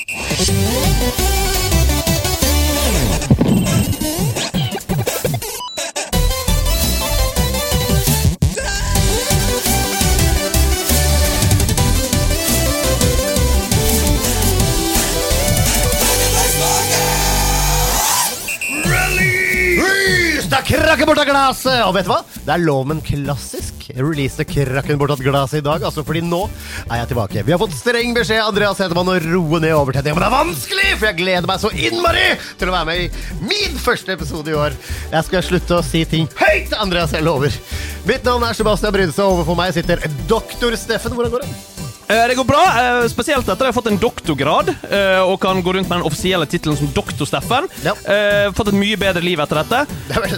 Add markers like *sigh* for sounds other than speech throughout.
Release! Er bort av glasset! Og vet du hva? Det er lov med en klassisk release krakken bort av glasset i dag. Altså, fordi nå er jeg tilbake. Vi har fått streng beskjed Andreas Hedemann å roe ned overtenninga. Men det er vanskelig, for jeg gleder meg så innmari til å være med i min første episode i år. Jeg skal slutte å si ting høyt, Andreas. Jeg lover. Mitt navn er Sebastian Brynestad, og overfor meg sitter doktor Steffen. Hvordan går det? Eh, Det går bra, eh, spesielt etter at jeg har fått en doktorgrad eh, og kan gå rundt med den offisielle tittelen som Doktor-Steffen. Ja. Eh, Fått et mye bedre liv etter dette. Det er,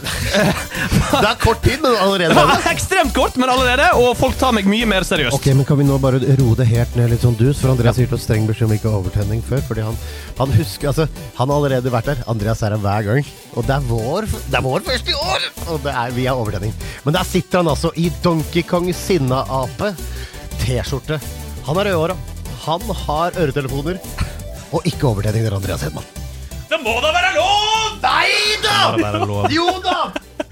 *laughs* det er kort tid, men allerede Det er ekstremt kort, men allerede, og folk tar meg mye mer seriøst. Ok, men Kan vi nå bare roe det helt ned litt sånn dus? For Andreas sier gitt oss streng beskjed om ikke overtenning før. Fordi han, han husker Altså, han har allerede vært der. Andreas er her hver gang. Og det er vår, det er vår første i år! Og det er, vi har overtenning. Men der sitter han altså i Donkey Kong Sinna-ape. T-skjorte. Han har rødhåra. Han har øretelefoner. Og ikke overtenning der, Andreas Hedman. Det må da være lov! Nei da! Jo da!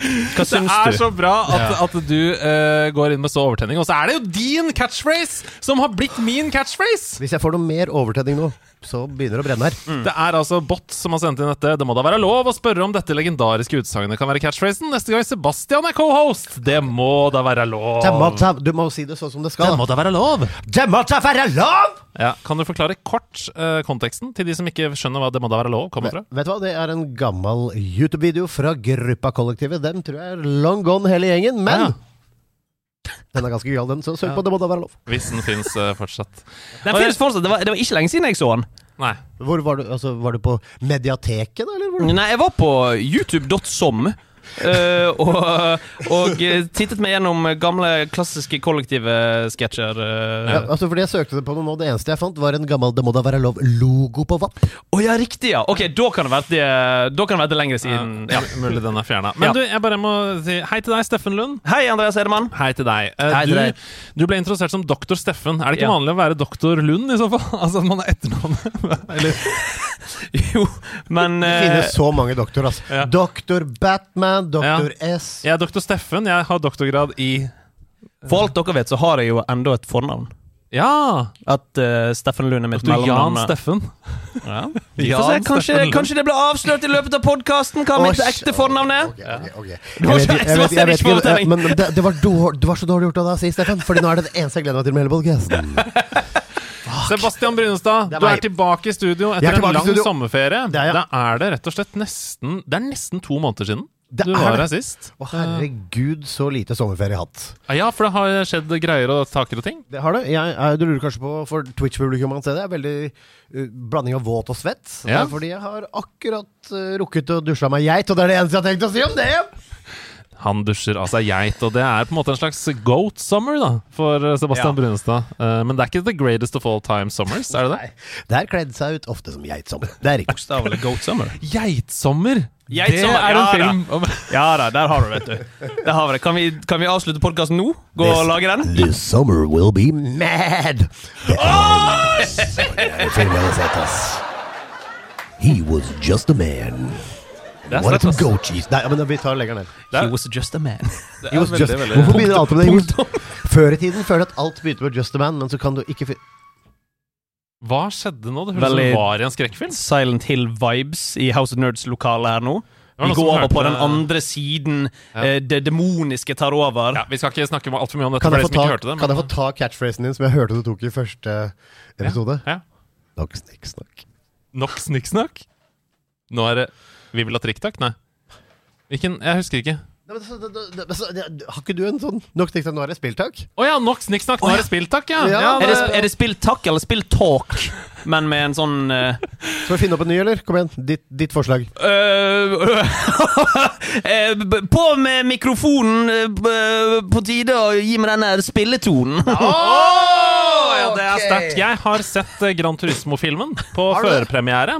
Hva Det syns er du? så bra at, at du eh, går inn med så overtenning. Og så er det jo din catchphrase som har blitt min catchphrase! Hvis jeg får noe mer overtenning nå, så begynner det å brenne her. Det er altså Bot som har sendt inn dette. Det må da være lov å spørre om dette legendariske utsagnet kan være catchphrasen neste gang Sebastian er co-host. Det må da være lov. Det må ta- Du må si det sånn som det skal. Det må da være lov. Det må da være lov! Ja, Kan du forklare kort uh, konteksten til de som ikke skjønner hva det må da være lov kommer fra? Vet du hva, Det er en gammel YouTube-video fra Gruppa Kollektivet. Den tror jeg er long gone hele gjengen, men Ja. Den er ganske gal, den. Så søk på Det må da være lov. Hvis den fins fortsatt. *laughs* Den finnes fortsatt. Det var, det var ikke lenge siden jeg så den. Nei. Hvor var du? Altså, var du på Mediateket, da? Eller hvor? Nei, jeg var på youtube.som. eh, og, og eh, tittet meg gjennom gamle, klassiske kollektive sketsjer. Uh. Ja, altså, fordi jeg søkte det på noe nå. Det eneste jeg fant, var en gammel Det må da være lov-logo på VAP. Å ja, riktig, ja! Ok, da kan det være det, da kan det være det lenger siden. Ja. Mulig den er fjerna. Men Ja. du, jeg bare må si hei til deg, Steffen Lund. Hei, Andreas Hedemann. Hei til deg. Uh, Hei til du, deg. du ble introdusert som doktor Steffen. Er det ikke Ja. vanlig å være doktor Lund i så fall? *laughs* Altså at man er etternavnet? *laughs* Eller *laughs* Jo, men Det eh, finnes så mange doktorer, altså. Ja. Doktor Batman, Doktor S Jeg er doktor Steffen. Jeg har doktorgrad i for alt dere vet, så har jeg jo enda et fornavn. Ja! At uh, Steffen Lund er mitt Doktor Jan. Steffen. Ja. *laughs* Jan se, kanskje, Steffen kanskje det ble avslørt i løpet av podkasten hva mitt ekte fornavn er. Men det, det, var dår, det var så dårlig gjort av deg å si, Steffen. Fordi nå er det det eneste jeg gleder meg til med hele podcasten. *laughs* Sebastian Brynestad, du er tilbake i studio er etter en lang sommerferie. Det er ja. Da er det rett og slett nesten Det er nesten to måneder siden Det du var her sist. Å, herregud, så lite sommerferie jeg har hatt. Ja, for det har skjedd greier og taker og ting. Det har det. Jeg, jeg, du lurer kanskje på, for Twitch-publikum kan se det, er veldig uh, blanding av våt og svett. Ja. Det fordi jeg har akkurat uh, rukket å dusje av meg geit, og det er det eneste jeg har tenkt å si om det! Han dusjer av seg geit, og det er på en måte en slags goat summer da for eh, Sebastian Ja. Brunestad. Eh, men det er ikke the greatest of all time summers, er det det? Nei, det har kledd seg ut ofte som geitsommer. Det er riktig. Bokstavelig Goat Summer. Geitsommer! Geitsommer, det er en ja film om *laughs* Ja da, der har du vet du. Der har vi det. Kan vi, kan vi avslutte podkasten nå? Gå og lage den? This summer will be mad! *laughs* Det er sett, ass. He was just a man. Det er go cheese. Nei, men vi tar og legger den ned. He was just a man. *laughs* He was veldig, just, veldig hvorfor begynner alt med det? Før i tiden føler jeg at alt begynte med just a man, men så kan du ikke fi- Hva skjedde nå? Det høres ut som var i en skrekkfilm. Silent Hill-vibes i House of Nerds-lokalet her nå. Vi går over på den andre siden. Ja. eh, Det demoniske tar over. Ja, Vi skal ikke snakke altfor mye om dette Kan jeg, for ta, det, men... kan jeg få ta catchphrasen din som jeg hørte du tok i første episode? Ja. Nok snikksnakk. Nok snikksnakk? Nå er det Vi vil ha TrikTak? Nei. Hvilken Jeg husker ikke. Nei, men så- det- det- det- så- det- Har ikke du en sånn Nok snikksnakk, nå er det spilltak? Å ja, nok snikksnakk! Nå er det spilltakk, ja! Ja, ja Er det, er det spill takk eller spill talk, men med en sånn eh, Skal vi finne opp en ny, eller? Kom igjen, ditt, ditt forslag. øh, *laughs* eh, b- På med mikrofonen! eh, b- På tide å gi meg den der spilletonen. Ja, det er sterkt. Jeg har sett Grand Gran Turismo-filmen på førpremiere.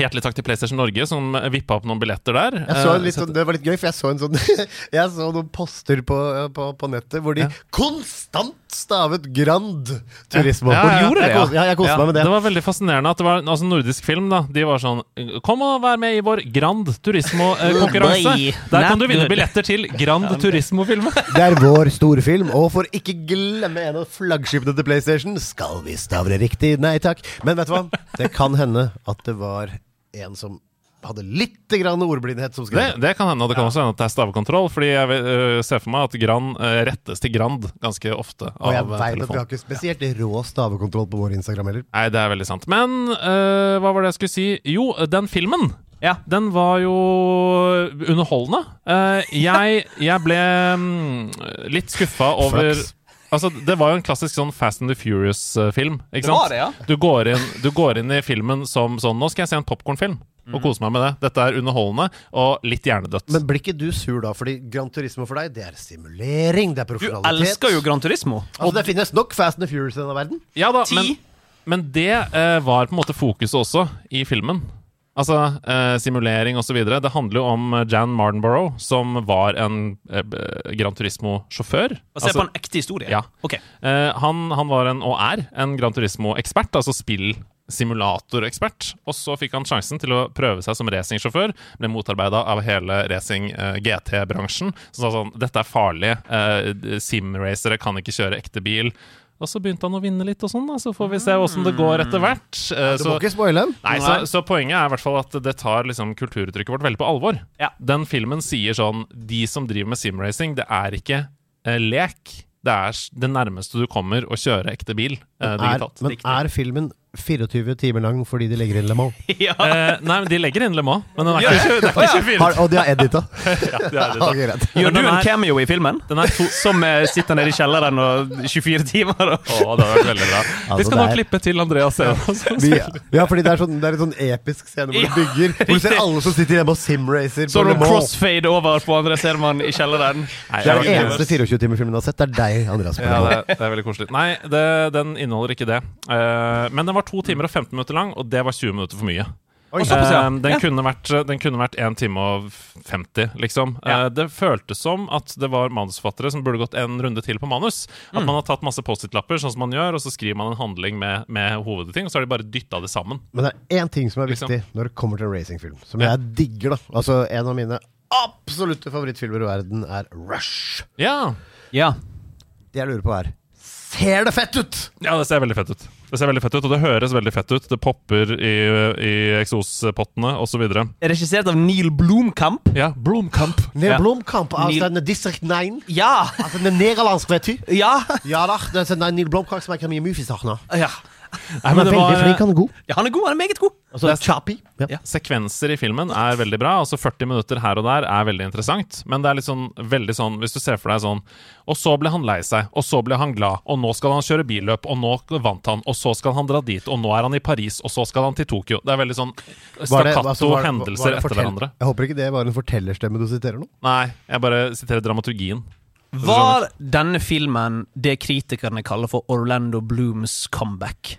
Hjertelig takk til PlayStation Norge, som vippa opp noen billetter der. Jeg så Eh, litt, sånn- det var litt gøy, for jeg så, en sånn, *laughs* jeg så noen poster på, på, på nettet hvor de konstant stavet Grand Turismo. Ja, ja, ja. Gjorde det, Jeg ja. koste, jeg koste Ja. meg med det. Det var veldig fascinerende at det var altså nordisk film. da De var sånn Kom og vær med i vår Grand Turismo-konkurranse. Der kan du vinne billetter til Grand Turismo-filmen. Det er vår storfilm, og for ikke glemme en av flaggskipene til PlayStation, skal vi stavre riktig? Nei takk. Men vet du hva? Det kan hende at det var en som hadde litt grann ordblindhet som skrev det. det kan hende, og det kan også hende at det er stavekontroll. Fordi jeg uh, ser for meg at Grand uh, rettes til Grand ganske ofte. Og jeg av, øh, vet at vi har ikke spesielt rå stavekontroll på vår Instagram heller. Nei, det er veldig sant. Men uh, hva var det jeg skulle si? Jo, den filmen. Ja. Den var jo underholdende. Eh, jeg, jeg ble um, litt skuffa over Flaks. Altså, Det var jo en klassisk sånn Fast and the Furious-film. ikke sant? var det, ja. du, går inn, du går inn i filmen som sånn Nå skal jeg se en popkornfilm og kose meg med det. Dette er underholdende og litt hjernedødt. Men blir ikke du sur da? Fordi Gran Turismo for deg, det er stimulering, det er Du elsker jo Gran Turismo. Altså, det finnes nok Fast and the Furious i denne verden. ja da, men, men det eh, var på en måte fokuset også i filmen. Altså eh, simulering osv. Det handler jo om eh, Jan Mardenborough, som var en eh, Grand Gran Turismo-sjåfør. Altså, på en ekte historie. Ja. Okay. Eh, han, han var en, og er en Gran Turismo-ekspert, altså spill-simulatorekspert. Og så fikk han sjansen til å prøve seg som racingsjåfør. Ble motarbeida av hele racing-GT-bransjen. Som sa sånn Dette er farlig. Eh, Simracere kan ikke kjøre ekte bil. Og så begynte han å vinne litt, og sånn da så får vi se åssen det går etter hvert. Eh, Du så, må ikke spoile. Nei, så, så poenget er i hvert fall at det tar liksom kulturuttrykket vårt veldig på alvor. Ja. Den filmen sier sånn De som driver med simracing, det er ikke eh, lek. Det er det nærmeste du kommer å kjøre ekte bil eh, Er, digitalt. men er filmen 24 timer lang fordi de legger inn Le Mans? *laughs* ja. Eh, nei, men de legger inn Le Mans, men den er Ja. ikke, er ikke *laughs* 24. Har, og de har edita? *laughs* Ja, de har edita. Okay, Gjør du en er- cameo i filmen? Den er to Som eh, sitter nede i kjelleren og 24 timer og Oh, det har vært veldig bra. Altså, Vi skal nå er- klippe til Andreas. Vi, ja, fordi det er, sånn, det er en sånn episk scene hvor du bygger Hvor du ser alle som sitter hjemme og simracer Så Mans. crossfade over på André Serman i kjelleren. Nei, Det er den eneste 24-timerfilmen jeg har sett. Det er deg, Andreas. Ja, det, er- det er veldig koselig. Nei, det, den inneholder ikke det. Eh, men den var 2 timer og 15 minutter lang, og det var 20 minutter for mye. Oi. Eh, den, Ja. kunne vært, den kunne vært 1 time og 50, liksom. Ja. Eh, det føltes som at det var manusforfattere som burde gått en runde til på manus. At man har tatt masse Post-It-lapper, sånn som man gjør, og så skriver man en handling med, med hovedting, og så har de bare dytta det sammen. Men det er én ting som er Liksom. viktig når det kommer til racingfilm, som Ja. jeg digger. da Altså En av mine absolutte favorittfilmer i verden er Rush. Ja. Ja. Det jeg lurer på, er Ser det fett ut?! ja, det ser veldig fett ut. Det ser veldig fett ut, og det høres veldig fett ut. Det popper i, i eksospottene osv. Regissert av Neil Blomkamp. Ja, Blomkamp. Neil Ja. Blomkamp av Neil- denne District 9. Ja! Altså den nederlandske, vet du. Ja! Ja da, det er sånn Neil Blomkamp som er mye movies nå. ja. Nei, men er det veldig var, flink, han er god. Ja, han er god. Han er meget god. Altså, choppy. Ja. Ja. Sekvenser i filmen er veldig bra. Altså 40 minutter her og der er veldig interessant. Men det er litt sånn, veldig sånn Hvis du ser for deg sånn Og så ble han lei seg, og så ble han glad, og nå skal han kjøre billøp, og nå vant han, og så skal han dra dit, og nå er han i Paris, og så skal han til Tokyo. Det er veldig sånn stakkato altså, hendelser etter hverandre. Jeg håper ikke det var en fortellerstemme du siterer nå. Nei, jeg bare siterer dramaturgien. Var denne filmen det kritikerne kaller for Orlando Blooms comeback?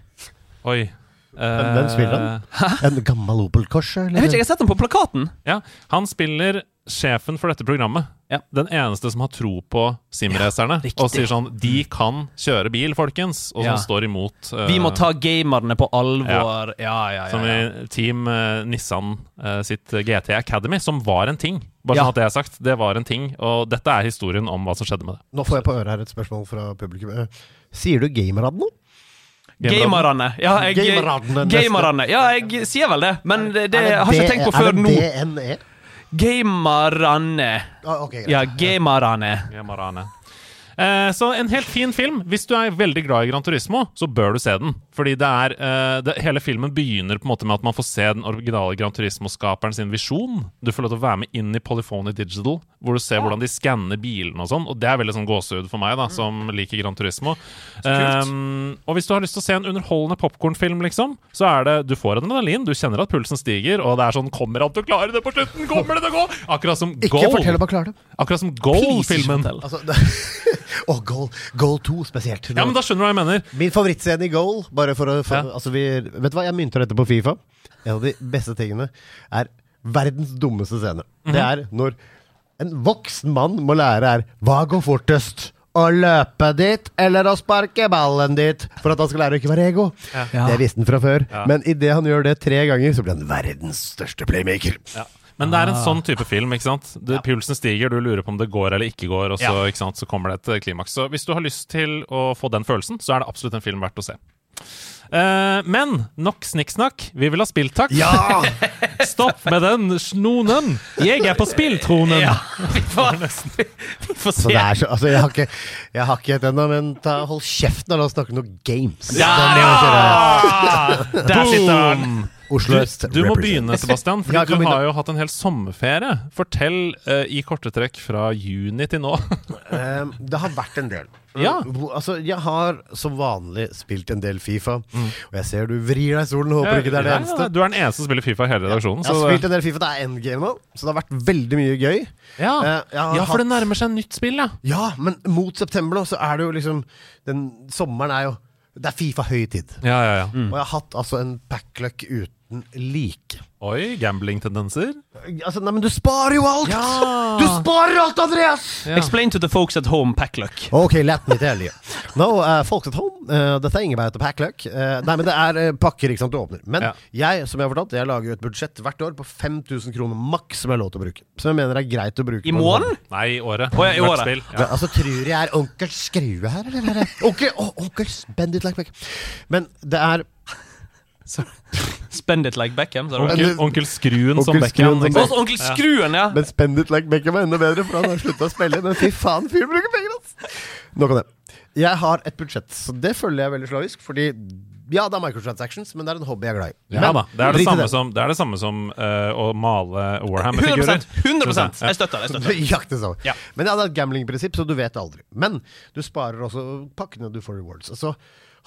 Oi. Hvem- hvem spiller han? Hæ? En gammel Opel Corsa? Jeg vet ikke, jeg har sett den på plakaten. Ja, Han spiller sjefen for dette programmet. Ja. Den eneste som har tro på simracerne. Ja, og sier sånn De kan kjøre bil, folkens! Og som Ja. står imot uh, Vi må ta gamerne på alvor. Ja, ja, ja. Som ja. i Team uh, Nissan uh, sitt GT Academy, som var en ting. Bare Ja. sånn at det er sagt. Det var en ting, og dette er historien om hva som skjedde med det. Nå får jeg på øret her et spørsmål fra publikum. Eh, Sier du gamerad nå? Gamerne. Ja, jeg. Ja, jeg sier vel det, men det, det har jeg ikke tenkt på før Er nå. det DNE? Gamerne. Ah. Ja, gamerne. Ja, Eh, så en helt fin film. Hvis du er veldig glad i Gran Turismo, så bør du se den. Fordi det er uh, det, Hele filmen begynner på en måte med at man får se den originale Gran Turismo-skaperen sin visjon. Du får lov til å være med inn i Polyphony Digital, hvor du ser hvordan de skanner bilene og sånn. Og det er veldig sånn gåsehud for meg, da, som liker Gran Turismo. Um, og hvis du har lyst til å se en underholdende popkornfilm, liksom, så er det Du får adrenalin, du kjenner at pulsen stiger, og det er sånn Kommer han til å klare det på slutten? Kommer det til å gå? Akkurat som Ikke Goal. fortell om han klarer det. Akkurat som Goal-filmen. Altså, det, *laughs* oh, Goal, Goal 2 spesielt. Ja, men da skjønner du hva jeg mener. Min favorittscene i Goal bare for å, for, Ja. altså vi, Vet du hva, jeg mynter dette på Fifa. En av de beste tingene er verdens dummeste scene. Mhm. Det er når en voksen mann må lære er Hva går fortest? Å løpe dit eller å sparke ballen dit? For at han skal lære å ikke være ego. Ja. Det visste han fra før. Ja. Men idet han gjør det tre ganger, så blir han verdens største playmaker. Men det er en sånn type film. ikke sant? Det, Pulsen stiger, du lurer på om det går eller ikke går, og så, ikke sant? så kommer det et klimaks. Så hvis du har lyst til å få den følelsen, så er det absolutt en film verdt å se. Eh, men nok snikksnakk. Vi vil ha spilltakk. Ja! *laughs* Stopp med den snonen! Jeg er på spilltronen! Ja, *laughs* vi får, vi får Så se. er så, altså, jeg har ikke, jeg har ikke et ennå, men ta, hold kjeft når du snakker snakke noe games. Ja! Der sitter han. Oslo øst. Du må begynne, Sebastian, for Ja, du har jo hatt en hel sommerferie. Fortell uh, i korte trekk fra juni til nå. um, *laughs* det har vært en del. Ja. Altså, jeg har som vanlig spilt en del Fifa, og jeg ser du vrir deg i stolen. Håper ikke det er det eneste. Du er den eneste som spiller Fifa i hele redaksjonen. Jeg har så spilt en del Fifa, det er endgame nå, så det har vært veldig mye gøy. ja. Eh, ja, for det nærmer seg nytt spill, ja. Ja, men mot september nå, så er det jo liksom den, Sommeren er jo Det er Fifa-høytid. Ja, ja, ja. Og jeg har hatt altså en packluck uten like. Oi, gambling-tendenser. Altså, nei, men du sparer jo alt! Ja. Du sparer alt, Andreas! Ja. Explain to the folks at home, packluck. Okay, let me tell you. No, uh, folks at home, uh, the thing about the packluck uh, Nei, men det er uh, pakker ikke sant, du åpner. Men Ja. jeg som jeg har fortalt, jeg lager jo et budsjett hvert år på 5000 kroner maks som jeg har lov til å bruke. Som jeg mener er greit å bruke. I måneden? Nei, i året. Oh, ja, i året. spill. Men, altså, tror jeg er onkel Skrue her, eller? Onkel, oh, onkel Spend like. Men det er Spend it like Beckham. Onkel, onkel Skruen som Beckham. Skruen som ikke Onkel Skruen, ja! Men Spend it like Beckham er enda bedre, for han har slutta å spille. Men fy faen, fyren bruker penger, ass! Nok om det. Jeg har et budsjett, så det føler jeg veldig slavisk. Fordi ja, det er microtransactions, men det er en hobby jeg er glad i. Ja Men da. Det er det samme som, det er det samme som uh, å male Warhammer-figurer. 100 100 Jeg støtter det. jeg støtter det. Jakte. Ja. Men ja, det er et gamblingprinsipp, så du vet aldri. Men du sparer også pakkene du får rewards. Og så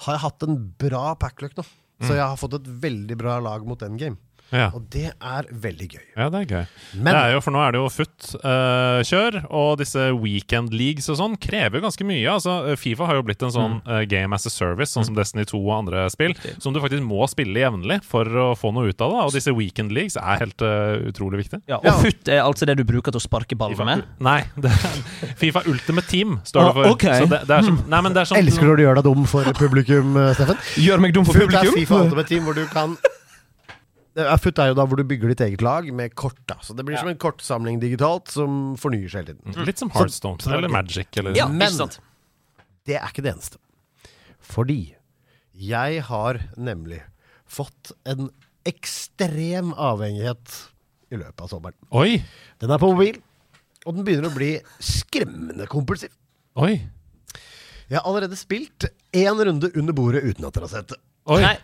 har jeg hatt en bra packluck nå. Så jeg har fått et veldig bra lag mot endgame. Ja. Og det er veldig gøy. ja, det er gøy. Men det er jo, for nå er det jo FUT-kjør, og disse weekend leagues og sånn krever ganske mye. Altså, Fifa har jo blitt en sånn Mm. eh, game as a service, sånn som Destiny 2 og andre spill, som du faktisk må spille jevnlig for å få noe ut av det. Og disse weekend leagues er helt uh, utrolig viktig. Ja, Ja. og futt er altså det du bruker til å sparke ball med? nei, *laughs* det er Fifa Ultimate Team står det Ah, for. ok. Så det, det er som, nei, men det sånn Elsker når du gjør deg dum for publikum, eh, Steffen. Gjør meg dum for Foot er publikum? Fifa Ultimate Team, hvor du kan Ja, Foot er jo da hvor du bygger ditt eget lag med kort. da Så det blir som en kortsamling digitalt som fornyer seg hele tiden. Litt som Heartstone Så- eller. Magic. Eller, Ja, Men- sant? Det er ikke det eneste. Fordi jeg har nemlig fått en ekstrem avhengighet i løpet av sommeren. Oi! Den er på mobil, og den begynner å bli skremmende kompulsiv. Oi! Jeg har allerede spilt én runde under bordet uten at dere har sett det. Oi. Nei.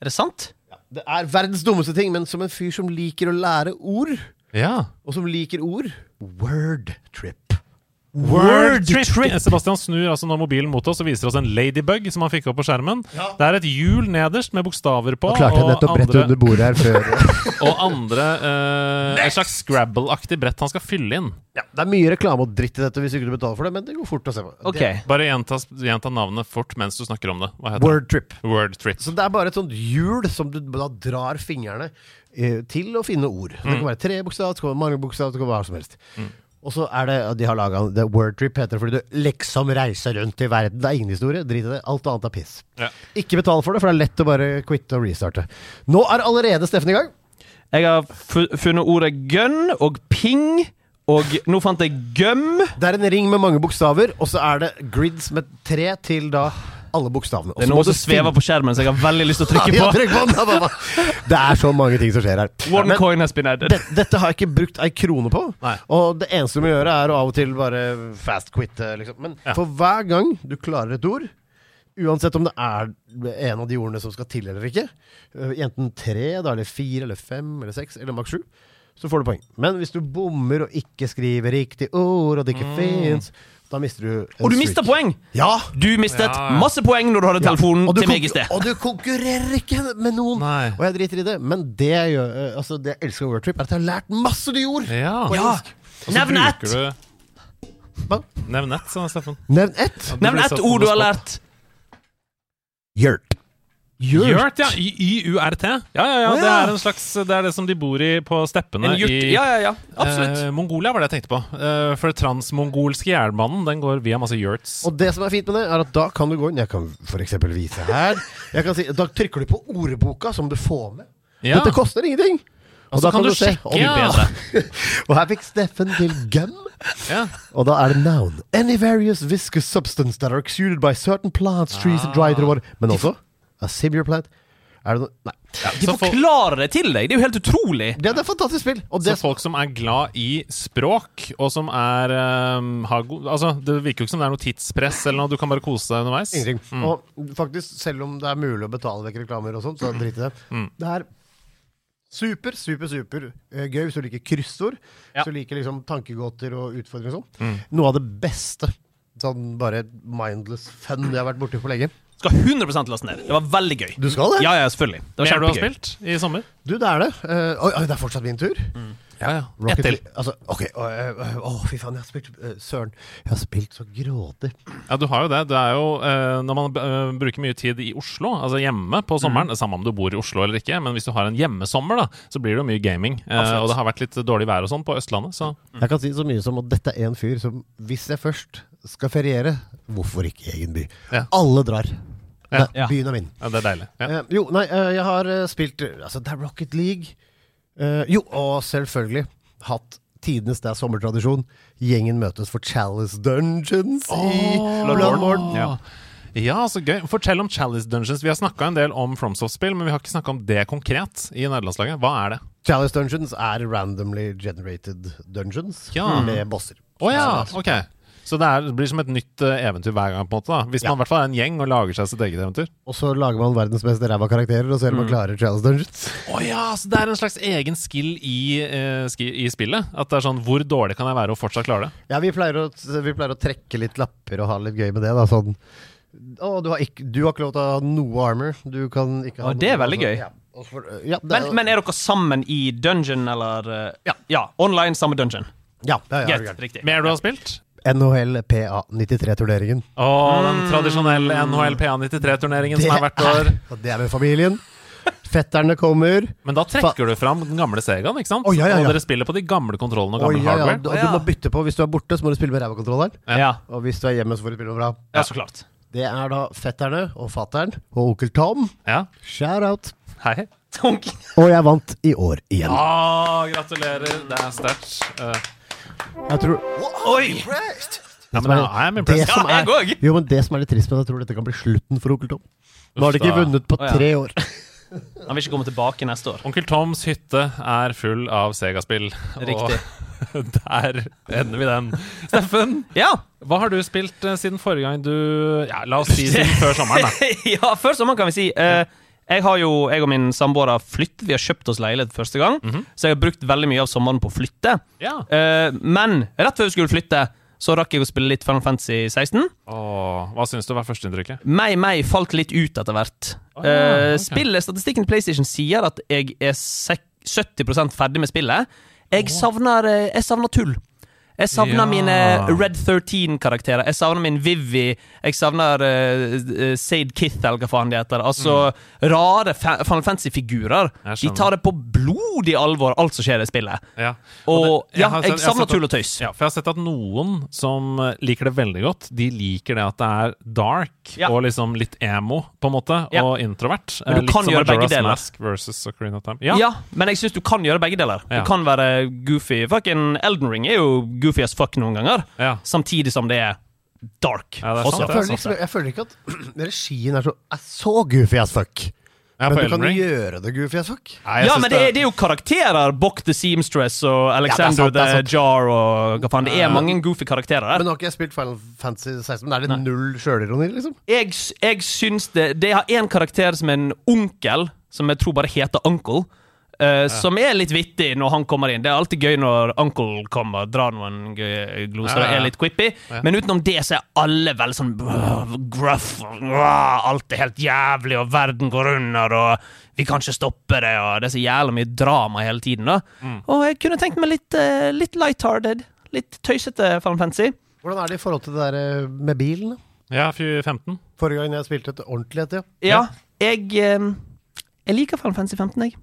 Er det sant? Det er verdens dummeste ting, men som en fyr som liker å lære ord, Ja. og som liker ord Word trip. Word trip! Sebastian snur altså når mobilen mot oss og viser oss en ladybug som han fikk opp på skjermen. Ja. Det er et hjul nederst med bokstaver på, Og klarte jeg nettopp brettet andre, under bordet her før. *laughs* og andre eh, Et slags Scrabble-aktig brett han skal fylle inn. Ja, det er mye reklame og dritt i dette hvis ikke du betaler for det, men det går fort å se på. Okay. Det, Bare gjenta, gjenta navnet fort mens du snakker om det. Hva heter Word trip. Word trip. Så det er bare et sånt hjul som du da drar fingrene eh, til å finne ord. Det kan være tre bokstaver, det kan være mange bokstaver, det kan være hva som helst. Og så er det De har laga The Word Trip heter det fordi du liksom reiser rundt i verden. Det er ingen historie. Drit i det. Alt annet er piss. Ja. Ikke betal for det, for det er lett å bare quitte og restarte. Nå er allerede Steffen i gang. Jeg har funnet ordet gun og ping, og nå fant jeg gum. Det er en ring med mange bokstaver, og så er det grids med tre til da alle bokstavene. Det er så noe som svever finne- på skjermen, så jeg har veldig lyst til å trykke Ja, på. trykk på den. Det er så mange ting som skjer her. One Men- coin has been added. det, dette har jeg ikke brukt ei krone på. Nei. Og det eneste du må gjøre, er å av og til bare fast quitte. Liksom. Men Ja. for hver gang du klarer et ord, Uansett om det er en av de ordene som skal til eller ikke, øh, enten tre, da, eller fire, eller fem, eller seks, eller maks sju, så får du poeng. Men hvis du bommer og ikke skriver riktig ord, og det ikke fins, da mister du en Og du streak. mista poeng! Ja! Du mistet Ja, ja. masse poeng når du hadde telefonen Og du, til meg i konkur- sted. og du konkurrerer ikke med noen! Nei. Og jeg driter i det, men det jeg gjør, øh, altså det jeg elsker med Wordtrip, er at jeg har lært masse nye ord! Ja. Ja. Nevn ett! du- Hva? Nevn ett, sa Steffen. Nevn ett! Ja, Nevn ett ord du har lært. Yurt. Yurt, ja. Y-U-R-T. Ja, ja, ja. Det er en slags Det er det som de bor i på steppene En i Ja, ja, ja. Absolutt. Eh, Mongolia var det jeg tenkte på. Eh, for transmongolske jernbanen Den går via masse yurts. Og det som er fint med det, er at da kan du gå inn Jeg kan f.eks. vise her. Jeg kan si, da trykker du på ordboka som du får med. Ja. Dette koster ingenting! Og da kan du se sjekke ja. Og *laughs* her fikk Steffen til gum. Ja. Og da er det noun. Any various viscous substance that are exuded by certain plants, trees, and dried water. Men også a similar plant. Er det noe Nei. De forklarer det til deg. Det er jo helt utrolig. Det er et fantastisk spill. Og Så folk som er glad i språk, og som er um, har god, Altså, Det virker jo ikke som det er noe tidspress eller noe. Du kan bare kose deg underveis. Ingenting. Mm. Og faktisk, selv om det er mulig å betale vekk reklamer og sånt, så drit i det. Mm. Det er super, super, super eh, gøy hvis du liker kryssord. Ja. Hvis du liker liksom tankegåter og utfordringer og sånn. Mm. Noe av det beste. Sånn bare mindless fun jeg har vært borti for lenge. Skal 100 laste ned. Det var veldig gøy. Du skal det? Ja, ja, selvfølgelig. Det var Mer du har kjempegøy. spilt i sommer? Du, det er det. Eh, oi, oi, det er fortsatt min tur. Ja, ja. Rocket Ett til. League- Altså, ok, å, øh, å, fy faen, jeg har spilt øh, Søren, jeg har spilt så grådig. Ja, du har jo det. Det er jo eh, Når man eh, bruker mye tid i Oslo, altså hjemme på sommeren Mm. det er Samme om du bor i Oslo eller ikke, men hvis du har en hjemmesommer, da så blir det jo mye gaming. Eh, Absolutt. og det har vært litt dårlig vær og sånn på Østlandet, så Jeg kan si så mye som at dette er en fyr som, hvis jeg først skal feriere, hvorfor ikke egen by? Ja. Alle drar. Ja. Nei, Byen er min. ja, det er deilig. Ja. Eh, jo, nei, eh, jeg har eh, spilt eh, Altså, det er Rocket League. Eh, jo, og selvfølgelig hatt tidenes det er sommertradisjon. Gjengen møtes for Chalice Dungeons i Bloodborne. Ja. ja, så gøy. Fortell om Chalice Dungeons. Vi har snakka en del om FromSoft-spill, men vi har ikke snakka om det konkret i nederlandslaget. Hva er det? Chalice Dungeons er randomly generated dungeons Ja. med bosser. Å ja, ok. Så det, er, det blir som et nytt eh, eventyr hver gang, på en måte. da Hvis Ja. man i hvert fall er en gjeng og lager seg sitt eget eventyr. Og så lager man verdens mest ræva karakterer og ser om man klarer Chalice Dungeons. Å ja, så det er en slags egen skill i, eh, ski, i spillet? At det er sånn Hvor dårlig kan jeg være og fortsatt klare det? Ja, vi pleier, å, vi pleier å trekke litt lapper og ha litt gøy med det. da Sånn Å, du har ikke, du har ikke lov til å ha noe armor. Du kan ikke ha Å, det er veldig gøy. Ja, for, ja, det, Men, men er dere sammen i dungeon, eller eh, Ja, ja online samme dungeon. ja, det er gærent. Riktig. Mer du har spilt? NHL PA93-turneringen. Å, den tradisjonelle NHL PA93-turneringen som er hvert år. Og det er med familien. Fetterne kommer. Men da trekker du fram den gamle Segaen, ikke sant? Oh, ja, ja, ja. Og dere spiller på de gamle kontrollene og gamle gammel ja. hardware. Og du må bytte på. Hvis du er borte, så må du spille med ræva-kontrolleren. Ja. Og hvis du er hjemme, så får du spille med bra. ja, så klart. Det er da fetterne og fattern og onkel Tom. Ja. Shout out. Hei. Og jeg vant i år igjen. Ah, gratulerer. Det er sterkt. Eh, Jeg tror Oi! ja, men I det impressed. som Ja, er, jeg òg. jo, men det som er litt trist med det, jeg tror dette kan bli slutten for onkel Tom. Nå har de ikke vunnet på tre år. *laughs* Han vil ikke komme tilbake neste år. Onkel Toms hytte er full av Sega-spill. Riktig. Og *laughs* der ender vi den. Steffen, Ja! hva har du spilt eh, siden forrige gang du Ja, la oss si siden før sommeren, da. *laughs* ja, før sommeren kan vi si. eh, jeg har jo, jeg og min samboer har flyttet. Vi har kjøpt oss leilighet første gang. Så jeg har brukt veldig mye av sommeren på å flytte. Ja. Uh, men rett før vi skulle flytte, så rakk jeg å spille litt Final Fantasy 16. Åh, hva syns du var førsteinntrykket? Meg, meg falt litt ut etter hvert. Oh, ja, okay. ok. Spillet, Statistikken til PlayStation sier at jeg er 70% ferdig med spillet. Jeg savner, eh, jeg savner tull. Jeg savner Ja. mine Red 13-karakterer. Jeg savner min Vivi. Jeg savner uh, Sade Kith, eller hva faen det heter. Altså rare fa Final Fantasy-figurer. Mm. De tar det på blodig alvor, alt som skjer i spillet. Ja. Og det- ja, jeg, jeg savner tull og tøys. Ja, for jeg har sett at noen som eh, liker det veldig godt, de liker det at det er dark Ja. og liksom litt emo, på en måte, og introvert. Men du Eh, litt kan gjøre begge deler. Mask versus Ocarina of Time. Ja. Ja. men jeg syns du kan gjøre begge deler. Du kan være goofy. Fucking Elden Ring er jo goofy as fuck noen ganger. Ja. Samtidig som det er dark. Ja, det er også. sant, Jeg føler, liksom, jeg føler ikke at *clears throat* regien er så, er så goofy as fuck. Ja, Men du kan Ring. jo gjøre det goofy as fuck. Nei, Ja, men det er, det er jo karakterer. Bock the Seamstress og Alexander sant, er the. Jar og hva faen. Det er mange goofy karakterer der. Men nå har ikke jeg spilt Final Fantasy 16, men er det null sjølironi, liksom? jeg, jeg syns det Det har én karakter som er en onkel, som jeg tror bare heter Uncle. Eh, Som er litt vittig når han kommer inn. Det er alltid gøy når Uncle kommer, drar noen gloser Ja, ja, ja. er litt quippy. Men utenom det så er alle veldig sånn gruff. Alt er helt jævlig, og verden går under, og vi kan ikke stoppe det, og det er så jævlig mye drama hele tiden. da Og jeg kunne tenkt meg litt, uh, litt lighthearted. Litt tøysete Final Fantasy. Hvordan er det i forhold til det der eh, med bilen? Ja, 15. Forrige gang jeg spilte et ordentlig et, ja. Ja, jeg eh, Jeg liker Final Fantasy 15, jeg.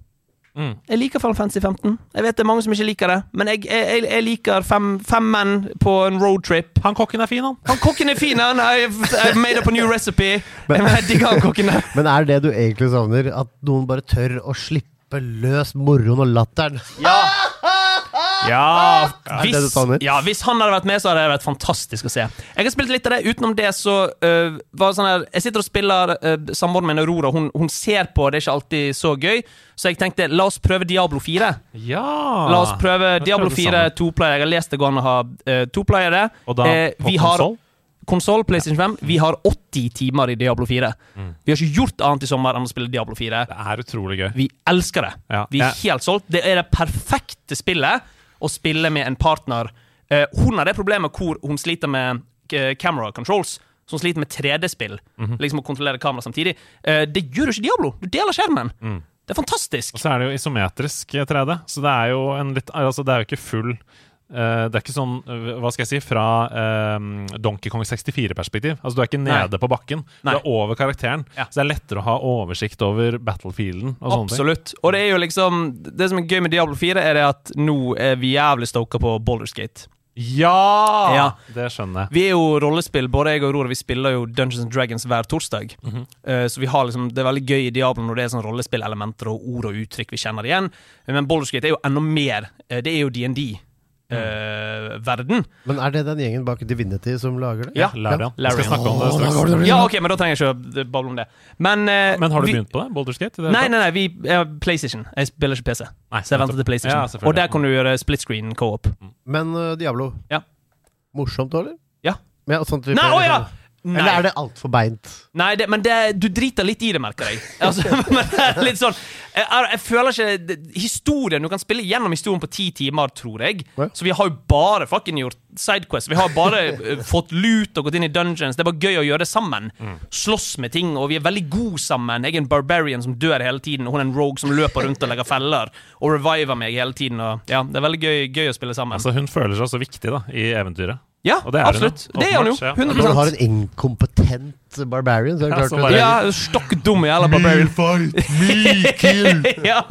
Mm. Jeg liker Final Fantasy 15. Jeg vet det er mange som ikke liker det, men jeg, jeg, jeg, liker fem, fem menn på en roadtrip. Han kokken er fin, han. Han kokken er fin, han! I've, I've made up a new recipe. Men jeg digger han kokken der. *laughs* Men er det du egentlig savner? At noen bare tør å slippe løs moroen og latteren? Ja, Det det du hvis, ja, hvis han hadde vært med, så hadde det vært fantastisk å se. Jeg har spilt litt av det. Utenom det så uh, var sånn her Jeg sitter og spiller uh, Samboeren min Aurora. Hun, hun ser på, det er ikke alltid så gøy. Så jeg tenkte la oss prøve Diablo 4. Ja! La oss prøve Diablo 4 sammen. toplayer. Jeg har lest det går an å ha uh, toplayere. Og da på vi har konsoll? konsoll, PlayStation 5. Vi har 80 timer i Diablo 4. Mm. Vi har ikke gjort annet i sommer enn å spille Diablo 4. Det er utrolig gøy. Vi elsker det. Ja. Vi er Ja. helt solgt. Det er det perfekte spillet å spille med en partner. Eh, hun har det problemet hvor hun sliter med eh, camera controls. Hun sliter med 3D-spill. Mhm. Liksom å kontrollere kamera samtidig. Uh, det gjør jo ikke Diablo. Du deler skjermen. Mm. Det er fantastisk. Og så er det jo isometrisk 3D, så det er jo en litt Altså, det er jo ikke full det er ikke sånn, eh, hva skal jeg si, fra eh, Donkey Kong 64-perspektiv. Altså, Du er ikke nede Nei. på bakken, Nei. du er over karakteren. Ja. Så det er lettere å ha oversikt over battlefielden. og sånne ting. Absolutt. Og det er jo liksom Det som er gøy med Diablo 4, er det at nå er vi jævlig stoka på Boulderskate. Ja! Ja. Det skjønner jeg. Vi er jo rollespill, både jeg og Aurora. Vi spiller jo Dungeons and Dragons hver torsdag. Mm -hmm. uh, så vi har liksom Det er veldig gøy i Diablo når det er sånn rollespillelementer og ord og uttrykk vi kjenner igjen. Men Boulderskate er jo enda mer. Eh, det er jo DND-verden. Men er det den gjengen bak Divinity som lager det? Ja. Larian. Vi skal snakke om det straks. ja, ok, men da trenger jeg ikke å bable om det. Men, uh, Men har du vi, begynt på det? Boulders Gate? Nei, nei, nei, vi uh, PlayStation. Jeg spiller ikke PC. Nei, Så jeg venter til PlayStation. Ja, og der kan du gjøre split screen co-op. Men uh, Diablo, Ja. morsomt eller? Ja. Ja, sånn type, Nei, å ja! Nei. Eller er det altfor beint? Nei, det, men det, du driter litt i det, merker jeg. *laughs* Altså, *laughs* men det litt sånn Jeg, jeg føler ikke Historien Du kan spille gjennom historien på ti timer, tror jeg. Så vi har jo bare fucking gjort Sidequest. Vi har bare *laughs* eh, fått lut og gått inn i dungeons. Det er bare gøy å gjøre det sammen. Slåss med ting, og vi er veldig gode sammen. Jeg er en barbarian som dør hele tiden, og hun er en rogue som løper rundt og legger feller. Og reviver meg hele tiden. Og, ja, det er veldig gøy, gøy å spille sammen. Altså, hun føler seg så viktig da, i eventyret. ja, og det er hun. Det er hun jo. Åpenbart, ja. 100 Når du har en inkompetent barbarian, så er det Ja, klart ja, bare- Ja, stokk dum jævla barbarian. fight, me kill! *laughs* ja.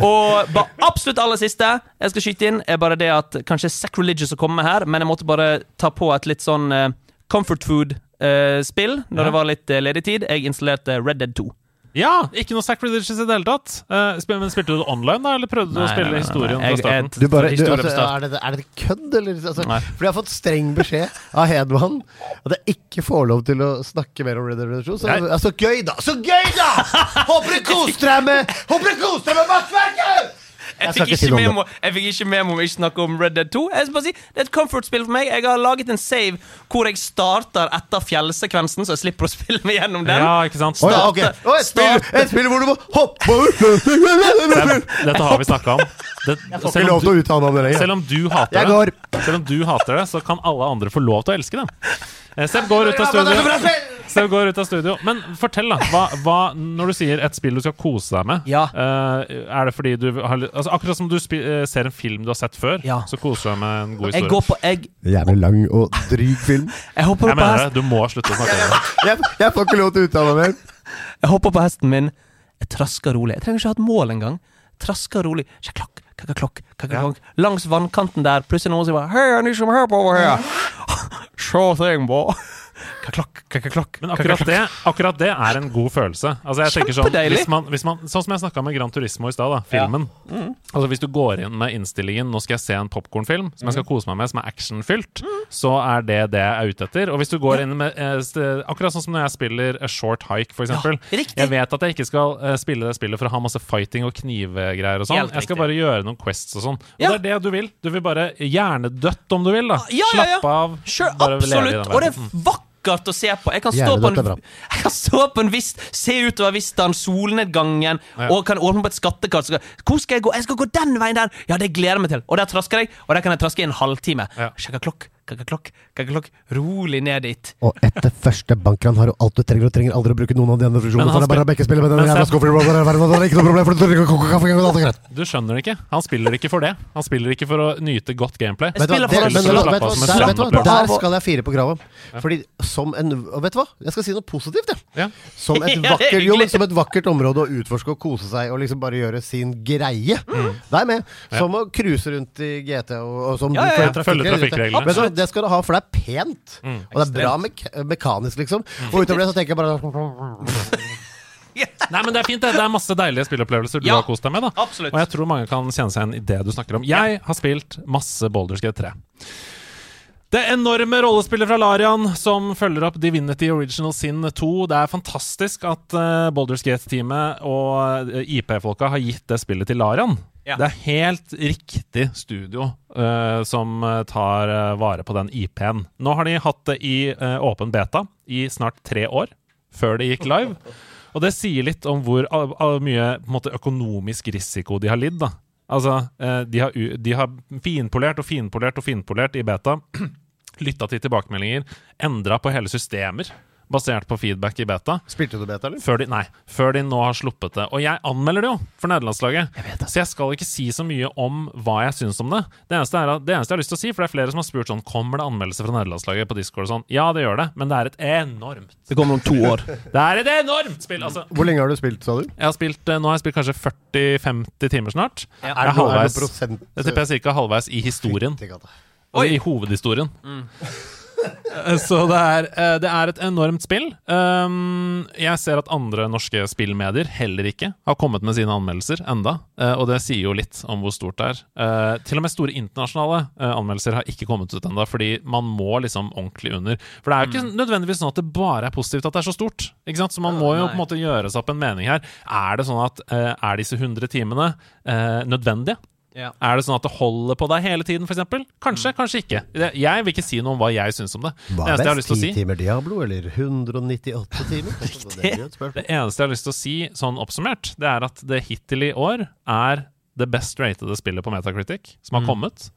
Og ba, absolutt aller siste jeg skal skyte inn, er bare det at kanskje sacrilegious å komme her, men jeg måtte bare ta på et litt sånn uh, comfort food-spill når Ja. det var litt uh, ledig tid. Jeg installerte Red Dead 2. Ja! Ikke noe sacrilegious i det hele tatt. Uh, spil, men Spilte du det online, da, eller prøvde du å spille historien Jeg- fra starten? jeg- Du bare, du, altså, er, det, er det kødd, eller? Altså, Nei. fordi jeg har fått streng beskjed av Hedman at jeg ikke får lov til å snakke mer om Red Dead Redemption. Så, altså, gøy, da! Så gøy, da! Håper du koser deg med Håper du koser deg med vaktverket! Jeg fikk, ikke memo, jeg fikk ikke memo om ikke snakke om Red Dead 2. Jeg bare si, Det er et comfort-spill for meg. Jeg har laget en save hvor jeg starter etter fjellsekvensen, så jeg slipper å spille meg gjennom den. Ja, ikke sant? Å ja, okay. oh, et, spill, et spill hvor du må hoppe *laughs* over Det- Dette har vi snakka om. Det, Jeg får selv, ikke lov om til du, å uttale meg om det lenger. selv om du hater det. Selv om du hater det, så kan alle andre få lov til å elske det. Eh, Seb går ut av studio. Seb går ut av studio. Men fortell, da. Hva, hva, når du sier et spill du skal kose deg med, Ja. eh, er det fordi du har altså, Akkurat som du spi, eh, ser en film du har sett før, Ja. så koser du deg med en god Jeg historie. går på Jeg, Jævlig lang og dryg film. *laughs* jeg hopper Jeg på mener det. Du må slutte å snakke om det. Jeg, jeg får ikke lov til å uttale meg mer. Jeg hopper på hesten min. Jeg trasker rolig. Jeg trenger ikke ha et mål engang. Trasker rolig. Kjakklokk, kakkaklokk, kakkaklokk. Langs vannkanten der, plutselig noen som bare Hei, er ni som hører på over her? Sure thing, boy. Kaklokk, kaklokk. Men akkurat det, akkurat det er en god følelse. Altså jeg tenker sånn, hvis man, hvis man, Sånn som jeg snakka med Gran Turismo i stad, filmen. Altså Hvis du går inn med innstillingen 'nå skal jeg se en popkornfilm som jeg skal kose meg med, som er actionfylt', så er det det jeg er ute etter. Og hvis du går inn med eh, Akkurat sånn som når jeg spiller A Short Hike, eksempel. riktig. jeg vet at jeg ikke skal eh, spille det spillet for å ha masse fighting og knivegreier og sånn. Jeg skal bare gjøre noen quests og sånn. Og Ja. det er det du vil. Du vil bare hjernedødt, om du vil, da. Ja, ja, ja. Slappe av. Sure, absolutt. Og det er vakkert å se på. Jeg kan stå på en, *laughs* jeg kan stå på en vist, Se utover vistaen, solnedgangen, Ja. og kan åpne på et skattekart. Så skal, Hvor skal jeg gå? Jeg skal gå den veien der! Ja, det gleder jeg meg til. Og der trasker jeg, og der kan jeg traske i en halvtime. Ja. Sjekker klokk, klokk, kakaklokk, klokk. Rolig ned dit. Og etter første bankran har du alt du trenger, og trenger aldri å bruke noen av de andre funksjonene. For det er bare spil- med den jævla skuffen. Ikke noe problem, for du trenger kaffe greit. Du skjønner det ikke. Han spiller ikke for det. Han spiller ikke for å nyte godt gameplay. Vet du hva, der- skal jeg fire på kravet. Fordi som en Vet du hva? Jeg skal si noe positivt, jeg. Som et er vakkert, jo, som et vakkert område å utforske og kose seg og liksom bare gjøre sin greie. Det er med. Som å cruise rundt i GT og som Ja, ja, ja. Følge trafikkreglene. Det skal du ha, for det er pent. Og det er bra mek mekanisk, liksom. Og utover det så tenker jeg bare *laughs* Nei, men Det er fint, det. Det er masse deilige spillopplevelser du Ja, har kost deg med. da absolutt. Og jeg tror mange kan kjenne seg igjen i det du snakker om. Jeg har spilt masse Boulders Gate 3. Det enorme rollespillet fra Larian som følger opp Divinity Original Sin 2. Det er fantastisk at uh, Boulders Gate-teamet og eh, IP-folka har gitt det spillet til Larian. Ja. Det er helt riktig studio uh, som eh, tar uh, vare på den IP-en. Nå har de hatt det i eh, åpen beta i snart tre år, før det gikk live. *laughs* Og det sier litt om hvor mye måte, økonomisk risiko de har lidd. da. Altså, de, har, de har finpolert og finpolert og finpolert i beta. *clears throat* Lytta til tilbakemeldinger. Endra på hele systemer basert på feedback i beta. Spilte du beta, eller? Før de, nei, før de nå har sluppet det. Og jeg anmelder det jo for nederlandslaget. Så jeg skal ikke si så mye om hva jeg syns om det. Det eneste, er, at- det eneste jeg har lyst til å si, for det er flere som har spurt sånn Kommer det anmeldelse fra nederlandslaget på Discord og sånn? Ja, det gjør det, men det er et enormt Det kommer om to år. *laughs* Det er et enormt spill! Altså, Hvor lenge har du spilt, sa du? jeg har spilt, eh, nå har jeg spilt kanskje 40-50 timer snart. Ja. Jeg er Er det prosent Jeg tipper jeg er ca. halvveis i historien. Altså i hovedhistorien. Eh, *laughs* Så det er, eh, det er et enormt spill. Um, jeg ser at andre norske spillmedier heller ikke har kommet med sine anmeldelser enda, eh, og det sier jo litt om hvor stort det er. Eh, til og med store internasjonale anmeldelser har ikke kommet ut enda, fordi man må liksom ordentlig under. For det er jo ikke nødvendigvis sånn at det bare er positivt at det er så stort. Ikke sant? Så man må jo på en måte gjøre seg opp en mening her. Er det sånn at er disse 100 timene nødvendige? Ja. Er det sånn at det holder på deg hele tiden, f.eks.? Kanskje, kanskje ikke. Jeg vil ikke si noe om hva jeg syns om det. Hva det er eneste best? lyst 10 si timer Diablo eller 198 timer? *laughs* Det. Det eneste jeg har lyst til å si sånn oppsummert, det er at det hittil i år er det best ratede spillet på Metacritic som har kommet,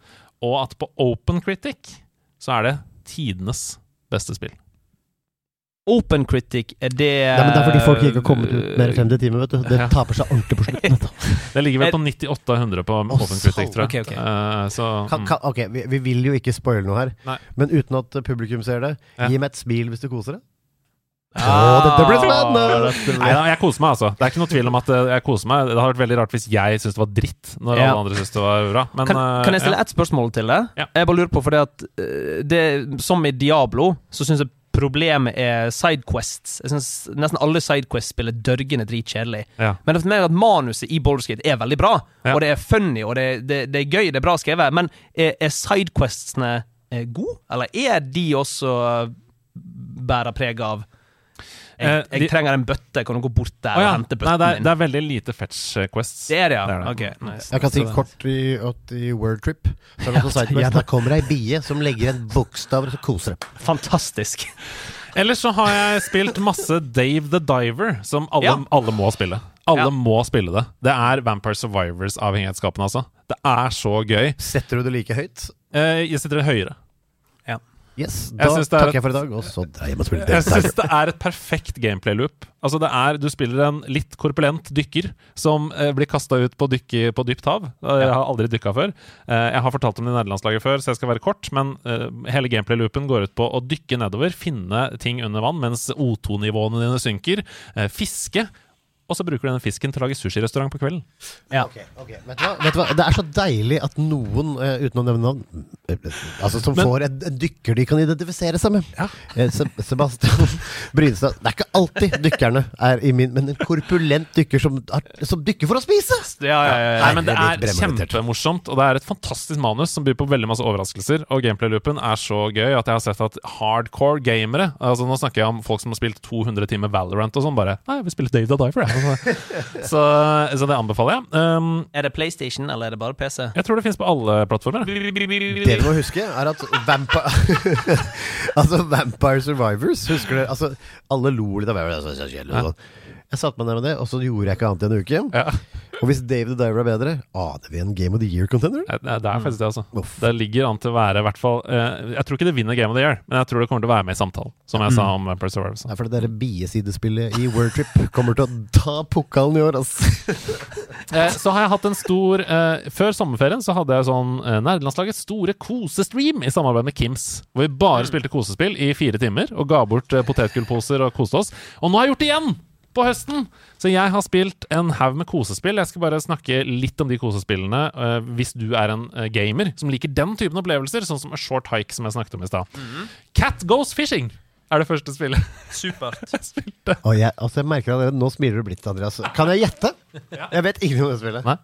og at på Open Critic så er det tidenes beste spill. Open critic, er det Nei, men Det er fordi folk ikke har kommet ut mer enn 50 timer. vet du Det Ja. taper seg ordentlig på slutten. *laughs* Det ligger vel på 98 av 100 på Open Critic, tror jeg. ok, ok. Uh, så Kan, mm. kan, ok, vi, vi vil jo ikke spoile noe her, Nei. men uten at publikum ser det, Ja. gi meg et smil hvis du koser deg. Ah. Oh, dette blir spennende! Nei jeg koser meg, altså. Det er ikke noe tvil om at eh, jeg koser meg. Det hadde vært veldig rart hvis jeg syntes det var dritt, når Ja. alle andre syntes det var bra. Men, kan, eh, kan jeg stille ja. ett spørsmål til deg? Ja. Jeg bare lurer på, fordi at eh, det, Som i Diablo, så syns jeg problemet er sidequests. Jeg synes Nesten alle sidequests-spill er dørgende dritkjedelig. Ja. Men for meg at manuset i Boulderskate er veldig bra, Ja. og det er funny, og det, det, det er gøy, det er bra skrevet, men er, er sidequestsene eh, gode, eller er de også bærer preg av jeg, Eh, jeg de- trenger en bøtte, kan du gå bort der Å ja. og hente Nei, bøtten det er, min? det er veldig lite fetch eh, quests. Det er det, ja. Det er det. Okay, nice. Jeg kan si kort i, at i World Trip så er det sidequest. Der kommer ei bie som legger en bokstav og så koser deg. Fantastisk. Ellers så har jeg spilt masse Dave the Diver, som alle, Ja. alle må spille. Alle Ja. må spille det. Det er Vampire Survivors-avhengighetsskapene, altså. Det er så gøy. Setter du det like høyt? Eh, jeg sitter høyere. Yes. Da jeg er takker et- jeg for i dag, og så dreier jeg meg og spiller Jeg syns det er et perfekt gameplay-loop. Altså det er, Du spiller en litt korpulent dykker som eh, blir kasta ut på, dykke, på dypt hav. Eh, Jeg har aldri dykka før. Eh, jeg har fortalt om det i nederlandslaget før, så jeg skal være kort. Men eh, hele gameplay-loopen går ut på å dykke nedover, finne ting under vann mens O2-nivåene dine synker, eh, fiske. Og så bruker du den fisken til å lage sushirestaurant på kvelden. Ja. Okay, okay. Vet, du hva? Vet du hva? Det er så deilig at noen, uh, uten å nevne navn, eh, altså som Men- får en, en dykker de kan identifisere seg med. Ja. Se Sebastian *laughs* Brynestad. Det er ikke alltid dykkerne er i min Men en korpulent dykker som, er, som dykker for å spise! Ja, ja, ja, ja. Nei, men Det er kjempemorsomt, og det er et fantastisk manus som byr på veldig masse overraskelser. Og gameplay-loopen er så gøy at jeg har sett at hardcore gamere Altså Nå snakker jeg om folk som har spilt 200 timer Valorant og sånn, bare Nei, vi spiller spille Dave the Diver, jeg. Så, så det anbefaler jeg. Um, Er det PlayStation, eller er det bare PC? jeg tror det finnes på alle plattformer. Det du må huske, er at Vampire *laughs* Altså Vampire Survivors Husker dere? Altså, alle lo litt av det. Jeg satte meg ned med det, og så gjorde jeg ikke annet i en uke. Ja. Og hvis David Diver er bedre, aner vi en Game of the Year-contender? Det, er faktisk det, altså. Uff. Det ligger an til å være i hvert fall eh, Jeg tror ikke det vinner Game of the Year, men jeg tror det kommer til å være med i samtalen, som jeg sa om Perseverance. Nei, for det der biesidespillet i Wordtrip kommer til å ta pokalen i år, altså. *laughs* Eh, så har jeg hatt en stor eh, Før sommerferien så hadde jeg sånn eh, Nerdelandslagets store kosestream i samarbeid med Kims. Hvor vi bare spilte kosespill i fire timer og ga bort eh, potetgullposer og koste oss. Og nå har jeg gjort det igjen! På høsten! Så jeg har spilt en haug med kosespill. Jeg skal bare snakke litt om de kosespillene uh, hvis du er en uh, gamer som liker den typen opplevelser, sånn som A Short Hike, som jeg snakket om i stad. Cat Goes Fishing er det første spillet Supert. *laughs* jeg spilte. Jeg, altså, jeg merker allerede Nå smiler du blitt, Andreas. Kan jeg gjette? Jeg vet ingenting om det spillet. Nei.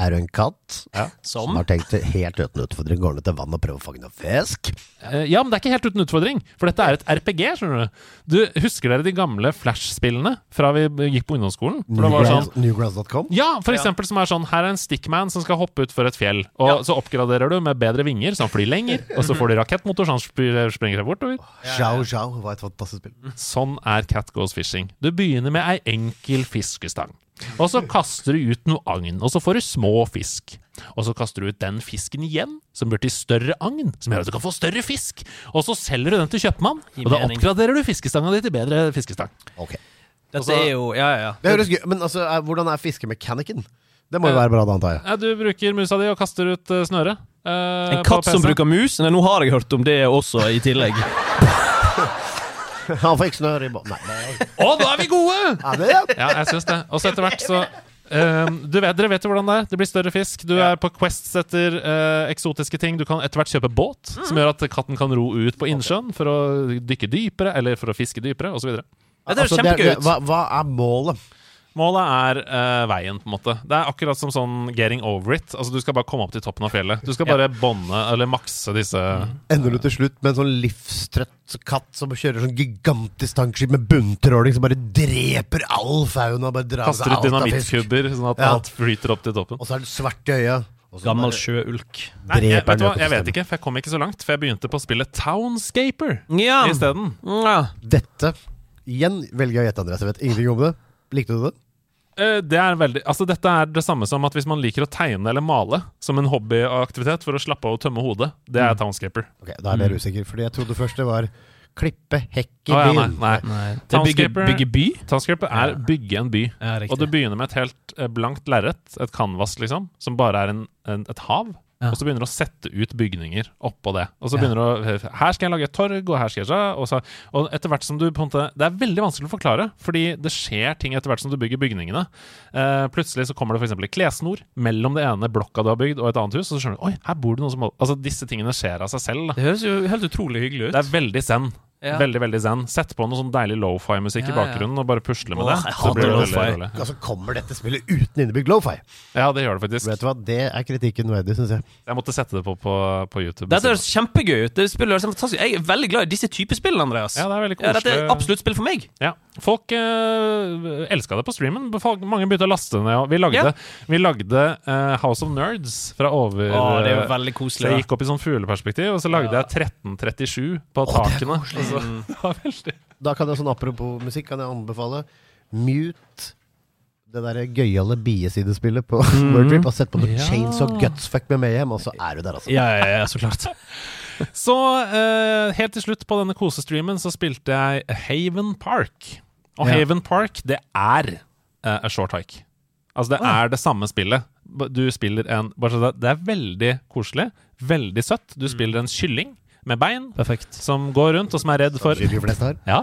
Er du en katt som Som har tenkt helt uten utfordring går ned til vann og prøver å fange noe fisk? Eh, Ja, men det er ikke helt uten utfordring, for dette er et RPG, skjønner du. Du Husker dere de gamle Flash-spillene fra vi gikk på ungdomsskolen? For sånn Newgrounds- Newgrounds.com? ja, for eksempel som er sånn Her er en stickman som skal hoppe utfor et fjell. Og Ja. så oppgraderer du med bedre vinger, så han flyr lenger. Og så får du rakettmotor, så han springer seg bortover. Ja, Zhao var et fantastisk spill. Sånn er Cat Goes Fishing. Du begynner med ei enkel fiskestang. Og så kaster du ut noe agn, og så får du små fisk. Og så kaster du ut den fisken igjen, som blir til større agn, som gjør at du kan få større fisk. Og så selger du den til kjøpmann, og da oppgraderer du fiskestanga di til bedre fiskestang. Ok Dette er jo Ja, ja, ja. Det høres gøy Men altså, er- hvordan er fiskemekanikken? Det må jo være bra, da, antar jeg. Ja, du bruker musa di og kaster ut eh, snøret. eh, En katt som bruker mus? Nei, nå har jeg hørt om det også, i tillegg. *laughs* *laughs* Han fikk snør i båten. Nei, nei. Å, nå er vi gode! Ja, det er Ja, jeg syns det. Og så etter hvert så um, du vet, Dere vet jo hvordan det er. Det blir større fisk. Du er på quests etter uh, eksotiske ting. Du kan etter hvert kjøpe båt, som gjør at katten kan ro ut på innsjøen for å dykke dypere, eller for å fiske dypere, osv. Høres Altså, er- kjempegøy ut. Hva, hva er målet? Målet er uh, veien, på en måte. Det er akkurat som sånn getting over it. Altså Du skal bare komme opp til toppen av fjellet. Du skal bare bonde, eller makse disse Ender du til slutt med en sånn livstrøtt katt som kjører sånn gigantisk tankskip med bunntråling som bare dreper all fauna? Bare drar Kaster ut dynamittkubber, sånn at Ja. alt flyter opp til toppen. Og så er det svart i øya. Gammel sjøulk. Nei, jeg, vet du hva? jeg vet ikke, for jeg kom ikke så langt. For jeg begynte på å spille Townscaper Ja. isteden. ja. Dette Igjen velger jeg å gjette, Andreas. Jeg vet ingenting om det. Likte du det? Eh, Det er veldig, altså Dette er det samme som at hvis man liker å tegne eller male som en hobbyaktivitet for å slappe av og tømme hodet, det er Townscaper. Ok, Da er jeg mer usikker, fordi jeg trodde først det var klippe hekk i ja, nei, nei. Nei. Det er bygge, bygge by? Townscaper er bygge en by. Ja, Og du begynner med et helt eh, blankt lerret, et canvas, liksom, som bare er en, en, et hav. Ja. Og så begynner du å sette ut bygninger oppå det. Og så begynner du å Her skal jeg lage et torg, og her skal jeg så, og, så, og etter hvert som du på en måte Det er veldig vanskelig å forklare, fordi det skjer ting etter hvert som du bygger bygningene. Uh, plutselig så kommer det f.eks. klessnor mellom det ene blokka du har bygd, og et annet hus, og så skjønner du Oi, her bor det noen som Altså, disse tingene skjer av seg selv. Da. Det høres jo helt utrolig hyggelig ut. Det er veldig zen. Ja. Veldig, veldig zen. Sett på noe sånn deilig lofi-musikk i Ja, ja. bakgrunnen, og bare pusle med Åh, det. Så blir det veldig rolig. Altså, kommer dette spillet uten innebygd lofi? Ja, det gjør det faktisk. Vet du hva, Det er kritikken verdig, syns jeg. Jeg måtte sette det på på, på YouTube. Dette høres kjempegøy ut. Det spillet høres fantastisk Jeg er veldig glad i disse typer spill, Andreas. ja, det er veldig Ja, koselig. dette er absolutt spill for meg. Ja. Folk uh, elska det på streamen. Folk, mange begynte å laste det ned. Vi lagde, Ja. vi lagde eh, House of Nerds fra over Å, det er jo veldig koselig. så jeg gikk opp i sånn fugleperspektiv, og så lagde Ja. jeg 1337 på er takene. Og så, Mm. *laughs* Da kan jeg sånn apropos musikk kan jeg anbefale Mute det der gøyale biesidespillet på *laughs* Wordtrip. Og sett på noe Ja. Chains og Gutsfuck med Mayhem, og så er du der, altså. Ja, ja, ja, så klart. *laughs* Så uh, helt til slutt på denne kosestreamen så spilte jeg Haven Park. Og Ja. Haven Park, det er uh, a short hike. Altså, det Ah. er det samme spillet. Du spiller en bare så det, det er veldig koselig, veldig søtt. Du spiller en kylling med bein Perfekt. som går rundt, og som er redd for. Ja,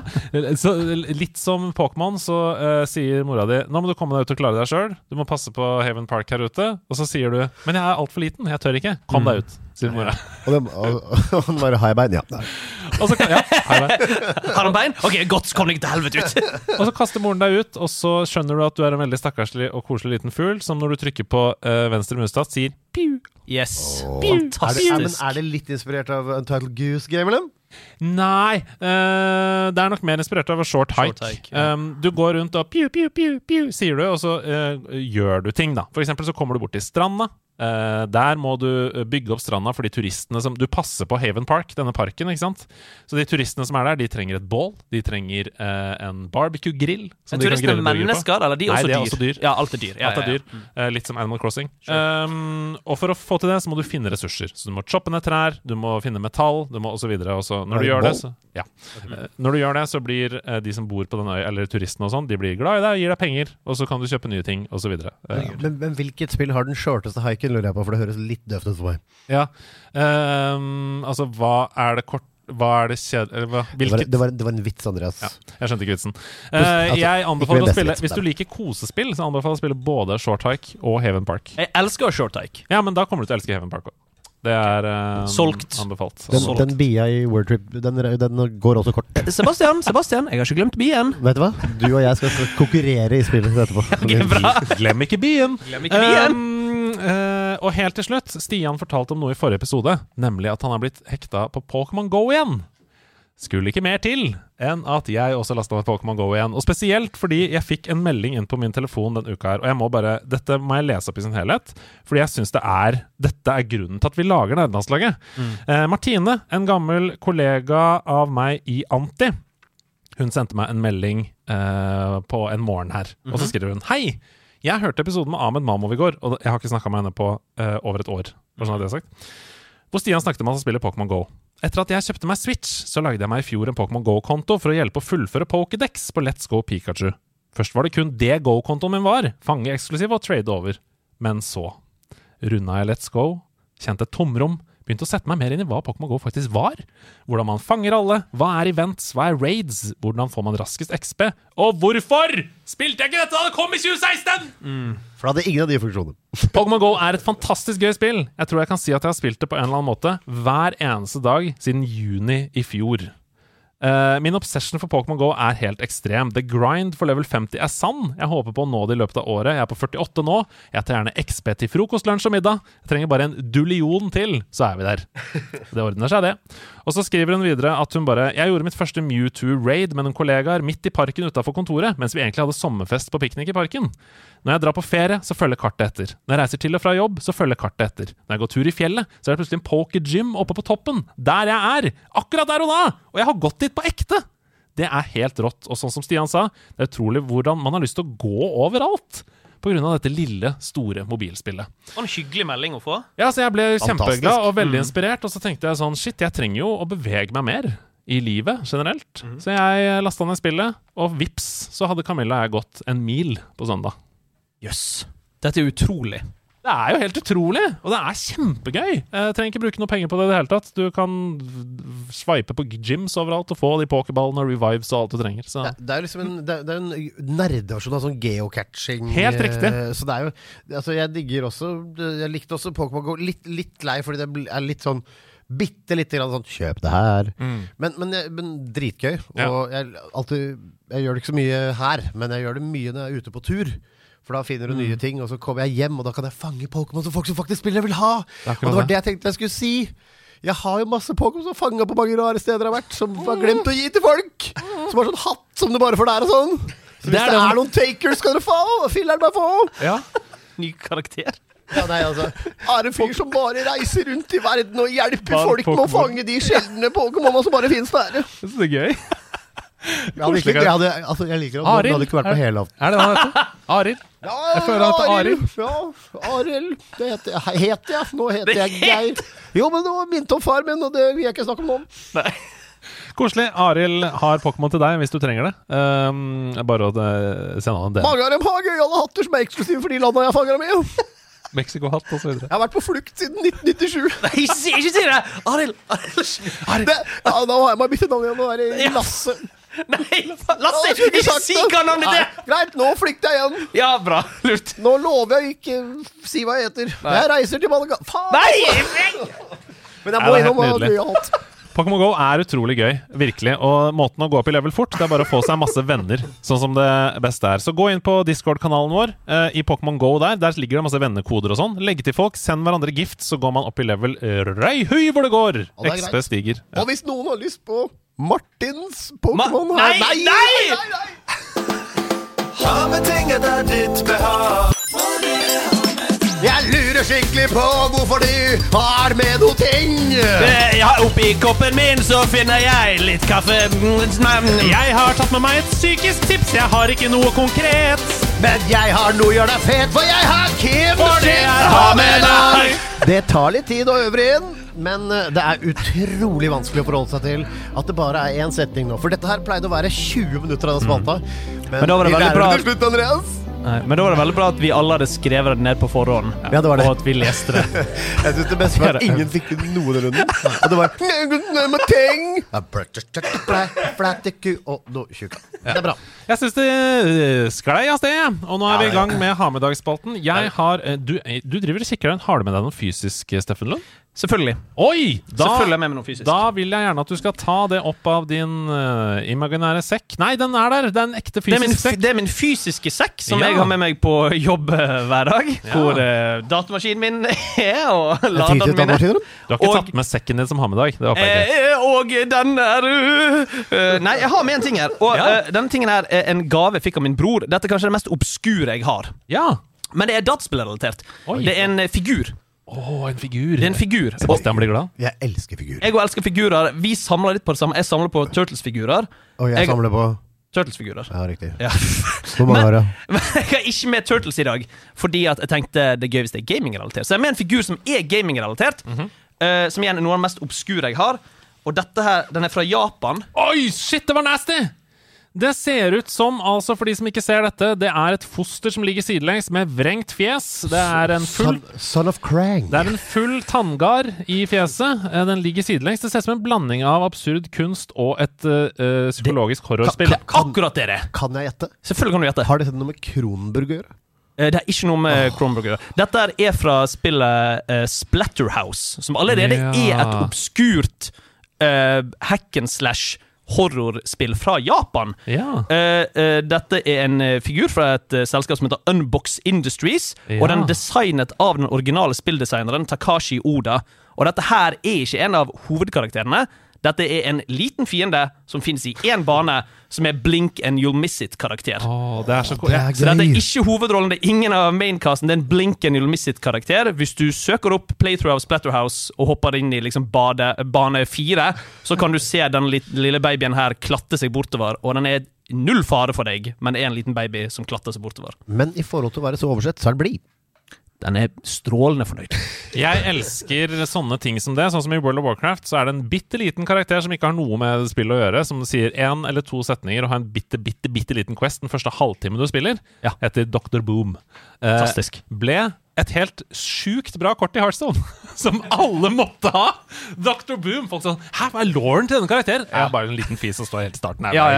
så Litt som Pokémon, så uh, sier mora di Nå må du komme deg ut og klare deg sjøl. Du må passe på Haven Park her ute. Og så sier du Men jeg er altfor liten, jeg tør ikke. Kom deg ut, sier mora. *laughs* Og, han bare har jeg bein? Ja. Og så, kan- ja. Har *laughs* han bein? OK, godt, kom deg til helvete ut. *laughs* og så kaster moren deg ut, og så skjønner du at du er en veldig stakkarslig og koselig liten fugl som når du trykker på uh, venstre mustat, sier piu. Yes. Er det, er, Fantastisk. er det litt inspirert av Untitled Goose Game, eller? Nei, Uh, det er nok mer inspirert av short hike. Short hike, ja. um, du går rundt og piu, piu, piu, piu, sier du, og så uh, gjør du ting, da. For eksempel så kommer du bort til stranda. Eh, der må du eh, bygge opp stranda for de turistene som Du passer på Haven Park, denne parken, ikke sant? Så de turistene som er der, de trenger et bål. De trenger uh, en barbecue-grill. Men turistene grille mennesker, eller de er Nei, også det er dyr? også dyr. Ja, alt er dyr. Ja, Alt er ja, ja. dyr. Eh, litt som Animal Crossing. Um, og for å få til det, så må du finne ressurser. Så du må choppe ned trær, du må finne metall, du må osv. Når Er du gjør det, så ja. Når du gjør det, så blir de som bor på den øya, eller turistene og sånn, de blir glad i deg, gir deg penger, og så kan du kjøpe nye ting, osv. Uh, Men, men hvilket spill har den shorteste hiken, lurer jeg på, for det høres litt døvt ut for meg. ja. Um, altså, hva er det kort Hva er det kjedelig Det var, det, det var en vits, Andreas. Ja, jeg skjønte ikke vitsen. Eh, altså, jeg anbefaler å spille Hvis du liker kosespill, så anbefaler jeg å spille både Short Hike og Haven Park. Jeg elsker short hike. Ja, men da kommer du til å elske Haven Park òg. Det er eh, Solgt. anbefalt. Den, Solgt. den bia i Wordtrip, den, den går også kort. Sebastian, Sebastian, jeg har ikke glemt bien. Vet du hva? Du og jeg skal konkurrere i spillet etterpå. *laughs* okay, bra. Glem ikke bien! Glem ikke bien. Um, eh, og helt til slutt, Stian fortalte om noe i forrige episode, nemlig at han har blitt hekta på Pokémon Go igjen. Skulle ikke mer til enn at jeg også lasta meg Pokémon Go igjen. Og spesielt fordi jeg fikk en melding inn på min telefon den uka her. Og jeg må bare, dette må jeg lese opp i sin helhet, fordi jeg syns det er Dette er grunnen til at vi lager Nerdelandslaget. Eh, Martine, en gammel kollega av meg i Anti, hun sendte meg en melding eh, på en morgen her. Og så skriver hun Hei! Jeg hørte episoden med Ahmed Mamov i går, og jeg har ikke snakka med henne på uh, over et år. Bare sånn at det er sagt. Hvor Stian snakket om han spiller Pokémon GO. Etter at jeg kjøpte meg Switch, så lagde jeg meg i fjor en Pokémon GO-konto for å hjelpe å fullføre Pokédex på Let's Go Pikachu. Først var det kun det Go-kontoen min var, fange eksklusiv og trade over. Men så runda jeg Let's Go, kjente tomrom, begynte å sette meg mer inn i hva Pokémon GO faktisk var. Hvordan man fanger alle, hva er events, hva er raids, hvordan får man raskest XP, og hvorfor spilte jeg ikke dette da det kom i 2016?! For da hadde ingen av de funksjonene. *laughs* Pokémon GO er et fantastisk gøy spill. Jeg tror jeg kan si at jeg har spilt det på en eller annen måte hver eneste dag siden juni i fjor. Eh, min obsession for Pokémon GO er helt ekstrem. The grind for level 50 er sann. Jeg håper på å nå det i løpet av året. Jeg er på 48 nå. Jeg tar gjerne XP til frokost, lunsj og middag. Jeg trenger bare en dullion til, så er vi der. *laughs* Det ordner seg, det. Og så skriver hun videre at hun bare Jeg gjorde mitt første Mewtwo-raid med noen kollegaer midt i parken utafor kontoret, mens vi egentlig hadde sommerfest på piknik i parken. Når jeg drar på ferie, så følger kartet etter. Når jeg reiser til og fra jobb, så følger kartet etter. Når jeg går tur i fjellet, så er det plutselig en poker gym oppe på toppen. Der jeg er! Akkurat der og da! Og jeg har gått dit på ekte! Det er helt rått. Og sånn som Stian sa, det er utrolig hvordan man har lyst til å gå overalt. Av dette lille, store mobilspillet. Og en hyggelig melding å få. Ja, så jeg ble Fantastisk. kjempeglad og veldig inspirert, og så tenkte jeg sånn Shit, jeg trenger jo å bevege meg mer i livet generelt. Så jeg lasta ned spillet, og vips, så hadde Camilla og jeg gått en mil på søndag. Jøss. Dette er utrolig. Det er jo helt utrolig, og det er kjempegøy. Jeg trenger ikke bruke noe penger på det i det hele tatt. Du kan sveipe på gyms overalt og få de pokerballene og revives og alt du trenger. Så Det, det er liksom en, det, det er en nerdeversjon av sånn geocatching. Helt riktig. eh, Så det er jo Altså, jeg digger også Jeg likte også Pokémon Go. Litt, litt lei fordi det er litt sånn Bitte lite grann sånn Kjøp det her. Men, men, jeg- men dritgøy. Ja. Og jeg, alltid, jeg gjør det ikke så mye her, men jeg gjør det mye når jeg er ute på tur. For da finner du nye ting, og så kommer jeg hjem, og da kan jeg fange Pokémon som folk som faktisk spiller vil ha. Det Og det var det. jeg tenkte jeg skulle si. Jeg har jo masse Pokémon som fanga på mange rare steder jeg har vært, som har glemt å gi til folk. Som har sånn hatt som det bare får der og sånn. Så hvis Det det er er, noen takers, skal dere få! Filler'n bare få! ja. Ny karakter. Ja, nei, altså Er en fyr som bare reiser rundt i verden og hjelper Bare folk med å fange de sjeldne Pokémonene som bare finnes der. Det er gøy. Jeg, hadde ikke, jeg, hadde, altså, jeg liker at Aril, du hadde ikke vært på helaften. Er det det han heter? *laughs* Arild? Ja, Jeg føler heter Arild. Ja, Arild. Det heter jeg. Het jeg. Nå heter jeg Geir. Jo, men det var minnet om far min, og det vil jeg ikke snakke om nå. Nei. Koselig. Arild har Pokémon til deg hvis du trenger det. Um, bare å sende han en DM. Mange av dem har gøyale hatter som er eksklusive for de landa jeg fanger dem i. *laughs* Mexico-hatt osv. Jeg har vært på flukt siden 1997. *laughs* Nei, ikke si det! Arild! Arild. Ja, nå har jeg meg byttet navn igjen. Nå er det Ja. Lasse. *laughs* Nei, Lasse! Ikke sagt si hva navnet ditt er! Greit, nå flykter jeg igjen. Ja, bra. Lurt. Nå lover jeg ikke si hva jeg heter. Jeg reiser til Malaga. Faen! Nei! *laughs* Men jeg Ja, må det innom hva du har hatt. Pokémon GO er utrolig gøy, virkelig. Og måten å gå opp i level fort, det er bare å få seg masse venner, sånn som det beste er. Så gå inn på Discord-kanalen vår eh, i Pokémon GO der. Der ligger det masse vennekoder og sånn. Legge til folk, send hverandre gift, så går man opp i level eh, røyhøy hvor det går. Og det er XP stiger. Ja. Og hvis noen har lyst på Martins Ma her. nei, Nei! nei! Ha med ting etter ditt behag. Jeg lurer skikkelig på hvorfor du har med noe ting. Eh, Ja, oppi koppen min så finner jeg litt kaffe. Mm, Jeg har tatt med meg et psykisk tips. Jeg har ikke noe konkret. Men jeg har noe å gjøre deg fet, for jeg har Kim For det tar litt tid å øve inn, men eh, det er utrolig vanskelig å forholde seg til at det bare er én setning nå. For dette her pleide å være 20 minutter av den spalta. Men, Men da var det veldig bra. til slutt, Andreas. Nei, men da var det veldig bra at vi alle hadde skrevet det ned på forhånd. Ja, det var det. Og at vi leste det. *laughs* Jeg synes det beste var at ingen fikk det noen runde. Og det var. Det er bra. Jeg syns det eh, sklei av sted, og nå er vi i gang med ha med deg-spalten. Jeg har eh, du, eh, du driver og kikker deg. en du med deg noe fysisk, Steffen Lund? Selvfølgelig. Oi! Da, Selvfølgelig jeg med med noe fysisk. Da vil jeg gjerne at du skal ta det opp av din uh, imaginære sekk. Nei, den er der! Det er en ekte Det er, min, fysisk sekk. det er min fysiske sekk som Ja. jeg har med meg på jobb eh, hver dag. Ja. Hvor uh, datamaskinen min *laughs* er, og laderen min er. Du har ikke og- tatt med sekken din som har med deg? Det håper jeg ikke. Og den er uh, Nei, jeg har med en ting her. Og Ja. denne tingen her er en gave jeg fikk av min bror. Dette er kanskje det mest obskure jeg har. Ja! Men det er dataspillrelatert. Det er en figur. Å, en figur. Det er en figur. Sebastian blir glad. Jeg elsker figurer. jeg og elsker figurer. Vi samler litt på det samme. Jeg samler på Turtles-figurer. Og jeg Jeg- samler på Turtles-figurer. Ja, riktig. Ja. Hvor mange har du? *laughs* Men jeg har ikke med Turtles i dag, fordi at jeg tenkte det er gøy hvis det er gaming-relatert. Så jeg har med en figur som er gaming-relatert, uh, som igjen er noe av det mest obskure jeg har. Og dette her, den er fra Japan. Oi, shit, det var nasty! Det ser ut som, altså for de som ikke ser dette, det er et foster som ligger sidelengs med vrengt fjes. Det er en full Son, son of Krang. Det er en full tanngard i fjeset. Eh, Den ligger sidelengs. Det ser ut som en blanding av absurd kunst og et eh, psykologisk horrorspill. Akkurat det er det! Kan jeg gjette? Selvfølgelig kan du gjette. Har dette noe med Kronburg å gjøre? Eh, Det er ikke noe med å gjøre. Dette er fra spillet Splatterhouse, som allerede Ja. er et obskurt uh, hack and slash horrorspill fra Japan. Ja. Eh, eh, dette er en eh, figur fra et selskap som heter Unbox Industries. Ja. Og den er designet av den originale spilldesigneren Takashi Oda. Og dette her er ikke en av hovedkarakterene. Dette er en liten fiende som finnes i én bane, som er Blink and You'll Miss It-karakter. Oh, det er så Det er Så dette er ikke hovedrollen, det er ingen av maincasten. Det er en Blink and You'll Miss It-karakter. Hvis du søker opp Playthrough av Splatterhouse og hopper inn i liksom bade, bane fire, så kan du se den lille babyen her klatte seg bortover, og den er null fare for deg, men er en liten baby som klatter seg bortover. Men i forhold til å være så oversett, så er det blid. Den er strålende fornøyd. Jeg elsker sånne ting som det. Sånn som i World of Warcraft så er det en bitte liten karakter som ikke har noe med spillet å gjøre, som sier én eller to setninger og har en bitte, bitte, bitte liten quest den første halvtimen du spiller, Ja. etter Dr. Boom. Eh, Fantastisk. ble et helt sjukt bra kort i Heartstone, *laughs* som alle måtte ha! Dr. Boom. Folk sånn Hæ, hva er lauren til denne karakteren? Ja, bare en liten fis som står helt i starten her. Ja,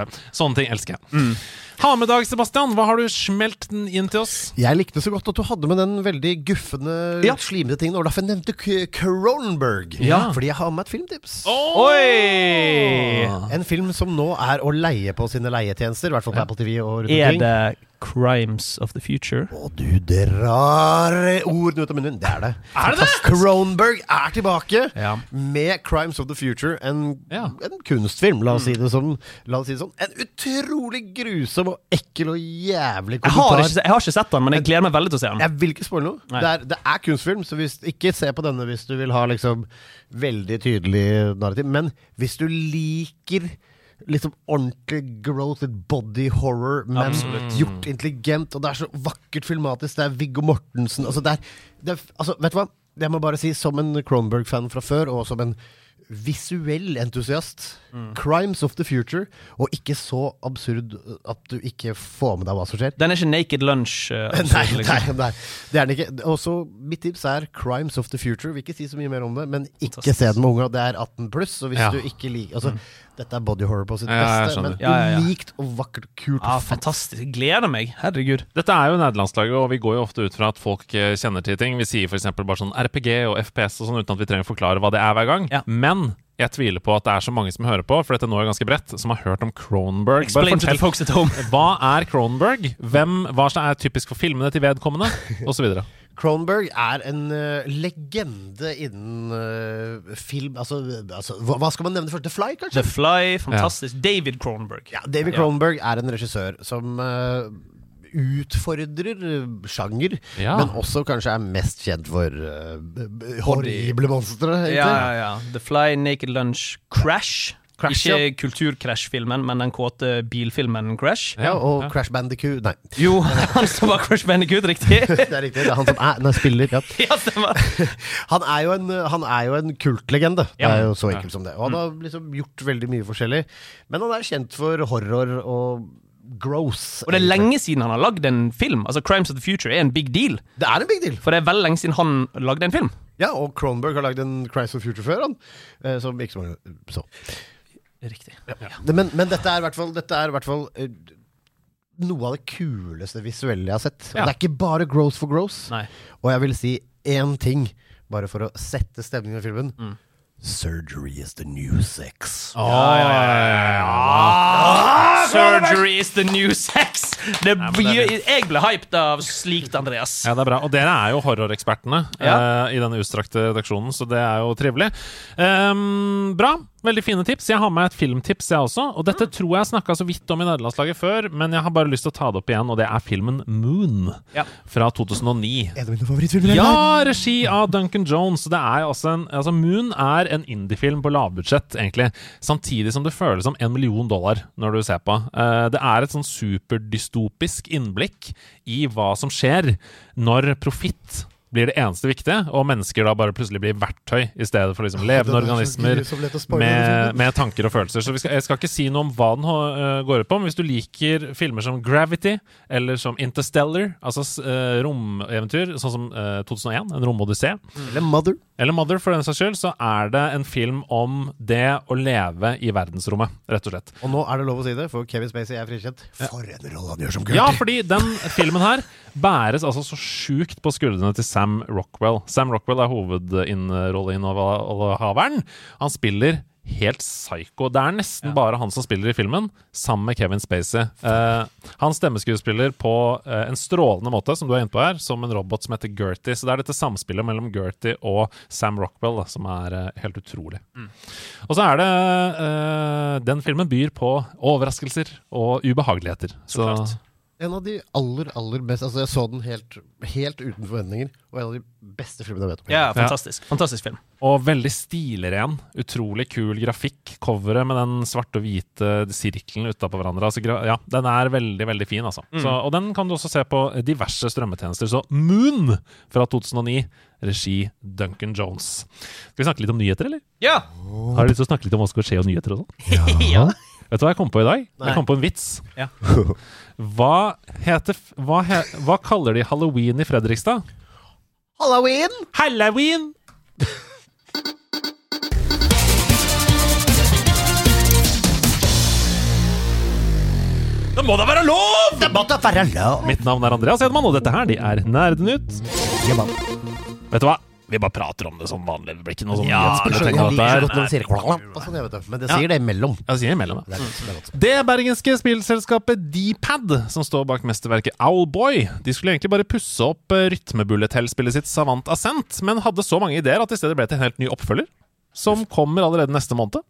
ja. Sånne ting elsker jeg. Ha med dag, Sebastian. Hva har du smelt den inn til oss? Jeg likte så godt at du hadde med den veldig guffende, Ja. slimete tingen. Og derfor nevnte Cronenberg. Ja. Fordi jeg har med et filmtips. Oi! En film som nå er å leie på sine leietjenester, i hvert fall på Apple TV og rundt Er det Crimes of the Future? Å, du drar ordene ut av munnen. Det er det. Er det Cronberg er tilbake Ja. med 'Crimes of the Future'. En, Ja. en kunstfilm, la oss, si det som, la oss si det sånn. En utrolig grusom ekkel og jævlig Jeg har, ikke, jeg har ikke sett den, men jeg gleder meg veldig til å se den. Jeg vil ikke spoile noe. Det er, det er kunstfilm, så hvis, ikke se på denne hvis du vil ha liksom veldig tydelig narrativ. Men hvis du liker liksom ordentlig growth, body horror, men gjort intelligent, og det er så vakkert filmatisk. Det er Viggo Mortensen altså det er, det er, altså, Vet du hva? Jeg må bare si, som en Kronberg-fan fra før, og som en visuell entusiast. Mm. Crimes of the future. Og ikke så absurd at du ikke får med deg hva som skjer. Den er ikke Naked Lunch. Uh, *laughs* absurd, Nei, liksom. nei, nei, det er den ikke. Også mitt tips er Crimes of the Future. Vil ikke si så mye mer om det, men ikke Fantastisk. se den med unga. Det er 18 pluss, og hvis Ja. du ikke liker altså, Dette er body horror på sitt Ja, beste, men skjønner. Ja, ja, ja. unikt og vakkert, kult Ja, fantastisk. Gleder meg. Herregud. Dette er jo nederlandslaget, og vi går jo ofte ut fra at folk eh, kjenner til ting. Vi sier f.eks. bare sånn RPG og FPS og sånn uten at vi trenger å forklare hva det er hver gang. Ja. Men jeg tviler på at det er så mange som hører på, for dette nå er ganske bredt, som har hørt om Cronenberg. Bare Explain to the fortell, folks at home. *laughs* hva er Cronenberg? Hvem, hva som er typisk for filmene til vedkommende? Og så videre. *laughs* Cronenberg er en uh, legende innen uh, film altså, altså, hva, hva skal man nevne først? The Fly, kanskje? The Fly, fantastisk. David Cronenberg. Ja, David Cronenberg er en regissør som eh, utfordrer eh, sjanger, Ja. men også kanskje er mest kjent for b- horrible monstre. Ja, ja, ja. The Fly, Naked Lunch, Crash. Crash, ikke kulturkrasj-filmen, men den kåte bilfilmen Crash. Ja, og Ja. Crash Bandicoot Nei, Jo, *laughs* han som var Crash Bandicoot, riktig. *laughs* det er riktig. Det er han som er, nei, spiller. Ja. *laughs* ja. Han er jo en, han er jo en kultlegende. Det er jo så enkelt som det. Og han har liksom gjort veldig mye forskjellig. Men han er kjent for horror og gross. Og det er lenge siden han har lagd en film. Altså Crimes of the Future er en big deal. Det er en big deal. For det er veldig lenge siden han lagde en film. Ja, og Cronberg har lagd en Crimes of the Future før, han. eh, Som ikke så mange så. Riktig. Det- Men, men dette er i hvert fall, er hvert fall eh, noe av det kuleste visuelle jeg har sett. Ja. det er ikke bare gross for gross. Nei. Og jeg vil si én ting, bare for å sette stemningen i filmen. Mm. Surgery is the new sex. Surgery is the new sex! Det jeg ble hyped av slikt, Andreas. Ja, det er bra. Og dere er jo horrorekspertene Ja. eh, i denne utstrakte redaksjonen, så det er jo trivelig. Um, bra. Veldig fine tips. Jeg har med et filmtips, jeg også. Og dette tror jeg snakka så vidt om i nederlandslaget før, men jeg har bare lyst til å ta det opp igjen, og det er filmen Moon Ja. fra 2009. En av mine favorittfilmer. Ja, regi av Duncan Jones. Det er altså en, altså Moon er en indiefilm på lavbudsjett, egentlig. Samtidig som det føles som en million dollar når du ser på. Eh, det er et sånn superdystopisk innblikk i hva som skjer når profitt blir det eneste viktige, og mennesker da bare plutselig blir verktøy i stedet for liksom levende er organismer spoile den med, med tanker og følelser. Så vi skal, jeg skal ikke si noe om hva den øh, går ut på, men hvis du liker filmer som Gravity eller som Interstellar, altså øh, romeventyr, sånn som uh, 2001, en romodyssé, Eller Mother. eller Mother for den saks skyld, så er det en film om det å leve i verdensrommet, rett og slett. Og nå er det lov å si det, for Kevin Spacey er frikjent. For en rolle han gjør som Ja, fordi den filmen her bæres altså så sjukt på skuldrene til Sam Rockwell. Sam Rockwell er hovedrollinnehaveren. Han spiller helt psycho. Det er nesten bare han som spiller i filmen, sammen med Kevin Spacey. Eh, han stemmeskuespiller på eh, en strålende måte, som du er inne på her, som en robot som heter Gertie. Så det er dette samspillet mellom Gertie og Sam Rockwell da, som er eh, helt utrolig. Og så er det eh, Den filmen byr på overraskelser og ubehageligheter. Så, klart. En av de aller, aller beste Altså, jeg så den helt, helt uten forventninger, og en av de beste filmene jeg vet om. Ja, fantastisk. Fantastisk film. Og veldig stilren. Utrolig kul grafikk. Coveret med den svarte og hvite sirkelen utapå hverandre. Altså, ja, den er veldig, veldig fin, altså. Så, og den kan du også se på diverse strømmetjenester. Så Moon fra 2009, regi Duncan Jones. Skal vi snakke litt om nyheter, eller? Ja! Har du lyst til å snakke litt om hva som skal skje og nyheter og sånn? *laughs* ja. Vet du hva jeg kom på i dag? Nei. Jeg kom på en vits. Ja. *laughs* Hva heter hva, he, hva kaller de halloween i Fredrikstad? Halloween! Halloween! *laughs* Det må da være lov! Det må da være lov! Mitt navn er Andreas Hedman, og dette her de er Nerdenytt. Vet du hva? Vi bare prater om det som vanlig. Det blir ikke noe sånn Ja, nyhetsbilde Jeg å tenke på liker godt når de sier klapp og sånn, jeg vet det. Men det sier det imellom. Jeg sier imellom, Det er godt. Det er. Det bergenske spillselskapet Dpad, som står bak mesterverket Owlboy, de skulle egentlig bare pusse opp eh, rytmebulletell-spillet sitt Savant Ascent, men hadde så mange ideer at i stedet ble det en helt ny oppfølger, som kommer allerede neste måned.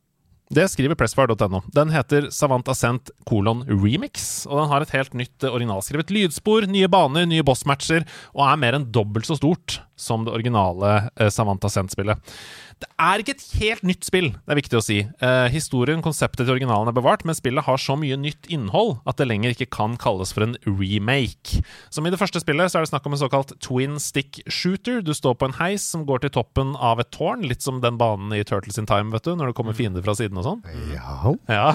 Det skriver pressfire.no. Den heter Savant Ascent kolon remix, og den har et helt nytt eh, originalskrevet lydspor, nye baner, nye bossmatcher, og er mer enn dobbelt så stort som det originale Savant Savanta Sent-spillet. Det er ikke et helt nytt spill, det er viktig å si. Eh, historien, konseptet til originalen er bevart, men spillet har så mye nytt innhold at det lenger ikke kan kalles for en remake. Som i det første spillet så er det snakk om en såkalt twin stick shooter. Du står på en heis som går til toppen av et tårn, litt som den banen i Turtles in Time, vet du, når det kommer fiender fra siden og sånn. Ja. Ja,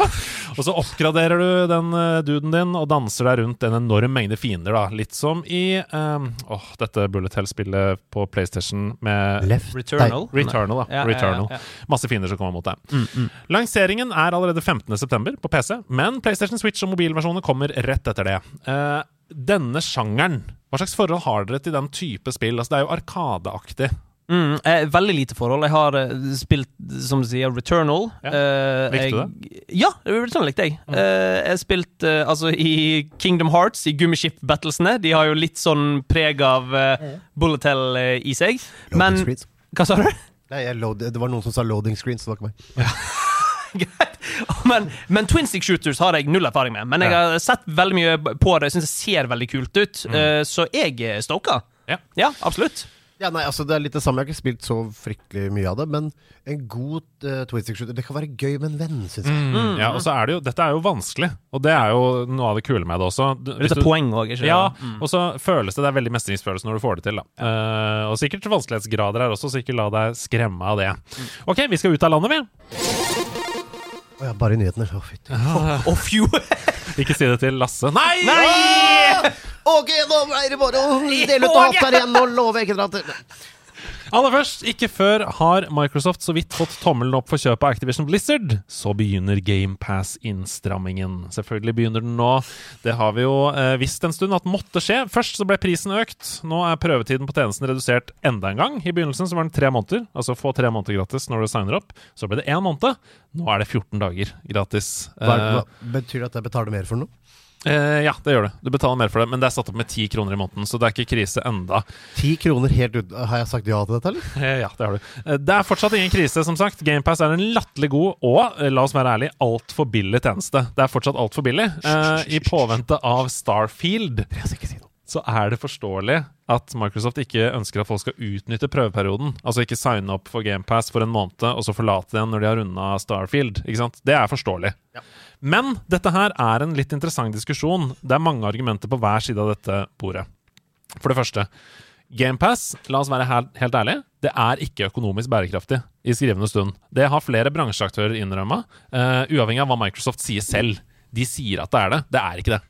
og så oppgraderer du den eh, duden din og danser deg rundt en enorm mengde fiender, da. Litt som i ehm, åh, dette Bullet Hell-spillet på PlayStation med Left Returnal. Returnal, da. Ja, Returnal. ja. Masse fiender som kommer mot deg. Lanseringen er allerede 15.9. på PC, men PlayStation Switch og mobilversjoner kommer rett etter det. Uh, denne sjangeren, hva slags forhold har dere til den type spill? Altså, det er jo arkadeaktig. Mm, eh, veldig lite forhold. Jeg har eh, spilt, som du sier, Returnal. Ja. Eh, Likte du det? Ja, Returnal likte jeg. Eh, jeg har spilt eh, altså i Kingdom Hearts, i Gummiship-battlesene. De har jo litt sånn preg av uh, Bullet Hell eh, i seg. Men. Hva sa du? Nei, det var noen som sa loading screens, så det var ikke meg. *laughs* Greit. men, men twin stick shooters har jeg null erfaring med. Men jeg har sett veldig mye på det. Jeg syns det ser veldig kult ut. Mm. så jeg er stoka. Ja. Ja, absolutt. Ja, nei, altså Det er litt det samme. Jeg har ikke spilt så fryktelig mye av det. Men en god uh, shooter Det kan være gøy med en venn, syns jeg. Mm, ja, og så er det jo, Dette er jo vanskelig, og det er jo noe av det kule med det også. Du- hvis Litt du- poeng òg, ikke Ja, Mm. og så føles det Det er veldig mestringsfølelse når du får det til. da Eh, Og sikkert vanskelighetsgrader her også, så ikke la deg skremme av det. Mm. Ok, vi skal ut av landet, vi. Å ja, bare i nyhetene. Å, fytti. Oh, *laughs* Ikke si det til Lasse. Nei! Nei! *laughs* Ok, nå er det bare å dele ut og hatt her igjen. Jeg ikke dra Aller først, ikke før har Microsoft så vidt fått tommelen opp for kjøpet av Activision Blizzard. Så begynner GamePass-innstrammingen. Selvfølgelig begynner den nå. Det har vi jo eh, visst en stund at måtte skje. Først så ble prisen økt. Nå er prøvetiden på tjenesten redusert enda en gang. I begynnelsen så var den tre måneder, altså få tre måneder gratis når du signer opp. Så ble det én måned. Nå er det 14 dager gratis. hva, Eh, hva, Betyr det at jeg betaler mer for noe? Eh, ja, det gjør du. Du betaler mer for det, men det er satt opp med ti kroner i måneden, så det er ikke krise enda. Ti kroner helt ut Har jeg sagt ja til dette, eller? Eh, Ja, det har du. Eh, Det er fortsatt ingen krise, som sagt. GamePass er en latterlig god og, eh, la oss være ærlig, altfor billig tjeneste. Det er fortsatt altfor billig. Eh, I påvente av Starfield så er det forståelig at Microsoft ikke ønsker at folk skal utnytte prøveperioden. Altså ikke signe opp for GamePass for en måned, og så forlate den når de har runda Starfield. Ikke sant? Det er forståelig. Men dette her er en litt interessant diskusjon. Det er mange argumenter på hver side av dette bordet. For det første, GamePass, la oss være helt, helt ærlige, det er ikke økonomisk bærekraftig i skrivende stund. Det har flere bransjeaktører innrømma, uh, uavhengig av hva Microsoft sier selv. De sier at det er det. Det er ikke det.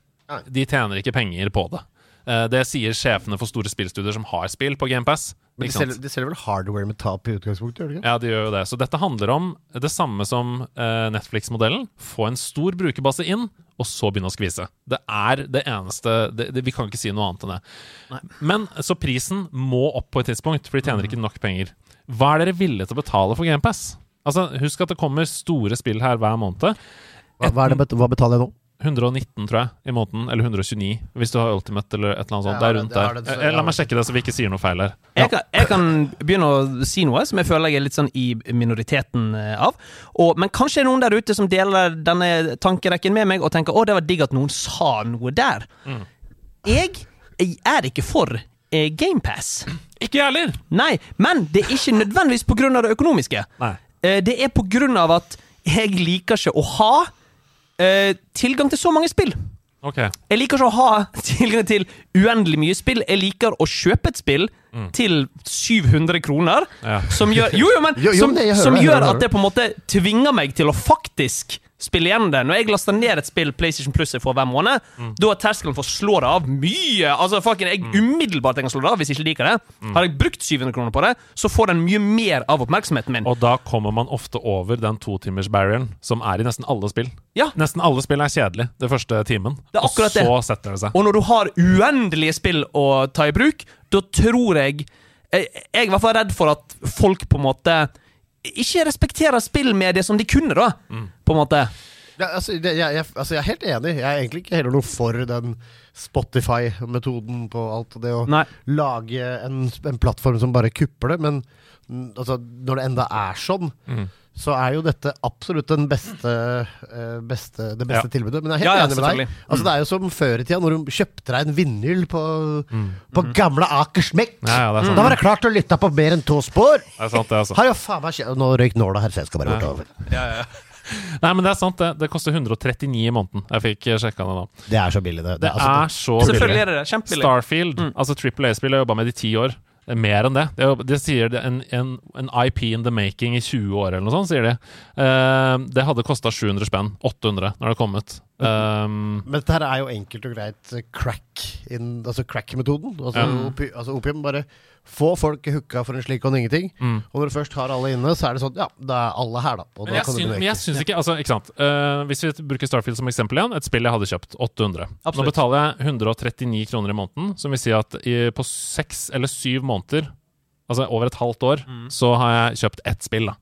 De tjener ikke penger på det. Eh, det sier sjefene for store spillstudier som har spill på GamePass. Men de selger, de selger vel hardware med tap i utgangspunktet? gjør de ikke? Ja, de gjør jo det. Så dette handler om det samme som eh, Netflix-modellen. Få en stor brukerbase inn, og så begynne å skvise. Det er det eneste det, det, Vi kan ikke si noe annet enn det. Men så prisen må opp på et tidspunkt, for de tjener ikke nok penger. Hva er dere villige til å betale for GamePass? Altså, husk at det kommer store spill her hver måned. Hva, hva, det, hva betaler jeg nå? 119, tror jeg, i måneden. Eller 129, hvis du har Ultimate eller et eller annet sånt. Ja, det er rundt det der. det- så- Eh, La meg sjekke det, så vi ikke sier noe feil her. Jeg kan, jeg kan begynne å si noe som jeg føler jeg er litt sånn i minoriteten eh, av. Og, men kanskje er noen der ute som deler denne tankerekken med meg og tenker å, det var digg at noen sa noe der. Jeg, jeg er ikke for eh, GamePass. Ikke jeg heller! Nei, men det er ikke nødvendigvis av det økonomiske. Nei. Eh, det er av at jeg liker ikke å ha eh, tilgang til så mange spill. Okay. Jeg liker ikke å ha tilgang til uendelig mye spill. Jeg liker å kjøpe et spill til 700 kroner. Ja. Som gjør, jo, jo, men, Jo, jo, som, det, hører som det, gjør at det på en måte tvinger meg til å faktisk spille igjen det. Når jeg laster ned et spill PlayStation Plus jeg får hver måned, da er terskelen for å slå det av mye. Altså, fucking, jeg umiddelbart jeg kan slå det av hvis jeg ikke liker det. Har jeg brukt 700 kroner på det, så får den mye mer av oppmerksomheten min. Og da kommer man ofte over den totimers-barrieren som er i nesten alle spill. Ja. Nesten alle spill er kjedelig det første timen, Det er og så det. setter det seg. Og når du har uendelige spill å ta i bruk, da tror jeg Jeg jeg er i hvert fall redd for at folk på en måte ikke respekterer spillmediet som de kunne, da. På en måte. Ja, altså, det, jeg, jeg, altså, jeg er helt enig. Jeg er egentlig ikke heller noe for den Spotify-metoden på alt. Det å Nei. lage en, en plattform som bare kupper det. Men mm, altså, når det enda er sånn, så er jo dette absolutt den beste, eh, beste, det beste Ja. tilbudet. Men jeg er helt Ja, ja, enig med deg. Altså, mm. det er jo som før i tida, når du kjøpte deg en vinyl på, på gamle Akersmek. Ja, ja, det er. Da var det klart å lytte på mer enn to spor. Det er sant, det, altså. Har jo faen meg skje- Nå røyk nåla her, så jeg skal bare bort over. Nei, men det er sant, det. Det koster 139 i måneden. Jeg fikk sjekka det nå. Det er så billig, det. Det altså, er så billig. Selvfølgelig er det det. Kjempebillig. Starfield, altså Triple A-spill, jeg har jobba med det i ti år. Er Mer enn det. Det, det sier det en, en, en IP in the making i 20 år, eller noe sånt, sier de. Uh, det hadde kosta 700 spenn. 800 når det har kommet. Um, Men dette her er jo enkelt og greit crack in, Altså crack-metoden. Altså, Ja. opi, altså opium. Bare få folk hooka for en slik og ingenting. Mm. Og når du først har alle inne, så er det sånn Ja, da er alle her, da. Og Men da jeg, kan syns, men jeg syns ikke altså, ikke sant? Uh, Hvis vi bruker Starfield som eksempel igjen, et spill jeg hadde kjøpt, 800. Nå betaler jeg 139 kroner i måneden, som vil si at i, på seks eller syv måneder, altså over et halvt år, Mm. så har jeg kjøpt ett spill. da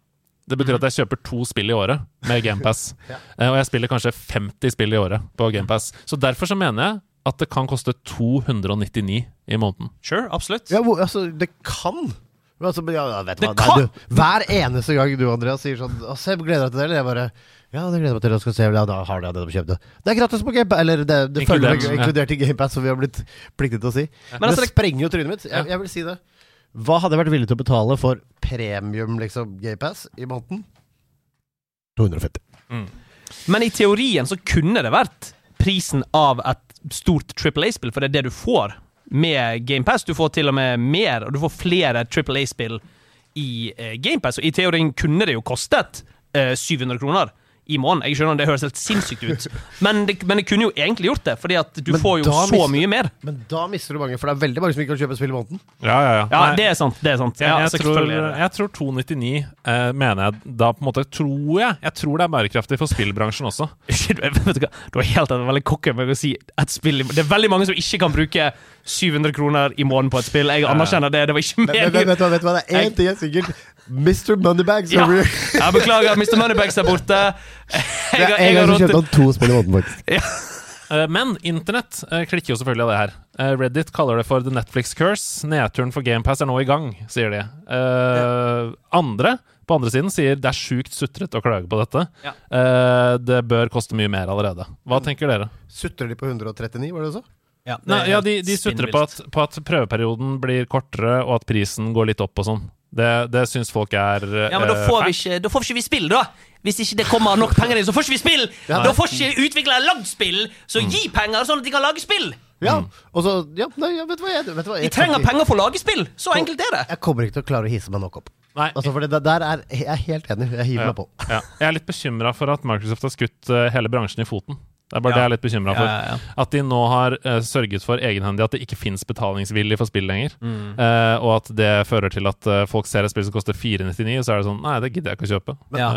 det betyr at jeg kjøper to spill i året med GamePass. *laughs* Ja. Eh, Og jeg spiller kanskje 50 spill i året på GamePass. Så derfor så mener jeg at det kan koste 299 i måneden. Sure, absolutt. Ja, hvor, altså, det kan. Men Altså, ja, ja, vet Det hva, Nei, kan. du, hver eneste gang du, Andreas, sier sånn altså, jeg gleder deg til det, eller jeg bare Ja, det gleder jeg meg til. Jeg skal se, ja, da har de det de kjøpte. Det er gratis på GamePass, eller det, det følger Inkludert, ja. inkludert i GamePass, som vi har blitt pliktige til å si. Men, altså, det det- sprenger jo trynet mitt. Jeg, jeg vil si det. Hva hadde jeg vært villig til å betale for premium liksom, GamePass i måneden? 250. Men i teorien så kunne det vært prisen av et stort Triple A-spill, for det er det du får med GamePass. Du får til og med mer, og du får flere Triple A-spill i eh, GamePass. Og i teorien kunne det jo kostet eh, 700 kroner i måneden. Jeg skjønner det høres helt sinnssykt ut, *laughs* men det, men det kunne jo egentlig gjort det, fordi at du Men får jo så mister- mye mer. Men da mister du mange, for det er veldig mange som ikke kan kjøpe spill i måneden. Ja, ja, ja. Ja, det er sant. det er sant jeg, ja, jeg, tror, selvfølgelig er jeg tror 299 eh, mener jeg da på en måte Tror jeg Jeg tror det er bærekraftig for spillbransjen også. *laughs* Shit, vet du hva? Du er helt veldig kokke med å si et spill Det er veldig mange som ikke kan bruke 700 kroner i måneden på et spill. Jeg anerkjenner det. Det var ikke Men, men, men meningen. vet, du hva, vet vet, hva, det er Jeg- én ting er sikkert. Mr. Moneybags Ja. over here. Jeg beklager, Mr. Moneybags er borte. Jeg, har- jeg har så kjøpte han to spill i måneden, faktisk. Ja. Men internett eh, klikker jo selvfølgelig av det her. Eh, Reddit kaller det for the Netflix curse. Nedturen for GamePass er nå i gang, sier de. Eh, andre på andre siden sier det er sjukt sutrete å klage på dette. Ja. Eh, det bør koste mye mer allerede. Hva tenker dere? Sutrer de på 139, var det du sa? Ja, det Nei, ja, de, de sutrer på at, på at prøveperioden blir kortere, og at prisen går litt opp og sånn. Det, det syns folk er Ja, men da eh, får, vi ikke, da får vi ikke vi spill, da! Hvis ikke det kommer nok penger inn, så får ikke vi spill! Ja. Da får ikke utviklere lagd spill! Så Mm. gi penger, sånn at de kan lage spill! Ja, og så Ja, nei, ja, vet du hva jeg, vet du hva, De trenger ikke- penger for å lage spill! Så enkelt er det. Jeg kommer ikke til å klare å hisse meg nok opp. Nei, Altså, for det der er Jeg er helt enig. Jeg hiver ja, meg på. ja. Jeg er litt bekymra for at Microsoft har skutt eh, hele bransjen i foten. Det er bare Ja. det jeg er litt bekymra for. Ja, ja, ja. At de nå har uh, sørget for egenhendig at det ikke fins betalingsvillig for spill lenger. Mm. Uh, og at det fører til at uh, folk ser et spill som koster 499, og så er det sånn Nei, det gidder jeg ikke å kjøpe. Men, Ja.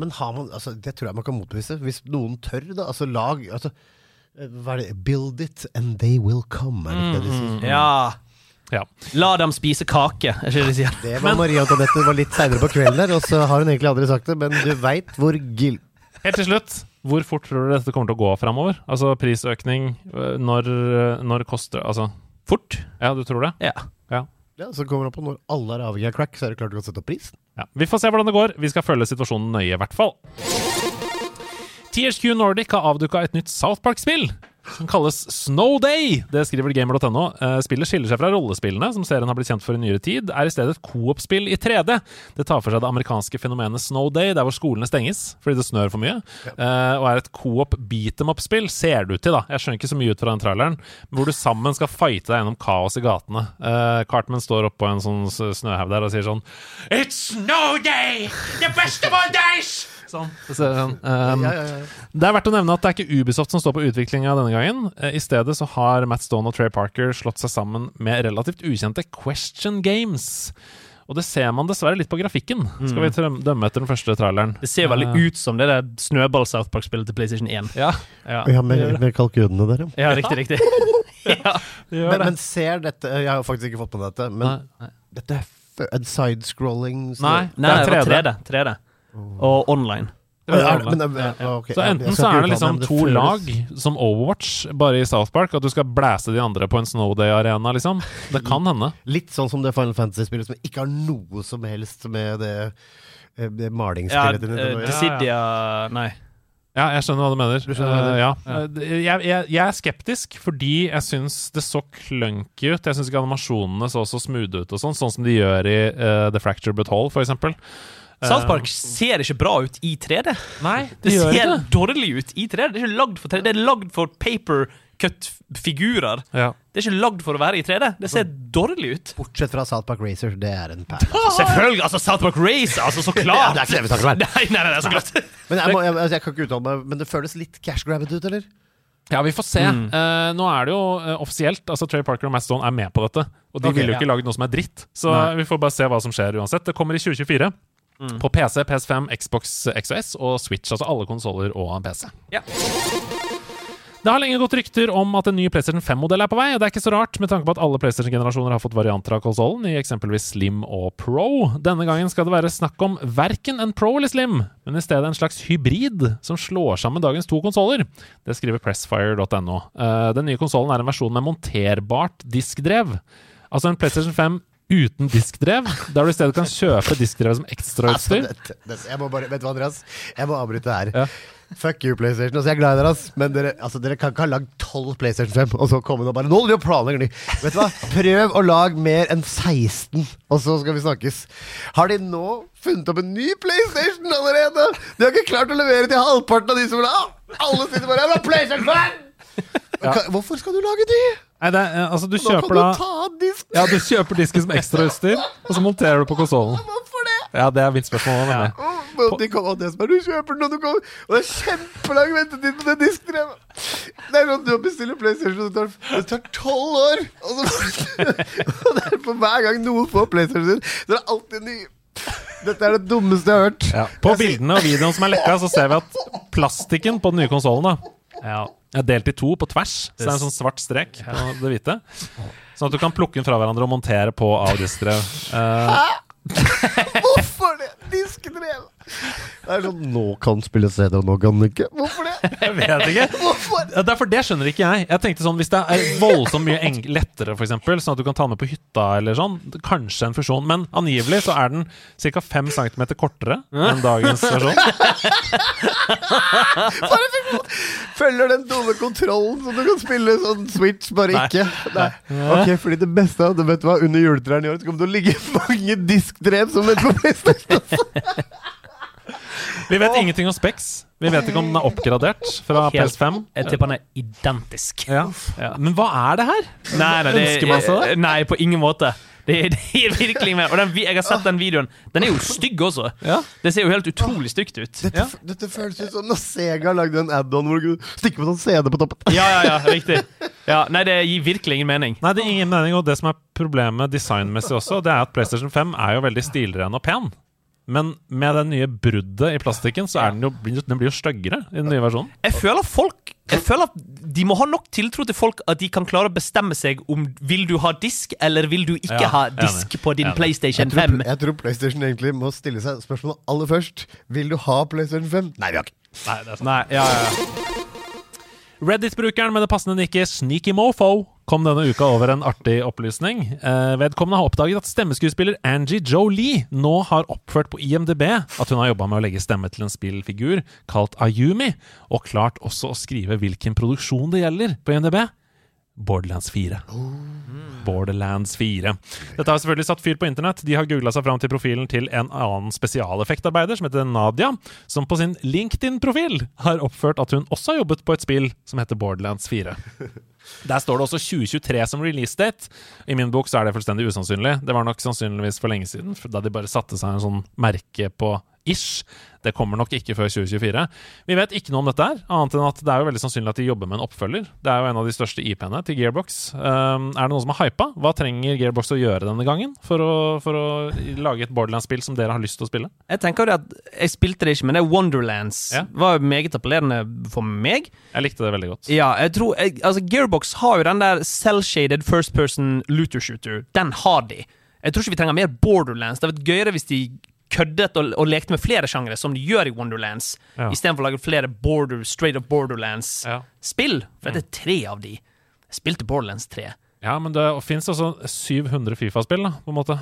Men har man altså, Det tror jeg man kan motbevise. Hvis noen tør, da. Altså, lag altså, Hva er det? Build it and they will come. Er det mm. det de sier? Ja. ja. La dem spise kake, er ikke det de sier? Det var Maria Antoinette. Det var litt seinere på kvelden der, og så har hun egentlig aldri sagt det, men du veit hvor gild... Helt til slutt, hvor fort tror du dette kommer til å gå framover? Altså prisøkning, eh, når, når koster Altså Fort. Ja, du tror det? Ja. Ja. Ja, så kommer det på når alle er avhengig av crack, så er det klart du kan sette opp prisen. Ja. Vi får se hvordan det går. Vi skal følge situasjonen nøye, i hvert fall. THQ Nordic har avduka et nytt South Park-spill. Som kalles Snow Day. Det skriver gamer.no. Eh, Spillet skiller seg fra rollespillene, som serien har blitt kjent for i nyere tid. Er i stedet et coop-spill i 3D. Det tar for seg det amerikanske fenomenet Snow Day, der hvor skolene stenges fordi det snør for mye. ja. og er et coop beat em up-spill, ser det ut til, da. Jeg skjønner ikke så mye ut fra den traileren. Hvor du sammen skal fighte deg gjennom kaos i gatene. Eh, Cartman står oppå en sånn snøhaug der og sier sånn It's Snow Day! The best of all days! Sånn. Så, um, Ja, ja, ja. det er verdt å nevne at det er ikke Ubisoft som står på utviklinga denne gangen. Eh, I stedet så har Matt Stone og Trey Parker slått seg sammen med relativt ukjente Question Games. Og det ser man dessverre litt på grafikken, skal vi dømme etter den første traileren. Det ser veldig ut som det der snøball-South Park-spillet til PlayStation 1. Ja, Ja, Ja, med, med kalkunene der, ja. ja riktig, riktig. *laughs* ja. det Men, det. men ser dette Jeg har faktisk ikke fått med dette, men Nei, nei. dette er en sidescrolling Nei, Nei, det det var er 3D. 3D. 3D. Og online. Men, Så enten så er det liksom to lag som Overwatch, bare i South Park, at du skal blæse de andre på en Snowday-arena, liksom. Det kan hende. Litt sånn som det Final Fantasy-spillet som ikke har noe som helst med det, eh, det Ja, malingsspillet å gjøre. Dissidia Nei. Ja, jeg skjønner hva du mener. Du hva jeg uh, ja. Eh, Jeg, jeg, jeg er skeptisk fordi jeg syns det så clunky ut. Jeg syns ikke animasjonene så så smooth ut, og sånn Sånn som de gjør i uh, The Fracture But Hall, for eksempel. South Park ser ikke bra ut i 3D. Nei, Det det ser ikke det. dårlig ut i 3D. Det er ikke lagd for 3D. Det er lagd for paper cut-figurer. Ja. Det er ikke lagd for å være i 3D. Det ser dårlig ut. Bortsett fra South Park Racer, det er en perle. *laughs* Selvfølgelig! altså South Park Race, altså, så *laughs* Ja, klart! det er ikke det vi snakker om her. Nei, nei, nei, så klart. *laughs* Men jeg, må, jeg, altså, jeg kan ikke uttale meg, men det føles litt cash grabbed ut, eller? Ja, vi får se. Mm. Eh, nå er det jo eh, offisielt. altså Trey Parker og Matt Stone er med på dette. Og de Ok, vil jo ja. ikke lage noe som er dritt. Så Nei. vi får bare se hva som skjer uansett. Det kommer i 2024. På PC, PS5, Xbox XOS og Switch. Altså alle konsoller og en PC. Ja. Det har lenge gått rykter om at en ny PlayStation 5-modell er på vei, og det er ikke så rart med tanke på at alle PlayStation-generasjoner har fått varianter av konsollen, i eksempelvis Slim og Pro. Denne gangen skal det være snakk om verken en Pro eller Slim, men i stedet en slags hybrid som slår sammen dagens to konsoller. Det skriver pressfire.no. Eh, den nye konsollen er en versjon med monterbart diskdrev. Altså en PlayStation 5 uten diskdrev, der du i stedet kan kjøpe diskdrev som Altså, ekstrautstyr. bare, vet du hva, Andreas? Jeg må avbryte her. Ja. Fuck you, PlayStation. Altså, jeg er glad i dere, ass. Men dere, altså, dere kan ikke ha lagd tolv PlayStation 5, og så komme og bare Nå holder vi og planlegger ny. Vet du hva? Prøv å lage mer enn 16, og så skal vi snakkes. Har de nå funnet opp en ny PlayStation allerede? De har ikke klart å levere til halvparten av de som vil ha. Alle sitter bare «Ja, PlayStation 5! Ja. Hvorfor skal du lage ny? Nei, det er, eh, altså, du Nå kan kjøper du da ta av disk. Ja, du kjøper disken som ekstrautstyr, og så monterer du på konsollen. Hvorfor det? Ja, det er mitt spørsmål. nemlig. Å, men de kan og det som er du kjøper den, og du kommer Og det er kjempelang ventetid på det diskdrevet. Det er sånn du bestiller PlayStation, og det tar- det tar tolv år! Og, så, *laughs* og det er hver gang noen får PlayStation sin, så er det alltid ny. Dette er det dummeste jeg har hørt. På bildene og videoen som er lekka, så ser vi at plastikken på den nye konsollen er delt i to på tvers. Så det er en sånn svart strek på det hvite. Sånn at du kan plukke den fra hverandre og montere på av diskdrev. Eh, *laughs* Hvorfor det? Diskdrev! Det er sånn Nå kan spille CD, og nå kan den ikke. Hvorfor det? *laughs* jeg vet ikke. Hvorfor? Ja, Derfor det skjønner ikke jeg. Jeg tenkte sånn, Hvis det er voldsomt mye lettere, eksempel, sånn at du kan ta med på hytta, eller sånn, kanskje en fusjon. Men angivelig så er den ca. 5 cm kortere enn dagens versjon. Følger den dumme kontrollen så du kan spille sånn Switch, bare Nei. ikke. Nei. Ok, fordi det beste er at vet du hva, under juletrærne i år så kommer det til å ligge mange diskdrev som venter på PlayStation. *laughs* Vi vet ingenting om Specs. Vi vet ikke om den er oppgradert fra Helt- PS5. Jeg tipper den er identisk. Ja. Ja. Men hva er det her? Nei, nei, det, Ønsker man seg det? Nei, på ingen måte. Det, *laughs* det er virkelig med. Og den, jeg har sett den videoen. Den er jo stygg også. Ja. Det ser jo helt utrolig stygt ut. Dette, dette føles ut som når Sega lagde en add-on hvor du stikker på sånn CD på toppen. Ja, ja, ja, riktig. Ja, nei, det gir virkelig ingen mening. Nei, det er ingen mening, og det som er problemet designmessig også, det er at PlayStation 5 er jo veldig stilren og pen. Men med det nye bruddet i plastikken, så er den jo, den blir jo styggere i den nye versjonen. Jeg føler folk Jeg føler at de må ha nok tiltro til folk at de kan klare å bestemme seg om vil du ha disk eller vil du ikke Ja, ha enig. disk på din Enig. PlayStation Jeg tror, 5. jeg tror PlayStation egentlig må stille seg spørsmålet aller først. Vil du ha PlayStation 5? Nei, vi har ikke. Nei, det er sant. Nei, ja, ja, ja. Reddit-brukeren med det passende nikket Sneaky Mofo kom denne uka over en artig opplysning. Eh, vedkommende har oppdaget at stemmeskuespiller Angie Jolie nå har oppført på IMDb at hun har jobba med å legge stemme til en spillfigur kalt Ayumi, og klart også å skrive hvilken produksjon det gjelder på IMDb. Borderlands 4. Borderlands 4. Dette har selvfølgelig satt fyr på internett. De har googla seg fram til profilen til en annen spesialeffektarbeider som heter Nadia, som på sin LinkedIn-profil har oppført at hun også har jobbet på et spill som heter Borderlands 4. *laughs* Der står det også 2023 som release date. I min bok så er det fullstendig usannsynlig. Det var nok sannsynligvis for lenge siden, da de bare satte seg en sånn merke på ish. Det kommer nok ikke før 2024. Vi vet ikke noe om dette, her, annet enn at det er jo veldig sannsynlig at de jobber med en oppfølger. Det er jo en av de største IP-ene til Gearbox. Um, er det noen som har hypa? Hva trenger Gearbox å gjøre denne gangen for å, for å lage et Borderlands-spill som dere har lyst til å spille? Jeg tenker at Jeg spilte det ikke, men det er Wonderlands Ja. var meget appellerende for meg. Jeg likte det veldig godt. Ja, jeg tror jeg, Altså, Gearbox har jo den der cell-shaded first person looter shooter. Den har de. Jeg tror ikke vi trenger mer Borderlands. Det hadde vært gøyere hvis de køddet og, og lekte med flere sjangere, som de gjør i Wonderlands, Ja. istedenfor å lage flere border, straight up Borderlands-spill. Ja. For det er tre av de. Jeg spilte Borderlands 3. Ja, men det fins altså 700 Fifa-spill, da, på en måte.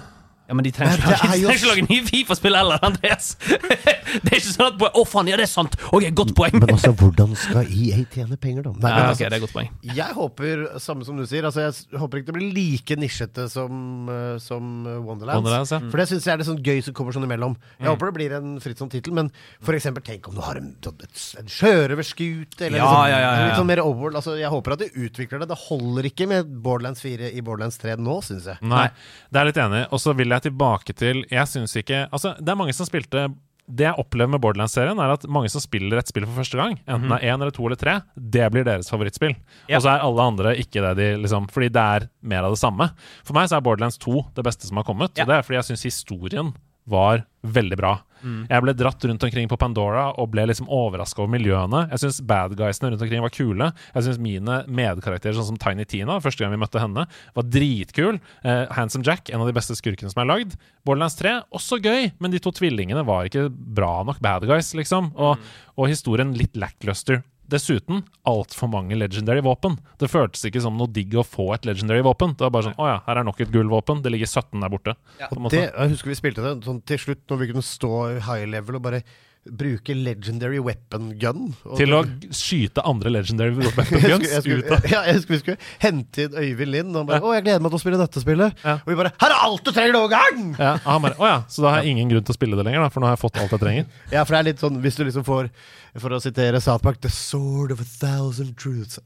Ja, men de trenger ikke jo- trenger ikke lage nye Fifa-spill heller, Andreas! *laughs* det er ikke sånn at Å, faen, ja, det er sant! Ok, godt poeng. Men altså, hvordan skal EA tjene penger, da? Nei, ja, altså, det er godt poeng. Jeg håper, samme som du sier, altså jeg håper ikke det blir like nisjete som, eh, som eh, Wonderlands. Wonderlands, ja. For det syns jeg er det sånn gøy som kommer sånn imellom. Jeg håper det blir en frittsom tittel, men for eksempel tenk om du har en, sånn- en sjørøverskute, eller Ja, liksom, ja, ja, ja, ja. litt sånn mer overworld. Altså, jeg håper at de utvikler det. Det holder ikke med Borderlands 4 i Borderlands 3 nå, syns jeg. Nei, det er litt enig. Og så vil jeg tilbake til Jeg syns ikke Altså, det er mange som spilte det jeg opplever med Borderlands-serien, er at mange som spiller et spill for første gang, enten det er én eller to eller tre, det blir deres favorittspill. Ja. Og så er alle andre ikke det de liksom Fordi det er mer av det samme. For meg så er Borderlands 2 det beste som har kommet. Ja. Og det er fordi jeg syns historien var veldig bra. Jeg ble dratt rundt omkring på Pandora og ble liksom overraska over miljøene. Jeg syns bad guysene rundt omkring var kule. Jeg syns mine medkarakterer, sånn som Tiny Tina, første gang vi møtte henne, var dritkul. Eh, Handsome Jack, en av de beste skurkene som er lagd. Borderlands 3, også gøy, men de to tvillingene var ikke bra nok bad guys, liksom. Og, og historien litt lackluster. Dessuten altfor mange legendary våpen. Det føltes ikke som noe digg å få et legendary våpen. Det var bare sånn Å ja, her er nok et gullvåpen. Det ligger 17 der borte. Ja. Det, jeg husker vi spilte det sånn til slutt, når vi kunne stå high level og bare bruke legendary weapon gun. Til å skyte andre legendary *laughs* weapon jeg guns skulle, jeg, skulle, ut av ja, jeg skulle, skulle hente inn Øyvind Lind. Og han bare 'Å, jeg gleder meg til å spille dette spillet'. Ja. Og vi bare 'Her er alt du trenger noen gang!' ja, han bare, Å ja, så da har jeg ingen grunn til å spille det lenger, da, for nå har jeg fått alt jeg trenger. *laughs* Ja, for det er litt sånn Hvis du liksom får, for å sitere South Park, 'The sword of a thousand truths'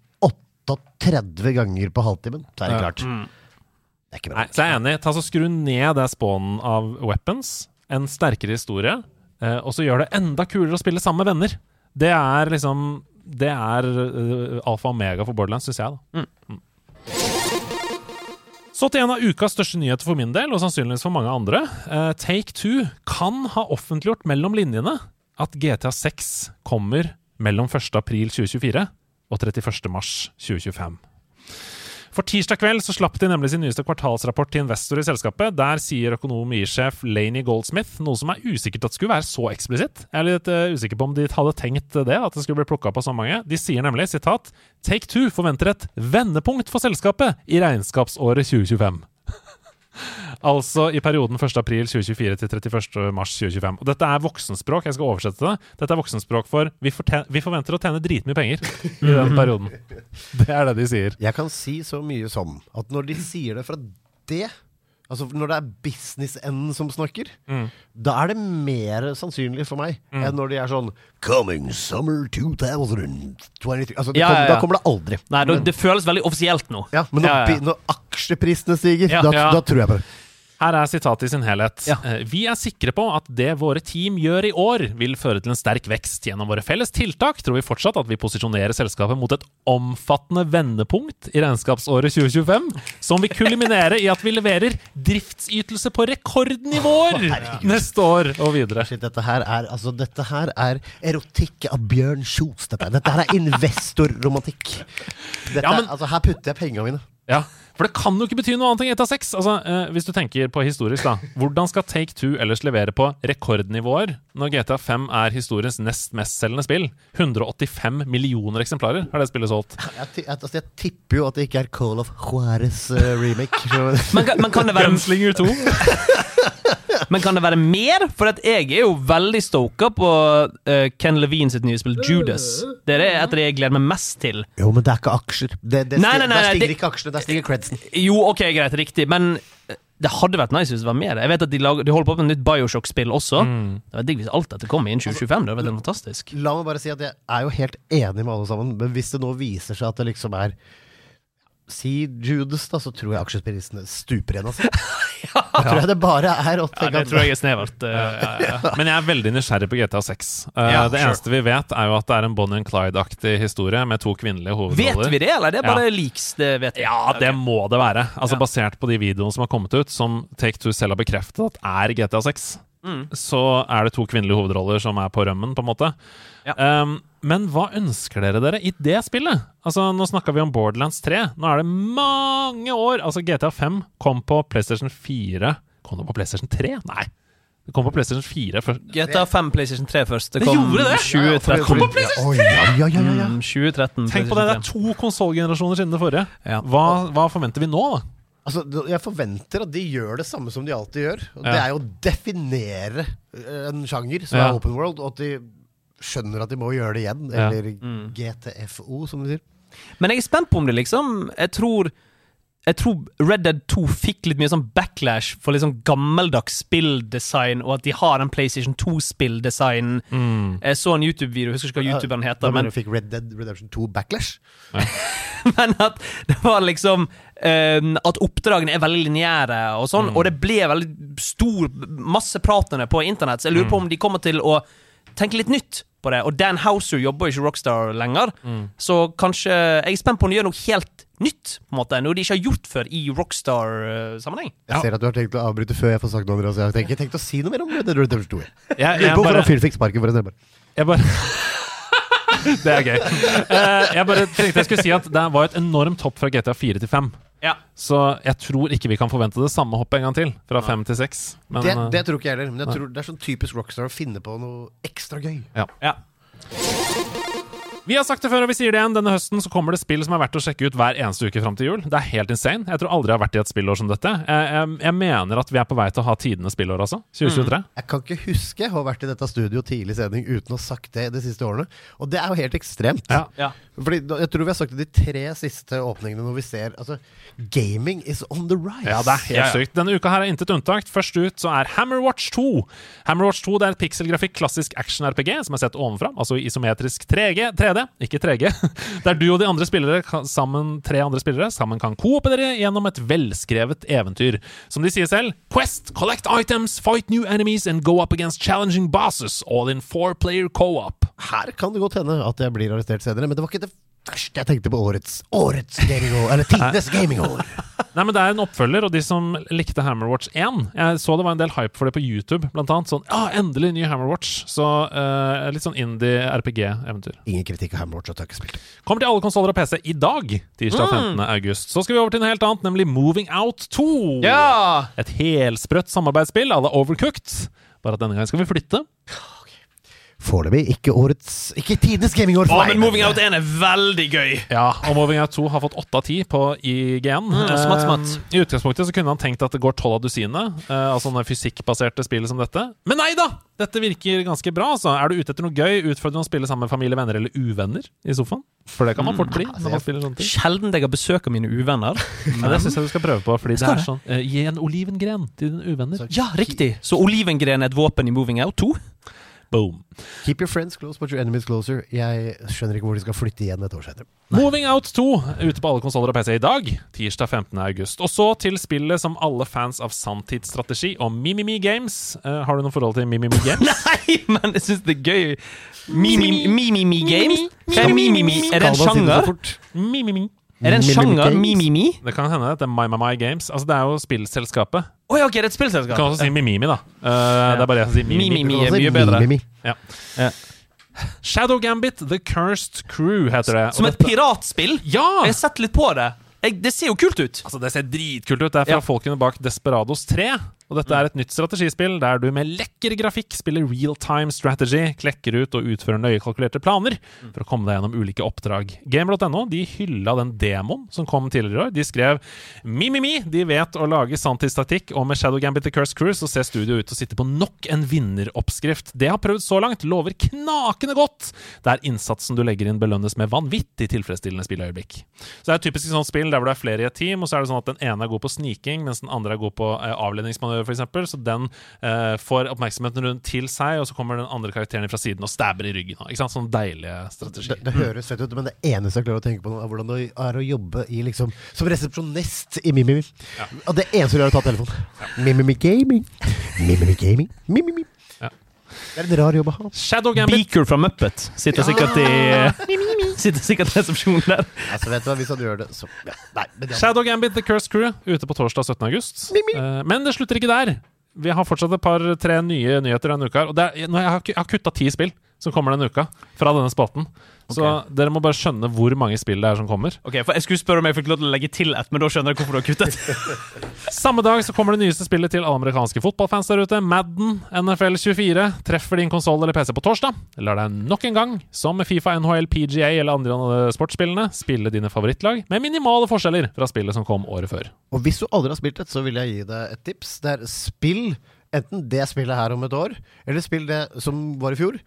38 ganger på halvtimen, så er det Ja. klart. Det er ikke bra. Nei, så jeg er enig. Ta så Skru ned det spawnen av weapons. En sterkere historie. Eh, og så gjør det enda kulere å spille sammen med venner. Det er liksom Det er eh, alfa og omega for Borderlands, syns jeg. da Mm. Så til en av ukas største nyheter for min del, og sannsynligvis for mange andre. Uh, Take Two kan ha offentliggjort mellom linjene at GTA 6 kommer mellom 1. april 2024 og 31. mars 2025. For tirsdag kveld så slapp de nemlig sin nyeste kvartalsrapport til investor i selskapet. Der sier økonomisjef Laney Goldsmith noe som er usikkert at skulle være så eksplisitt. Jeg er litt eh, usikker på om de hadde tenkt det, at det skulle bli plukka opp av så mange. De sier nemlig, sitat, Take Two forventer et vendepunkt for selskapet i regnskapsåret 2025. Altså i perioden 1. april 2024 til 31. mars 2025. Og dette er voksenspråk. Jeg skal oversette det. Dette er voksenspråk for vi, vi forventer å tjene dritmye penger i den perioden. Det er det de sier. Jeg kan si så mye som at når de sier det fra det Altså Når det er business-enden som snakker, Mm. da er det mer sannsynlig for meg enn når de er sånn Coming summer 2023 Altså, Ja, kom, ja, ja. Da kommer det aldri. Nei, Men- det føles veldig offisielt nå. ja, men når, Ja, ja. bi- når aksjeprisene stiger, Ja. da, Ja. da tror jeg på det. Her er sitatet i sin helhet. Ja. Eh, Vi er sikre på at det våre team gjør i år, vil føre til en sterk vekst. Gjennom våre felles tiltak tror vi fortsatt at vi posisjonerer selskapet mot et omfattende vendepunkt i regnskapsåret 2025, som vil kulminere i at vi leverer driftsytelse på rekordnivåer neste år og videre. Shit, dette her er altså, dette her er erotikk av Bjørn Kjos. Dette, dette her er investorromantikk. Dette, Ja, men- altså, her putter jeg pengene mine. Ja, For det kan jo ikke bety noe annet enn GTA 6. Altså, eh, hvis du tenker på historisk, da. Hvordan skal Take Two ellers levere på rekordnivåer når GTA 5 er historiens nest mestselgende spill? 185 millioner eksemplarer har det spillet solgt. *laughs* Jeg, ti- jeg, altså, jeg tipper jo at det ikke er Call of Juarez eh, remake. Så- Men, kan- men kan det være Gunslinger 2. *laughs* Men kan det være mer? For at jeg er jo veldig stoka på uh, Ken Levine sitt nye spill Judas. Det er et av de jeg gleder meg mest til. jo, men det er ikke aksjer. Det, det, Nei, nei, nei, der stiger det- ikke aksjene, der stiger credsen. Jo, ok, greit, riktig, men eh, det hadde vært nice hvis det var mer. Jeg vet at De, lager, de holder på med et nytt Bioshock-spill også. Det var digg hvis alt dette kom innen 2025. Det hadde vært fantastisk. La meg bare si at jeg er jo helt enig med alle sammen, men hvis det nå viser seg at det liksom er Si Judas, da, så tror jeg aksjeprisene stuper igjen. Altså. *laughs* *laughs* Da tror jeg det bare er Ja, det tror jeg er snevert. *laughs* ja, ja, ja. Men jeg er veldig nysgjerrig på GTA 6. Eh, Ja, det sure. eneste vi vet, er jo at det er en Bonnie and Clyde-aktig historie med to kvinnelige hovedroller. Vet vi det, eller er det bare Ja. leaks? Det vet vi. Ja, det må det være. Altså Ja. Basert på de videoene som har kommet ut, som Take Two selv har bekreftet at er GTA 6, Mm. så er det to kvinnelige hovedroller som er på rømmen, på en måte. Ja. Um, men hva ønsker dere dere i det spillet? Altså, Nå snakka vi om Borderlands 3. Nå er det mange år Altså, GTA 5 kom på PlayStation 4 Kom det på PlayStation 3? Nei. Det kom på PlayStation 4 først. GTA 5 PlayStation 3 først. Det Det kom gjorde det? 2013. Kom på PlayStation 3! Ja, ja, ja, ja, ja. Mm, 2013 Tenk på det, det er to konsollgenerasjoner siden det forrige. Hva, hva forventer vi nå, da? Altså, jeg forventer at de gjør det samme som de alltid gjør. Og Det er jo å definere eh, en sjanger som Ja. er open world, og at de skjønner at de må gjøre det igjen. Ja. Eller Mm. GTFO, som de sier. Men jeg er spent på om det liksom Jeg tror jeg tror Red Dead 2 fikk litt mye sånn backlash for sånn gammeldags spilldesign, og at de har en PlayStation 2-spilldesign. Jeg så en YouTube-video, husker ikke hva YouTuberen heter, Ja, men, du fikk Red Dead Redemption 2 backlash? *laughs* men at det var liksom um, At oppdragene er veldig lineære og sånn, og det ble veldig stor Masse pratende på internett, så jeg lurer på om de kommer til å tenke litt nytt på det. Og Dan Houser jobber jo ikke Rockstar lenger, så kanskje Jeg er spent på om de gjør noe helt nytt, på en måte, noe de ikke har gjort før i Rockstar-sammenheng. Jeg ser at du har tenkt å avbryte før jeg får sagt noe, Andreas. Jeg har tenkt, jeg tenkte å si noe mer om Red Dead Redemption 2. *laughs* jeg. Jeg, jeg for bare, å fikk sparken for en stemme. jeg bare *laughs* Det er gøy. Eh, jeg bare tenkte jeg skulle si at det var et enormt hopp fra GTA 4 til 5. Ja. Så jeg tror ikke vi kan forvente det samme hoppet en gang til. Fra fem til seks. Men, Det, eh, det tror ikke jeg heller. Men jeg tror det er sånn typisk Rockstar å finne på noe ekstra gøy. ja. Vi har sagt det før, og vi sier det igjen. Denne høsten så kommer det spill som er verdt å sjekke ut hver eneste uke fram til jul. Det er helt insane. Jeg tror aldri jeg har vært i et spillår som dette. Jeg, jeg, jeg mener at vi er på vei til å ha tidenes spillår, altså. 2023. Jeg kan ikke huske å ha vært i dette studio tidlig sending uten å ha sagt det de siste årene. Og det er jo helt ekstremt. Ja. ja. Fordi Jeg tror vi har sagt det de tre siste åpningene når vi ser Altså, gaming is on the rise. Ja, det er helt Ja, ja. sykt. Denne uka her er intet unntak. Først ut så er Hammerwatch 2. Hammerwatch 2 det er et pikselgrafikk klassisk action-RPG som er sett ovenfra, altså isometrisk 3G, 3D, ikke 3G, *laughs* der du og de andre spillere sammen, tre andre spillere sammen kan koopere gjennom et velskrevet eventyr. Som de sier selv, Quest, collect items, fight new enemies and go up against challenging bosses, all in four-player co-op. Her kan det godt hende at jeg blir arrestert senere, men det var ikke det jeg tenkte på årets Årets gamingår. Eller tidenes gamingår. *laughs* Nei, men Det er en oppfølger, og de som likte Hammerwatch 1 Jeg så det var en del hype for det på YouTube, blant annet. Sånn, ja, endelig ny Hammerwatch. Så uh, litt sånn indie-RPG-eventyr. Ingen kritikk av Hammerwatch, at jeg ikke. Kommer til alle konsoller og PC i dag, tirsdag 15. august. Så skal vi over til noe helt annet, nemlig Moving Out 2. ja. Et helsprøtt samarbeidsspill à la Overcooked. Bare at denne gangen skal vi flytte. Foreløpig ikke årets Ikke tidenes gamingår Å, for meg. men Moving Out 1 er veldig gøy. Ja, og Moving Out 2 har fått 8 av 10 på IGN. Mm, smatt, smatt. Eh, I utgangspunktet så kunne han tenkt at det går 12 av dusinet, altså av sånne fysikkbaserte spill som dette. Men nei da! Dette virker ganske bra. altså. Er du ute etter noe gøy, utfordrende å spille sammen med familie, venner eller uvenner i sofaen? For det kan man fort bli Mm. når man spiller sånne ting. Sjelden jeg har besøk av mine uvenner. *laughs* Ja, det syns jeg du skal prøve på, fordi det er sånn uh, Gi en olivengren til dine uvenner. Ja, riktig. Så olivengren er et våpen i Moving Out 2? Boom. Keep your friends close, but your enemies closer. Jeg skjønner ikke hvor de skal flytte igjen et år senere. Moving Out 2 ute på alle konsoller og PC i dag, tirsdag 15. august. Og så til spillet som alle fans av sanntidsstrategi og Mimimi Games Uh, Har du noe forhold til Mimimi *laughs* Games? Nei, men jeg syns det er gøy. Mimimi Games? Er Mimimi? Er det en sjanger? Mimimi. Er det en sjanger? Mimimi? Det kan hende det er My My My Games. Altså Det er jo spillselskapet. Oh, ja, ok, det er et Du spillselskap. kan også si Mimimi, da. Eh, Det er bare jeg som sier Mimimi. Mimimi. Du kan er mye bedre. Mimimi. Ja. Ja. Shadow Gambit The Cursed Crew heter det. Som et piratspill? Ja! Jeg har sett litt på det. Jeg, det ser jo kult ut. Altså Det ser dritkult ut. Det er fra Ja. folkene bak Desperados 3. Og dette er et nytt strategispill der du med lekker grafikk spiller real time strategy, klekker ut og utfører nøye kalkulerte planer for å komme deg gjennom ulike oppdrag. Gamer.no de hylla den demoen som kom tidligere i år. De skrev Mi-mi-mi, de vet å lage sanntidstaktikk, og med Shadow Gambit The Curse Cruise så ser studio ut til å sitte på nok en vinneroppskrift. Det har prøvd så langt, lover knakende godt, der innsatsen du legger inn belønnes med vanvittig tilfredsstillende spilløyeblikk. Så det er et typisk sånt spill der hvor du er flere i et team, og så er det sånn at den ene er god på sniking, mens den andre er god på eh, avledningsmanøver, f.eks. Så den eh, får oppmerksomheten rundt til seg, og så kommer den andre karakteren fra siden og stabber i ryggen. Ikke sant? Sånn deilige strategier. Det, det høres fett ut, men det eneste jeg klarer å tenke på nå, er hvordan det er å jobbe i liksom som resepsjonist i Mimimi. Og det eneste du gjør, er å ta telefonen. Mimimi Gaming. Mimimi Gaming. Mimimi. Det er en rar jobb å ha. Shadow Gambit Beaker fra Muppet sitter sikkert i *laughs* Sitter sikkert i resepsjonen der. Altså, vet du hva, Hvis han gjør det, så ja. Nei, men. Shadow Gambit The Cursed Crew ute på torsdag 17. august. Eh, men det slutter ikke der. Vi har fortsatt et par-tre nye nyheter denne uka. her, Og det er, nå, jeg har, jeg har kutta ti spill som kommer denne uka, fra denne spalten. Så dere må bare skjønne hvor mange spill det er som kommer. Ok, for Jeg skulle spørre om jeg fikk lov til å legge til ett, men da skjønner jeg hvorfor du har kuttet. *laughs* Samme dag så kommer det nyeste spillet til alle amerikanske fotballfans der ute. Madden NFL 24 treffer din konsoll eller PC på torsdag. Lar deg nok en gang, som med Fifa, NHL, PGA eller andre sportsspillene, spille dine favorittlag med minimale forskjeller fra spillet som kom året før. Og hvis du aldri har spilt et, så vil jeg gi deg et tips. Det er spill enten det spillet her om et år, eller spill det som var i fjor.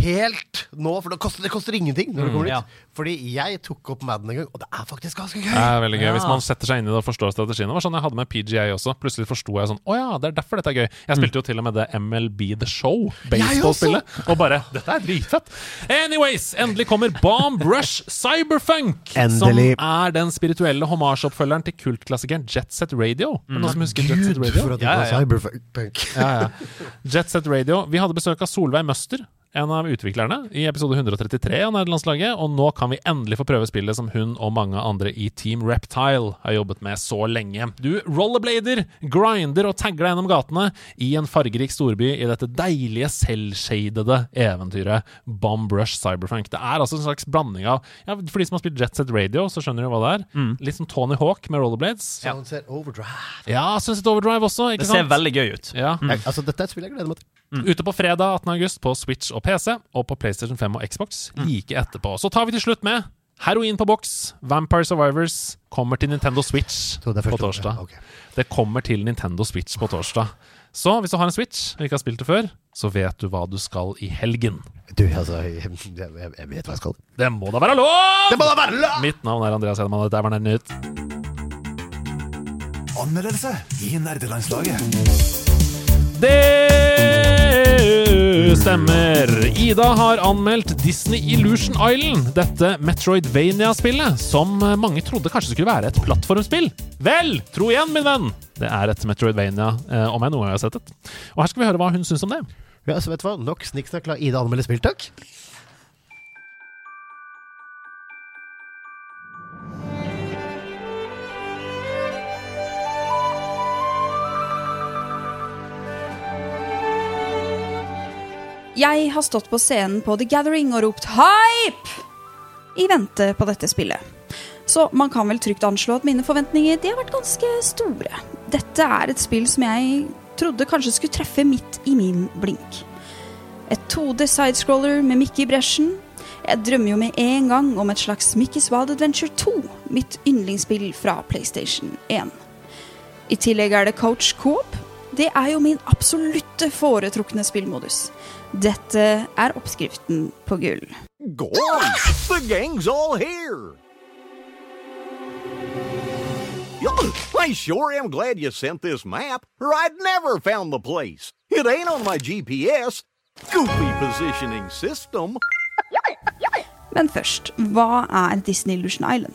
Helt nå, for det koster, det koster ingenting når du kommer dit. Fordi jeg tok opp Madden en gang, og det er faktisk ganske gøy. Det er veldig gøy Ja. Hvis man setter seg inn i det og forstår strategien. Det var sånn jeg hadde med PGA også. Plutselig forsto jeg sånn Å ja, det er derfor dette er gøy. Jeg spilte jo til og med det MLB The Show, baseballspillet, og bare Dette er dritfett. Anyways, endelig kommer Bomb Rush Cyberfunk. Endelig. Som er den spirituelle homasjeoppfølgeren til kultklassikeren Jet Set Radio. Mm. Noen som husker Jet Set Radio? for at det Ja, var ja, ja. cyberpunk. Ja, ja. Jet Set Radio. Vi hadde besøk av Solveig Møster, en av utviklerne, i episode 133 av Nederlandslaget, og nå kan vi endelig få prøve spillet som hun og mange andre i Team Reptile har jobbet med så lenge. Du rollerblader, grinder og tagger deg gjennom gatene i en fargerik storby i dette deilige, selvshadede eventyret Bomb Rush Cyberfunk. Det er altså en slags blanding av ja, For de som har spilt Jet Set Radio, så skjønner du hva det er. Litt som Tony Hawk med rollerblades. Sunset Overdrive. Ja, Sunset Overdrive også, ikke Det sant? ser veldig gøy ut. ja. Jeg, altså, dette er et spill jeg gleder meg til. Ute på fredag 18. august på Switch og PC, og på PlayStation 5 og Xbox like etterpå. Så tar vi til slutt med Heroin på boks, Vampire Survivors, kommer til Nintendo Switch det på torsdag. Okay. Det kommer til Nintendo Switch på torsdag. Så hvis du har en Switch og ikke har spilt det før, så vet du hva du skal i helgen. Du, altså, jeg, jeg, jeg, vet hva jeg skal. Det må da være lov! Det må da være lov! Mitt navn er Andreas Hedemann, og dette var Nerdnytt. Anmeldelse i nerdelandslaget. Det stemmer. Ida har anmeldt Disney Illusion Island, dette Metroidvania-spillet, som mange trodde kanskje skulle være et plattformspill. Vel, tro igjen, min venn! Det er et Metroidvania, eh, om jeg noen gang har sett det. Og her skal vi høre hva hun syns om det. Ja, så vet du hva? Nok snikksnakk. La Ida anmelde spill, takk. Jeg har stått på scenen på The Gathering og ropt 'hype' i vente på dette spillet. Så man kan vel trygt anslå at mine forventninger de har vært ganske store. Dette er et spill som jeg trodde kanskje skulle treffe midt i min blink. Et 2D sidescroller med Mickey i bresjen. Jeg drømmer jo med en gang om et slags Mickey's Wild Adventure 2, mitt yndlingsspill fra PlayStation 1. I tillegg er det Coach Coop. Det er jo min absolutte foretrukne spillmodus. Dette er oppskriften på gull. The gang's all here! I sure am glad you sent this map, or I'd never found the place. It ain't on my GPS. Goofy positioning system. Men først, hva er Disney Illusion Island?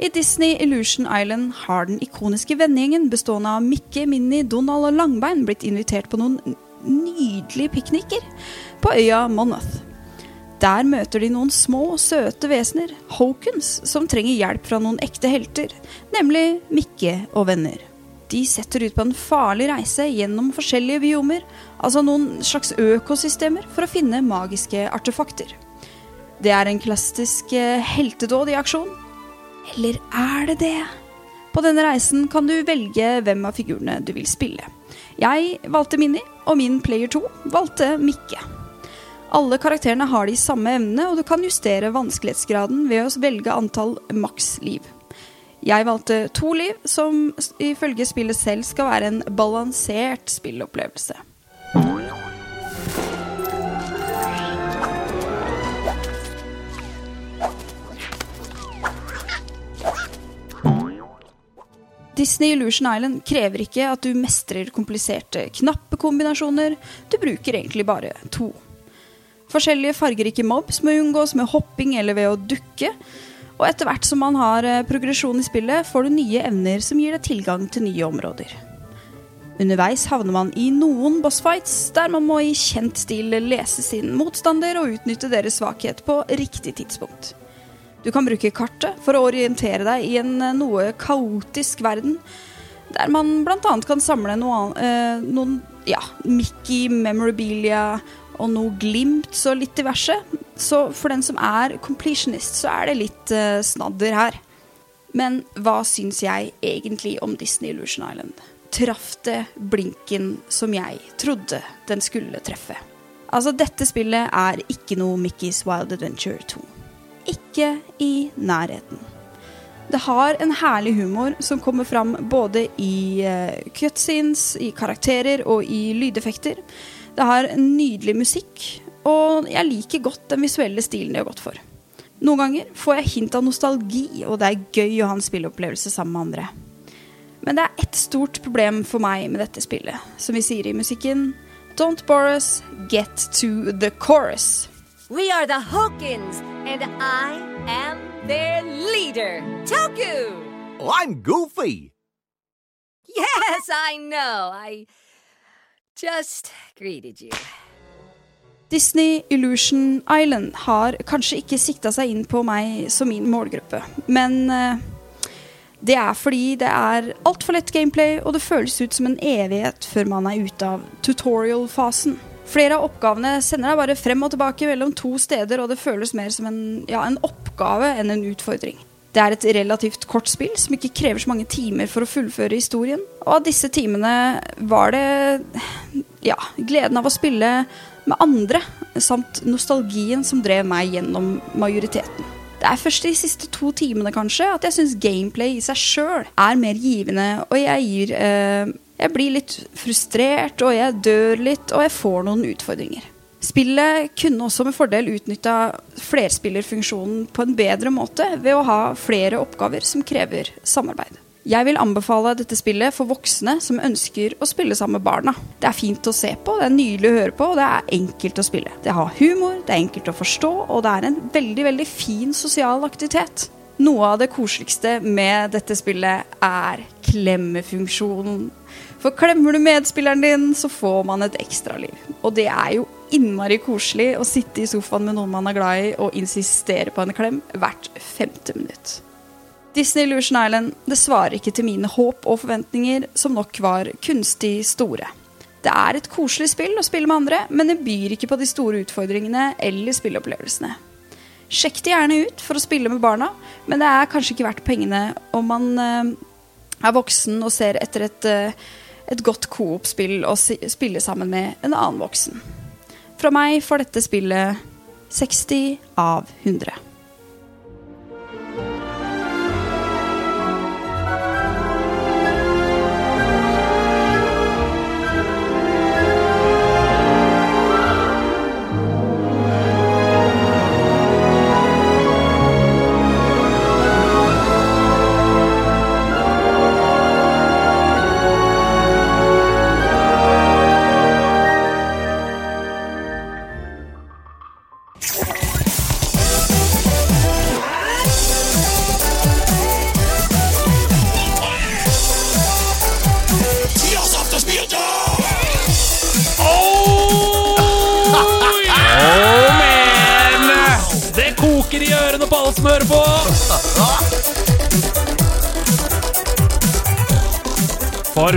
I Disney Illusion Island har den ikoniske vennegjengen bestående av Mikke, Minnie, Donald og Langbein blitt invitert på noen nydelige pikniker på øya Monmouth. Der møter de noen små, søte vesener, Hokens, som trenger hjelp fra noen ekte helter, nemlig Mikke og venner. De setter ut på en farlig reise gjennom forskjellige biomer, altså noen slags økosystemer, for å finne magiske artefakter. Det er en klassisk eh, heltedåd i aksjon. Eller er det det? På denne reisen kan du velge hvem av figurene du vil spille. Jeg valgte Mini, og min player 2 valgte Mikke. Alle karakterene har de samme evnene, og du kan justere vanskelighetsgraden ved å velge antall maks liv. Jeg valgte to liv, som ifølge spillet selv skal være en balansert spillopplevelse. Disney Illusion Island krever ikke at du mestrer kompliserte knappekombinasjoner, du bruker egentlig bare to. Forskjellige fargerike mobs må unngås med hopping eller ved å dukke, og etter hvert som man har eh, progresjon i spillet, får du nye evner som gir deg tilgang til nye områder. Underveis havner man i noen bossfights, der man må i kjent stil lese sin motstander og utnytte deres svakhet på riktig tidspunkt. Du kan bruke kartet for å orientere deg i en eh, noe kaotisk verden, der man bl.a. kan samle noe, an- eh, noen ja, Mickey memorabilia og noe glimt så litt diverse. Så for den som er completionist, så er det litt eh, snadder her. Men hva syns jeg egentlig om Disney Illusion Island? Traff det blinken som jeg trodde den skulle treffe? Altså, dette spillet er ikke noe Mickey's Wild Adventure 2. Ikke i nærheten. Det har en herlig humor som kommer fram både i uh, cutscenes, i karakterer og i lydeffekter. Det har nydelig musikk, og jeg liker godt den visuelle stilen de har gått for. Noen ganger får jeg hint av nostalgi, og det er gøy å ha en spilleopplevelse sammen med andre. Men det er ett stort problem for meg med dette spillet. Som vi sier i musikken Don't bore us, get to the chorus. We are the Hawkins, and I am their leader, Toku! I'm Goofy. Yes, I know. I just greeted you. Disney Illusion Island har kanskje ikke sikta seg inn på meg som min målgruppe, men eh, det er fordi det er altfor lett gameplay, og det føles ut som en evighet før man er ute av tutorial-fasen. Flere av oppgavene sender deg bare frem og tilbake mellom to steder, og det føles mer som en, ja, en oppgave enn en utfordring. Det er et relativt kort spill som ikke krever så mange timer for å fullføre historien. Og av disse timene var det ja, gleden av å spille med andre, samt nostalgien som drev meg gjennom majoriteten. Det er først de siste to timene kanskje at jeg syns gameplay i seg sjøl er mer givende, og jeg gir eh, Jeg blir litt frustrert, og jeg dør litt, og jeg får noen utfordringer. Spillet kunne også med fordel utnytta flerspillerfunksjonen på en bedre måte ved å ha flere oppgaver som krever samarbeid. Jeg vil anbefale dette spillet for voksne som ønsker å spille sammen med barna. Det er fint å se på, det er nydelig å høre på, og det er enkelt å spille. Det har humor, det er enkelt å forstå, og det er en veldig, veldig fin sosial aktivitet. Noe av det koseligste med dette spillet er klemmefunksjonen. For klemmer du medspilleren din, så får man et ekstraliv. Og det er jo innmari koselig å sitte i sofaen med noen man er glad i, og insistere på en klem hvert femte minutt. Disney Illusion Island det svarer ikke til mine håp og forventninger, som nok var kunstig store. Det er et koselig spill å spille med andre, men det byr ikke på de store utfordringene eller spilleopplevelsene. Sjekk det gjerne ut for å spille med barna, men det er kanskje ikke verdt pengene om man eh, er voksen og ser etter et, eh, et godt coop-spill å spille sammen med en annen voksen. Fra meg får dette spillet 60 av 100.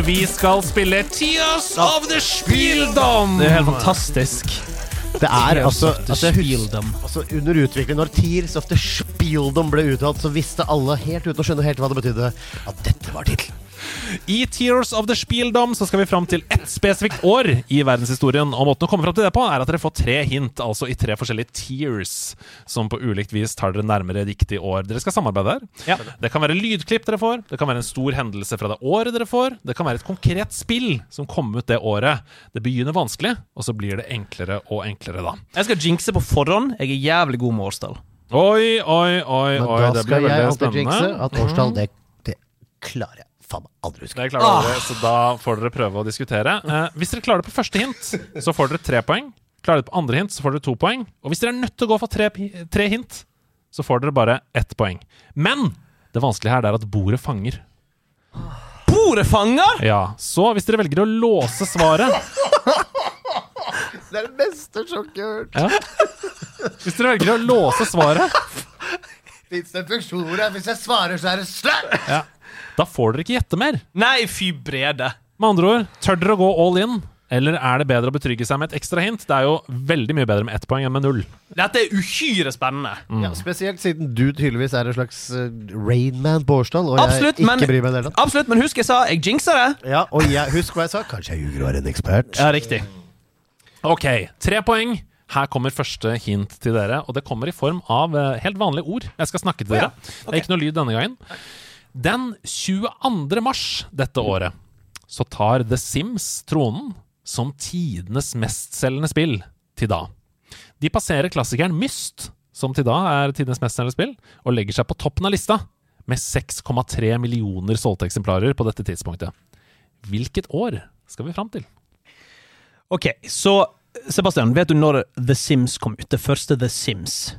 vi skal spille Tears of the Spieldom! Det er helt fantastisk. Det er altså, altså, altså Under utvikling, når Tears of the Spieldom ble uttalt, så visste alle, helt uten å skjønne helt hva det betydde, at dette var tittelen. I Tears of the Spieldom så skal vi fram til ett spesifikt år i verdenshistorien. Og måten å komme fram til det på er at dere får tre hint, altså i tre forskjellige tears, som på ulikt vis tar dere nærmere riktig år dere skal samarbeide her. Ja. Det kan være lydklipp dere får, det kan være en stor hendelse fra det året dere får, det kan være et konkret spill som kom ut det året. Det begynner vanskelig, og så blir det enklere og enklere da. Jeg skal jinxe på forhånd. Jeg er jævlig god med årstall. Oi, oi, oi, Men oi, da det skal blir jeg veldig alltid jinxe spennende. at årstall, det, det klarer jeg faen meg aldri huske. Det klarer dere, så da får dere prøve å diskutere. Eh, hvis dere klarer det på første hint, så får dere tre poeng. Klarer dere det på andre hint, så får dere to poeng. Og hvis dere er nødt til å gå for tre, tre hint, så får dere bare ett poeng. Men det vanskelige her er at bordet fanger. Bordet fanger?! Ja, Så hvis dere velger å låse svaret Det er det beste sjokket jeg har hørt. ja. Hvis dere velger å låse svaret, Fins det funksjoner her? hvis jeg svarer, så er det slutt? ja, da får dere ikke gjette mer. Nei, fy brede. Med andre ord, tør dere å gå all in, Eller er det bedre å betrygge seg med et ekstra hint? Det er jo veldig mye bedre med ett poeng enn med null. Dette er uhyre spennende. Ja, spesielt siden du tydeligvis er en slags uh, Rainman på årstall, og Absolutt, jeg ikke men, bryr meg det absolutt, men husk jeg sa jeg jinxa det. Ja, og jeg, husk hva jeg sa. Kanskje jeg ljuger og er en ekspert. Ja, riktig. Ok, tre poeng. Her kommer første hint til dere, og det kommer i form av eh, helt vanlige ord. Jeg skal snakke til dere. Det er ikke noe lyd denne gangen. Den 22. mars dette året så tar The Sims tronen som tidenes mestselgende spill til da. De passerer klassikeren Myst, som til da er tidenes mestselgende spill, og legger seg på toppen av lista med 6,3 millioner solgte eksemplarer på dette tidspunktet. Hvilket år skal vi fram til? Ok, så Sebastian, vet du når The Sims kom ut? Det første The Sims.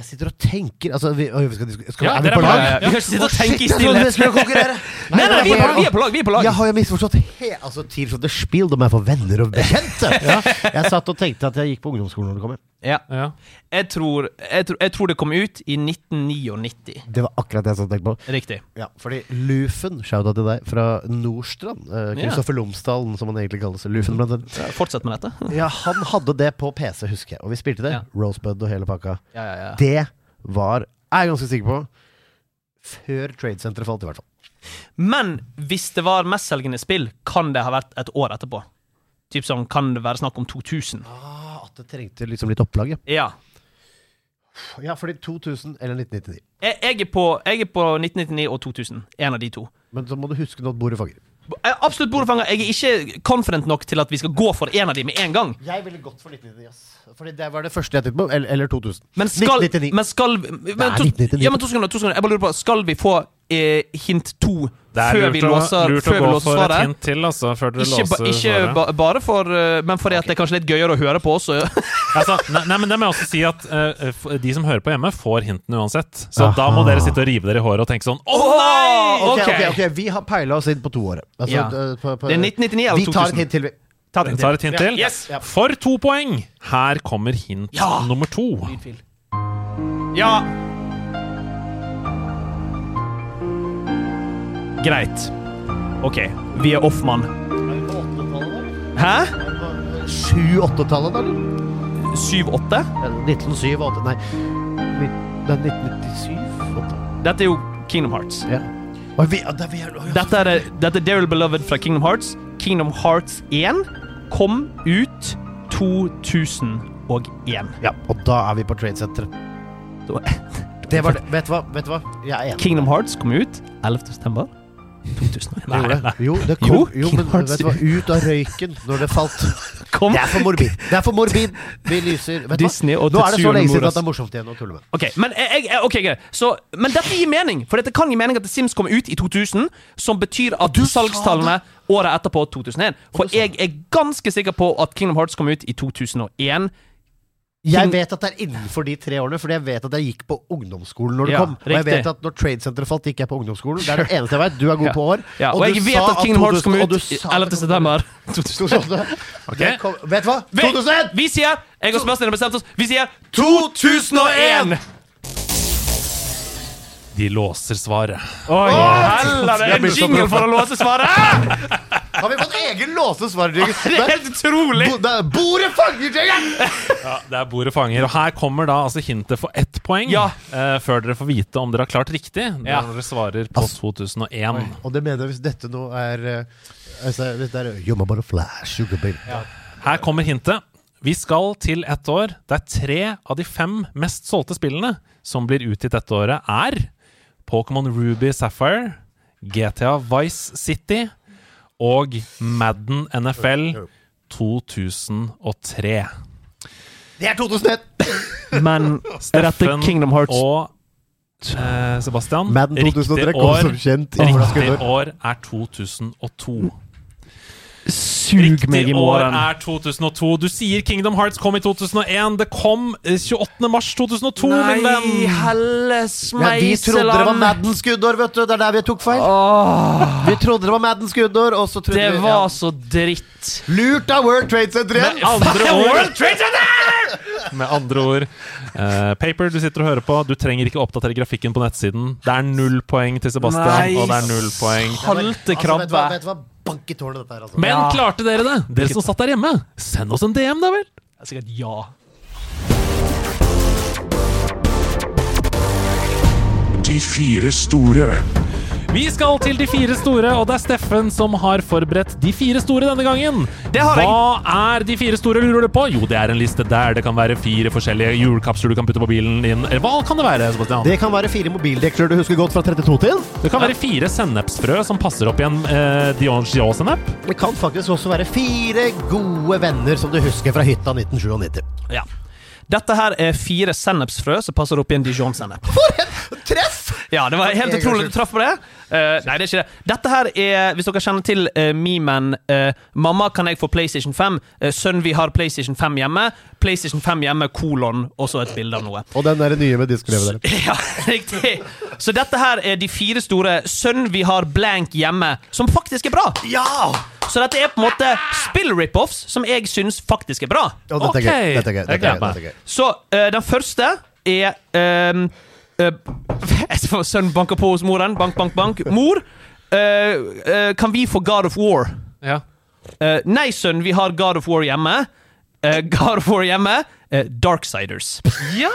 Jeg sitter og tenker altså, vi, vi skal, skal, Ja, Er vi på lag? Vi kan ikke sitte og tenke i stillhet. skulle! *laughs* Nei, nei, vi er, på, vi er på på lag! vi er på lag Jeg har jo misforstått he Altså, Tears of the Spiel, de er for venner og bekjente! Jeg satt og tenkte at jeg gikk på ungdomsskolen når det kom. jeg. Ja. Ja. Jeg, tror, jeg, tror, jeg tror det kom ut i 1999. Det var akkurat det jeg tenkte på. Riktig. Ja, fordi Lufen, shout-out til deg, fra Nordstrand. Uh, Ja. Lomsdalen, som han egentlig kalles. Lufen, blant annet. Ja, Fortsett med dette. Ja, han hadde det på PC, husker jeg. Og vi spilte det. Ja. Rosebud og hele pakka. Ja, ja, ja. Det var, jeg er ganske sikker på, før Tradesenteret falt, i hvert fall. Men hvis det var mestselgende spill, kan det ha vært et år etterpå. Typ sånn, Kan det være snakk om 2000? Ah, det trengte liksom litt opplag, ja. Ja. Fordi 2000 eller 1999. Jeg, jeg, er på, jeg er på 1999 og 2000. En av de to. Men så må du huske når bordet fanger. Absolutt er absolutt bordefanger. Jeg er ikke confident nok til at vi skal gå for en av de med en gang. Jeg ville gått for 1999, ass. Fordi det var det første jeg tenkte på. Eller, eller 2000. Men skal, 1999. men skal men, to, 1999. ja, men to sekunder, to sekunder. Jeg bare lurer på Skal vi få eh, hint to Det er før lurt, vi å, låser, lurt å gå låser for et svaret? hint til, altså, før dere Ikke, ba, låser ikke svaret. ba, bare for eh, Men fordi at det er kanskje litt gøyere å høre på også. *laughs* Altså, nei, nei, men det må jeg også si at uh, De som hører på hjemme, får hintene uansett. Så Aha. da må dere sitte og rive dere i håret og tenke sånn Å nei! Okay, okay. okay, ok, Vi har peila oss inn på toåret. Altså, Ja. eh, på, på, Det er 1999 eller Vi tar 2000. et hint til, vi. Ta det tar et hint til. Yes. Ja. For to poeng. Her kommer hint Ja. nummer to. Ja. Greit. OK, vi er off-mann. Hæ? 7-8-tallet, eller? 7-8? Ja, 1907 Nei, det er 1997-8 Dette er jo Kingdom Hearts. Ja. Oi, vi, ja, det er vi ja. Dette er, dette er Daryl Beloved fra Kingdom Hearts. Kingdom Hearts 1 kom ut 2001. ja, og da er vi på Tradesenteret. *laughs* Det var det. Vet du hva? Vet du hva? Jeg er enig. Kingdom Hearts kom ut 11. september 2001. Nei, nei, det. Jo, det kom. Jo, Jo, men vet du hva? Ut av røyken når det falt. *laughs* Kom. Det er for morbid. Det er for morbid. Vi lyser. Vet Disney og Nå er det så lenge siden at det er morsomt igjen å tulle med. Ok, men, jeg, okay. Så, men dette gir mening, for dette kan gi mening at The Sims kom ut i 2000, som betyr at du salgstallene året etterpå 2001. For jeg er ganske sikker på at Kingdom Hearts kom ut i 2001. Jeg vet at det er innenfor de tre årene, fordi jeg vet at jeg gikk på ungdomsskolen når det Ja, kom. Og jeg vet at når Tradesenteret falt, gikk jeg på ungdomsskolen. Det er det eneste jeg vet. Du er god Ja. på år. Ja, og, og, jeg vet at Kingdom Hearts kom 2000 og ut du i sa 11. det kom- september. 2000. *laughs* Det kom, vet du hva? 2001! vi sier Jeg og Sebastian har bestemt oss. Vi sier 2001! De låser svaret. Oi, heller, det er en jingle for å låse svaret! Har vi fått egen låsesvarer? *laughs* Det er helt utrolig! Bo- det er Bordet fanger! Ja, det er bordet fanger. Og her kommer da altså hintet for ett poeng. Ja. uh, før dere får vite om dere har klart riktig. Ja. Når dere svarer på 2001. Og det mener jeg hvis dette nå er uh, altså, Hvis det er You're my flash, ja. Her kommer hintet. Vi skal til ett år der tre av de fem mest solgte spillene som blir utgitt dette året, er Pokémon Ruby Sapphire, GTA Vice City og Madden NFL 2003. Det er 2001! Men *laughs* er dette Kingdom Hearts og eh, Sebastian. Riktig år, riktig år er 2002. Sug meg Riktig i år er 2002. Du sier Kingdom Hearts kom i 2001. Det kom eh, 28. mars 2002, min venn. Nei, helles Ja, vi trodde det var Madden skuddår, vet du. Det er der vi tok feil. Vi trodde det var Madden skuddår, og så trodde Det vi var ja. så dritt. Lurt av World Trade Center igjen! Med andre World ord, Trade Center! med andre ord uh, Paper, du sitter og hører på. Du trenger ikke oppdatere grafikken på nettsiden. Det er null poeng til Sebastian, Nei. og det er null poeng. Halte Altså, vet du hva, vet du hva? Bank i tårnet, dette her, altså. Men Ja. klarte dere det? Dere som satt der hjemme? Send oss en DM, da vel. Det er Sikkert ja. De fire store. Vi skal til de fire store, og det er Steffen som har forberedt de fire store denne gangen. Det har jeg. Hva er de fire store, lurer du på? Jo, det er en liste der det kan være fire forskjellige hjulkapsler du kan putte på bilen din. Hva kan det være, Sebastian? Det kan være fire mobildekler du husker godt fra 32 til. Det kan være fire sennepsfrø som passer opp i en eh, Dijon-sennep. Det kan faktisk også være fire gode venner som du husker fra hytta 1997. ja. Dette her er fire sennepsfrø som passer opp i en Dijon-sennep. Treff! Ja, det var helt utrolig du traff på det. Eh, nei, det er ikke det. Dette her er, hvis dere kjenner til uh, memen uh, 'Mamma, kan jeg få PlayStation 5?' Uh, 'Sønn, vi har PlayStation 5 hjemme'. PlayStation 5 hjemme, kolon, og så et bilde av noe. Og den er det nye med diskrevet der. *laughs* Ja, riktig. Så dette her er de fire store 'Sønn, vi har blank hjemme', som faktisk er bra. Ja! Så dette er på en måte spill-rip-offs som jeg syns faktisk er bra. Oh, dette er gøy. Dette er gøy. Dette er gøy. Dette er gøy. Så eh, den første er um, *laughs* uh, Sønnen banker på hos moren. Bank, bank, bank. Mor, uh, kan vi få God of War? Ja. Nei, sønn, vi har God of War hjemme. God of War hjemme. Uh, Darksiders. *laughs* Ja!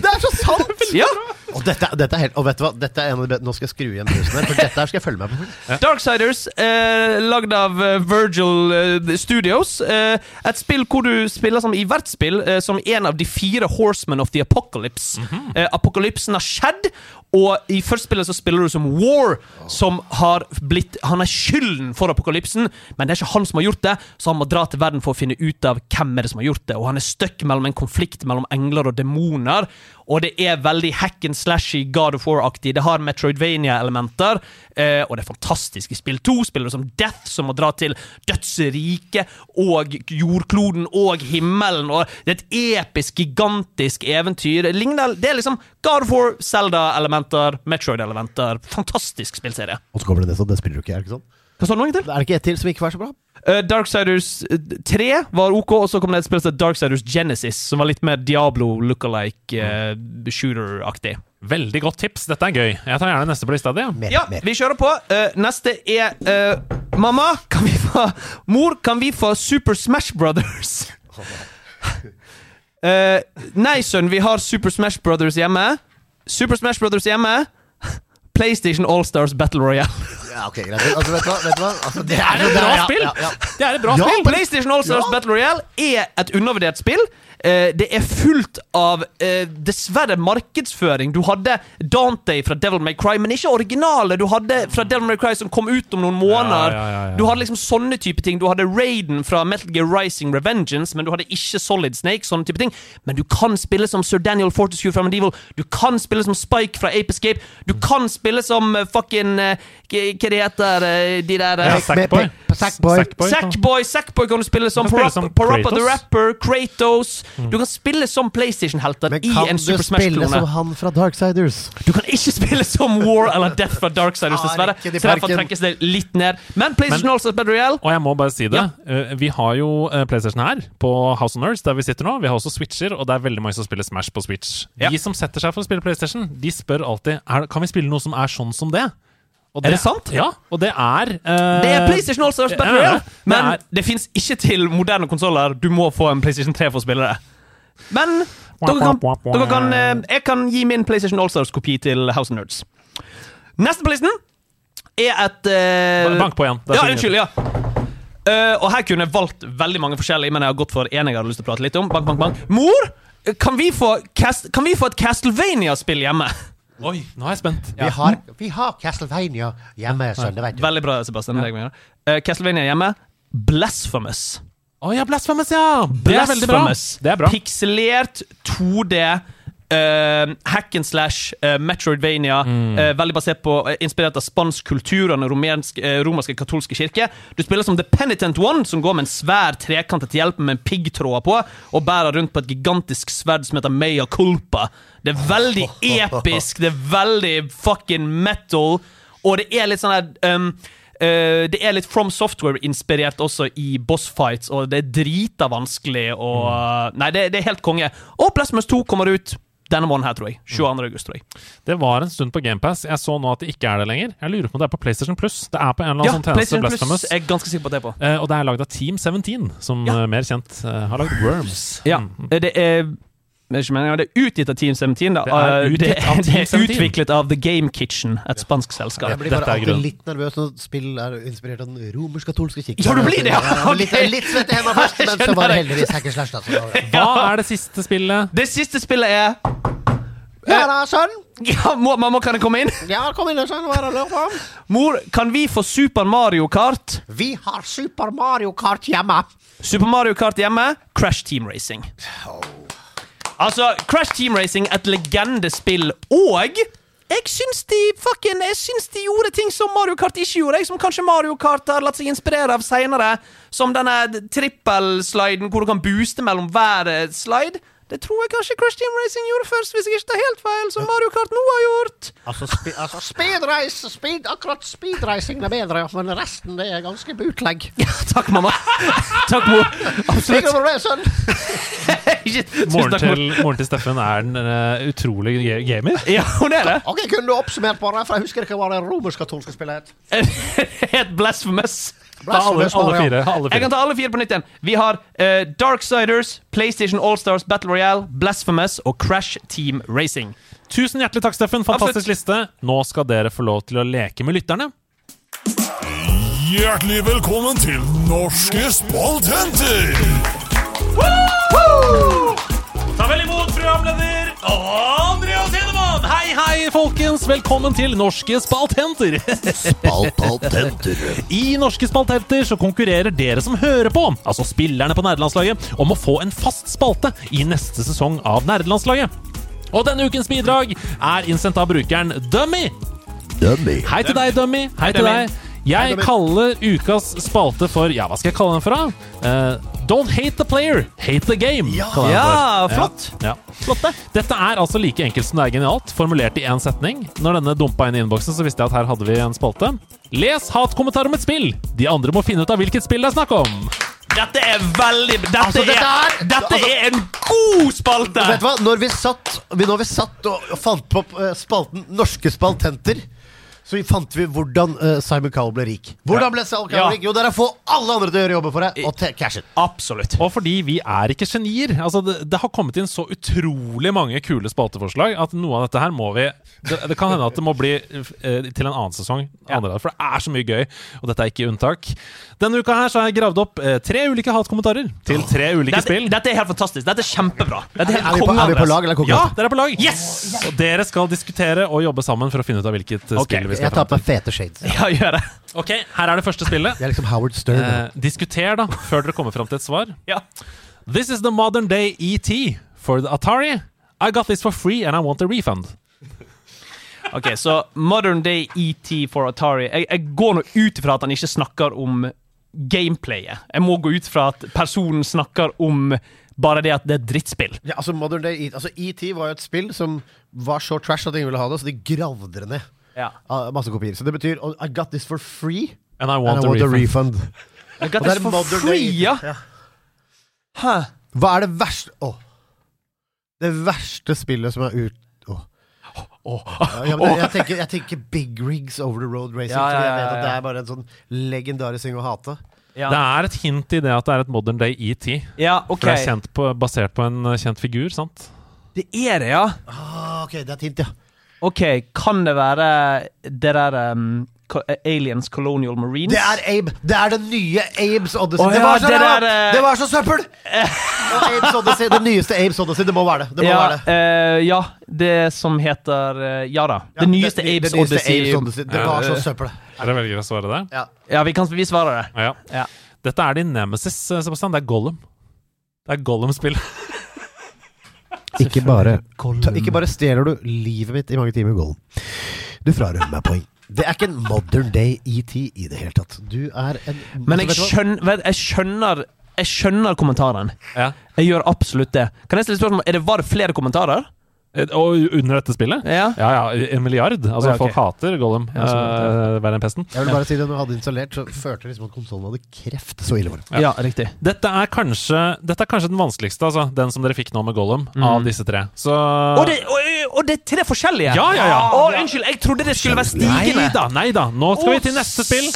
Det er så sant! Ja! Og dette, dette er helt Og vet du hva? Dette er en av de, Nå skal jeg skru igjen brusen her, for dette her skal jeg følge med på. Darksiders, eh, lagd av eh, Virgil eh, Studios. Eh, et spill hvor du spiller som i hvert spill eh, som en av de fire Horsemen of the Apocalypse. eh, apokalypsen har skjedd, og i første spillet så spiller du som War, som har blitt Han er skylden for apokalypsen, men det er ikke han som har gjort det, så han må dra til verden for å finne ut av hvem er det som har gjort det. Og han er stuck mellom en konflikt mellom engler og demoner, og det er veldig hack and slashy God of War-aktig. Det har Metroidvania-elementer, eh, og det er fantastisk. I spill to spiller som Death, som må dra til dødsriket og jordkloden og himmelen. og Det er et episk, gigantisk eventyr. Det, ligner, det er liksom God of War, Zelda-elementer, Metroid-elementer. Fantastisk spillserie. Og så kommer det det, så det spiller du ikke, er det ikke sånn? Hva sa du nå, til? Er det ikke ett til som ikke var så bra? Uh, Darksiders eh, 3 var OK, og så kom det et spill som Darksiders Genesis, som var litt mer Diablo lookalike uh, shooter-aktig. Veldig godt tips. Dette er gøy. Jeg tar gjerne neste på lista di. Ja. Vi kjører på. Uh, neste er eh, Mamma, kan vi få Mor, kan vi få Super Smash Brothers? *laughs* Eh, nei, sønn, vi har Super Smash Brothers hjemme. Super Smash Brothers hjemme. *laughs* PlayStation Allstars Battle Royale. *laughs* Ja, ok, greit. Altså, vet du hva? Vet du hva? Altså, det er et bra spill! Ja, ja. Det er et bra Ja, spill! PlayStation Allstars Ja. Battle Royale er et undervurdert spill. Uh, det er fullt av uh, dessverre markedsføring. Du hadde Dante fra Devil May Cry, men ikke originale. Du hadde fra Devil May Cry som kom ut om noen måneder. Ja, ja, ja. Du hadde liksom sånne type ting. Du hadde Raiden fra Metal Gear Rising Revengeance, men du hadde ikke Solid Snake. sånne type ting Men du kan spille som Sir Daniel Fortescue fra Medieval. Du kan spille som Spike fra Ape Escape. Du kan spille som uh, fucking Hva de heter eh, de der eh, Ja, Sackboy. Sackboy. Sackboy. Kan du spille som. Parappa the Rapper, Kratos. Du kan spille som PlayStation-helter i en Super Smash-klone. Men kan du spille som han fra Darksiders? Du kan ikke spille som War eller Death fra Darksiders, *laughs* Ah, dessverre. Så derfor trekkes det litt ned. Men PlayStation All-Stars Battle Royale Og jeg må bare si det. Eh, vi har jo PlayStation her, på House of Nerds, der vi sitter nå. Vi har også Switcher, og det er veldig mange som spiller Smash på Switch. De som setter seg for å spille PlayStation, de spør alltid Kan vi spille noe som er sånn som det. Og Er det sant? Ja, og det er uh, Det er PlayStation All-Stars Battle ja, ja. Royale, Det men er- det fins ikke til moderne konsoller. Du må få en PlayStation 3 for å spille det. Men dere kan, dere kan, eh, jeg kan gi min PlayStation All-Stars-kopi til House of Nerds. Neste på listen er et uh, Bank på igjen. Ja, unnskyld. ja uh, Og her kunne jeg valgt veldig mange forskjellige, men jeg har gått for en jeg hadde lyst til å prate litt om. Bank, bank, bank. Mor, kan vi få, kan vi få et Castlevania-spill hjemme? Oi, nå er jeg spent. Vi, har, vi har Castlevania hjemme, Sånn, Det vet du. Veldig bra, Sebastian. Ja. mener. Eh, Castlevania hjemme. Blasphemous. Å ja, Blasphemous, ja! Det er veldig bra. Blasphemous. Det er bra. Pikselert 2D. Uh, hack and slash, uh, Metroidvania. Mm. uh, veldig basert på eh, Inspirert av spansk kultur og den romersk, eh, romerske katolske kirke. Du spiller som The Penitent One, som går med en svær trekantet hjelp med piggtråder på, og bærer rundt på et gigantisk sverd som heter Mea Culpa. Det er veldig episk, det er veldig fucking metal, og det er litt sånn her um, uh, det er litt From Software-inspirert også i bossfights, og det er drita vanskelig og Nei, det, det er helt konge. Og Plasmus 2 kommer ut Denne måneden her, tror jeg. 22. august, tror jeg. Det var en stund på GamePass. Jeg så nå at det ikke er det lenger. Jeg lurer på om det er på PlayStation Plus. Det er på en eller Ja, annen sånn tjeneste, PlayStation. Plus er jeg ganske sikker på at det er på. Eh, og det er lagd av Team 17, som Ja. eh, mer kjent eh, har lagd Worms. Ja, Mm. det er det er ikke meningen, det er utgitt av Team 17. Da. Det er Eh, utgitt av *laughs* det er utviklet av The Game Kitchen, et spansk selskap. Jeg blir bare alltid litt nervøs når spill er inspirert av den romersk-katolske kirken. Ja, du blir det, ja! okay. Litt, litt svett i hendene først, *laughs* men så var det heldigvis hack and slash. Da. Hva er det siste spillet? Det siste spillet er Ja da, sønn! ja, må, Mamma, kan jeg komme inn? Ja, kom inn, sønn. Hva er det du lurer på? Mor, kan vi få Super Mario Kart? Vi har Super Mario Kart hjemme. Super Mario Kart hjemme, Crash Team Racing. Altså, Crash Team Racing, et legendespill, og jeg syns de fucking Jeg syns de gjorde ting som Mario Kart ikke gjorde. Jeg, som kanskje Mario Kart har latt seg inspirere av seinere. Som denne trippelsliden hvor du kan booste mellom hver eh, slide. Det tror jeg kanskje Crash Team Racing gjorde først, hvis jeg ikke tar helt feil, som Mario Kart nå har gjort. Altså, spe, altså speedreise, speed, akkurat speedracing er bedre, men resten det er ganske bootleg. Takk, mamma. Takk, mor. *laughs* Ikke Absolutt. Moren til, moren til Steffen er en uh, utrolig gamer. *laughs* Ja, hun er det. Ok, Kunne du oppsummert det? For jeg husker ikke hva det romersk-katolske spillet het. *laughs* Helt blasphemous. Ta alle, alle fire. Alle Jeg kan ta alle fire på nytt igjen. Vi har uh, Darksiders, PlayStation Allstars Battle Royale, Blasphemous og Crash Team Racing. Tusen hjertelig takk, Steffen. Fantastisk liste. Nå skal dere få lov til å leke med lytterne. Hjertelig velkommen til Norske spalthenter! Ta vel imot programleder hei, folkens! Velkommen til Norske spaltenter! Spaltenter. *laughs* I Norske spaltenter så konkurrerer dere som hører på, altså spillerne på nerdelandslaget, om å få en fast spalte i neste sesong av nerdelandslaget. Og denne ukens bidrag er innsendt av brukeren Dummy. Dummy. Hei til deg, Dummy. Hei til Dummy. deg. Jeg kaller ukas spalte for Ja, hva skal jeg kalle den for, da? Eh, don't hate the player, hate the game. Ja, Ja, flott. Ja. Flott det. Dette er altså like enkelt som det er genialt, formulert i én setning. Når denne dumpa inn i innboksen, så visste jeg at her hadde vi en spalte. Les hatkommentar om et spill. De andre må finne ut av hvilket spill det er snakk om. Dette er veldig Dette, Altså, dette er, er- dette altså- er en god spalte! Vet du hva? Når vi satt, vi, når vi satt og, og fant på eh, spalten Norske spaltenter, så vi fant vi hvordan uh, Simon Cowell ble rik. Hvordan ble Simon Cowell Ja. rik? Jo, det er å få alle andre til å gjøre jobben for deg, og cash it. Absolutt. Og fordi vi er ikke genier. Altså, det, det har kommet inn så utrolig mange kule spalteforslag at noe av dette her må vi Det, det kan hende at det må bli uh, til en annen sesong. Andre, for det er så mye gøy, og dette er ikke unntak. Denne uka her så har jeg gravd opp eh, tre ulike hatkommentarer til tre ulike Dette, spill. dette er helt fantastisk. Dette er kjempebra. Dette er Er vi på, er vi på lag eller Ja, dere er på lag! Yes! Og dere skal diskutere og jobbe sammen for å finne ut av hvilket okay, spill vi skal Jeg tar på meg fete shades. Ja, gjør det. Ok, her er det første spillet. Det er liksom Howard Stern. Eh, diskuter, da, før dere kommer fram til et svar. Ja. This is the modern day ET for the Atari. I got this for free and I want a refund. Ok, så Modern Day ET for Atari. Jeg, jeg går nå ut ifra at han ikke snakker om gameplayet. Jeg må gå ut fra at personen snakker om bare det at det er et drittspill. Ja, altså Modern Day ET altså e var jo et spill som var så trash at ingen ville ha det, så de gravde det ned. Ja. av Masse kopier. Så det betyr oh, I got this for free, And I and want, I want a refund. refund. I got this for free, Day ja. ja. Hæ? Hva er det verste Åh. Det verste spillet som er ut Åh. Ja, men jeg, tenker, jeg tenker Big Rigs Over the Road Racing. Ja, ja, ja, jeg vet at det er bare en sånn legendarisk ting å hate. Ja, Det er et hint i det at det er et modern day ET. ja okay. For det er kjent på, basert på en eh, kjent figur, sant? Det er det, ja. Ah, ok, det er et hint, ja. Ok, kan det være det der um, Aliens Colonial Marines? Det er Abe. Det er den nye Abes Odyssey. Å, det, var så det der, uh... det var så søppel! *laughs* Abes Odyssey, det nyeste Abes Odyssey. Det må være det. Det må ja, være det. Uh, ja, det som heter eh, Ja da. Ja, det nyeste det- Abes det nyeste Odyssey. Abes Odyssey. Det var så søppel. Dere velger å svare det? Ja. Ja, vi kan vi svarer det. Ja. Ja. Dette er din nemesis, Sebastian. Det er Gollum. Det er Gollum-spill. Ikke bare, ikke bare stjeler du livet mitt i mange timer, Gollum. Du frarøver meg poeng. Det er ikke en modern day ET i det hele tatt. Du er en Men jeg skjønner, vet, jeg skjønner Jeg skjønner kommentaren. Ja. Jeg gjør absolutt det. Kan jeg stille spørsmål Er det Var det flere kommentarer? Eh, Og under dette spillet? Ja. Ja, ja, en milliard. Altså, Ja, okay. Folk hater Gollum. Ja, uh, verre enn pesten. Jeg vil bare si det, når du hadde installert, så følte jeg liksom at konsollen hadde kreft. Så ille var det. Ja, riktig. Dette er, kanskje, dette er kanskje den vanskeligste, altså. Den som dere fikk nå med Gollum, av disse tre. Så Og det, og, og det er tre forskjellige? Ja, ja, ja. Å, unnskyld, jeg trodde det skulle være Nei stigende. da, nei da. Nå skal vi til neste spill.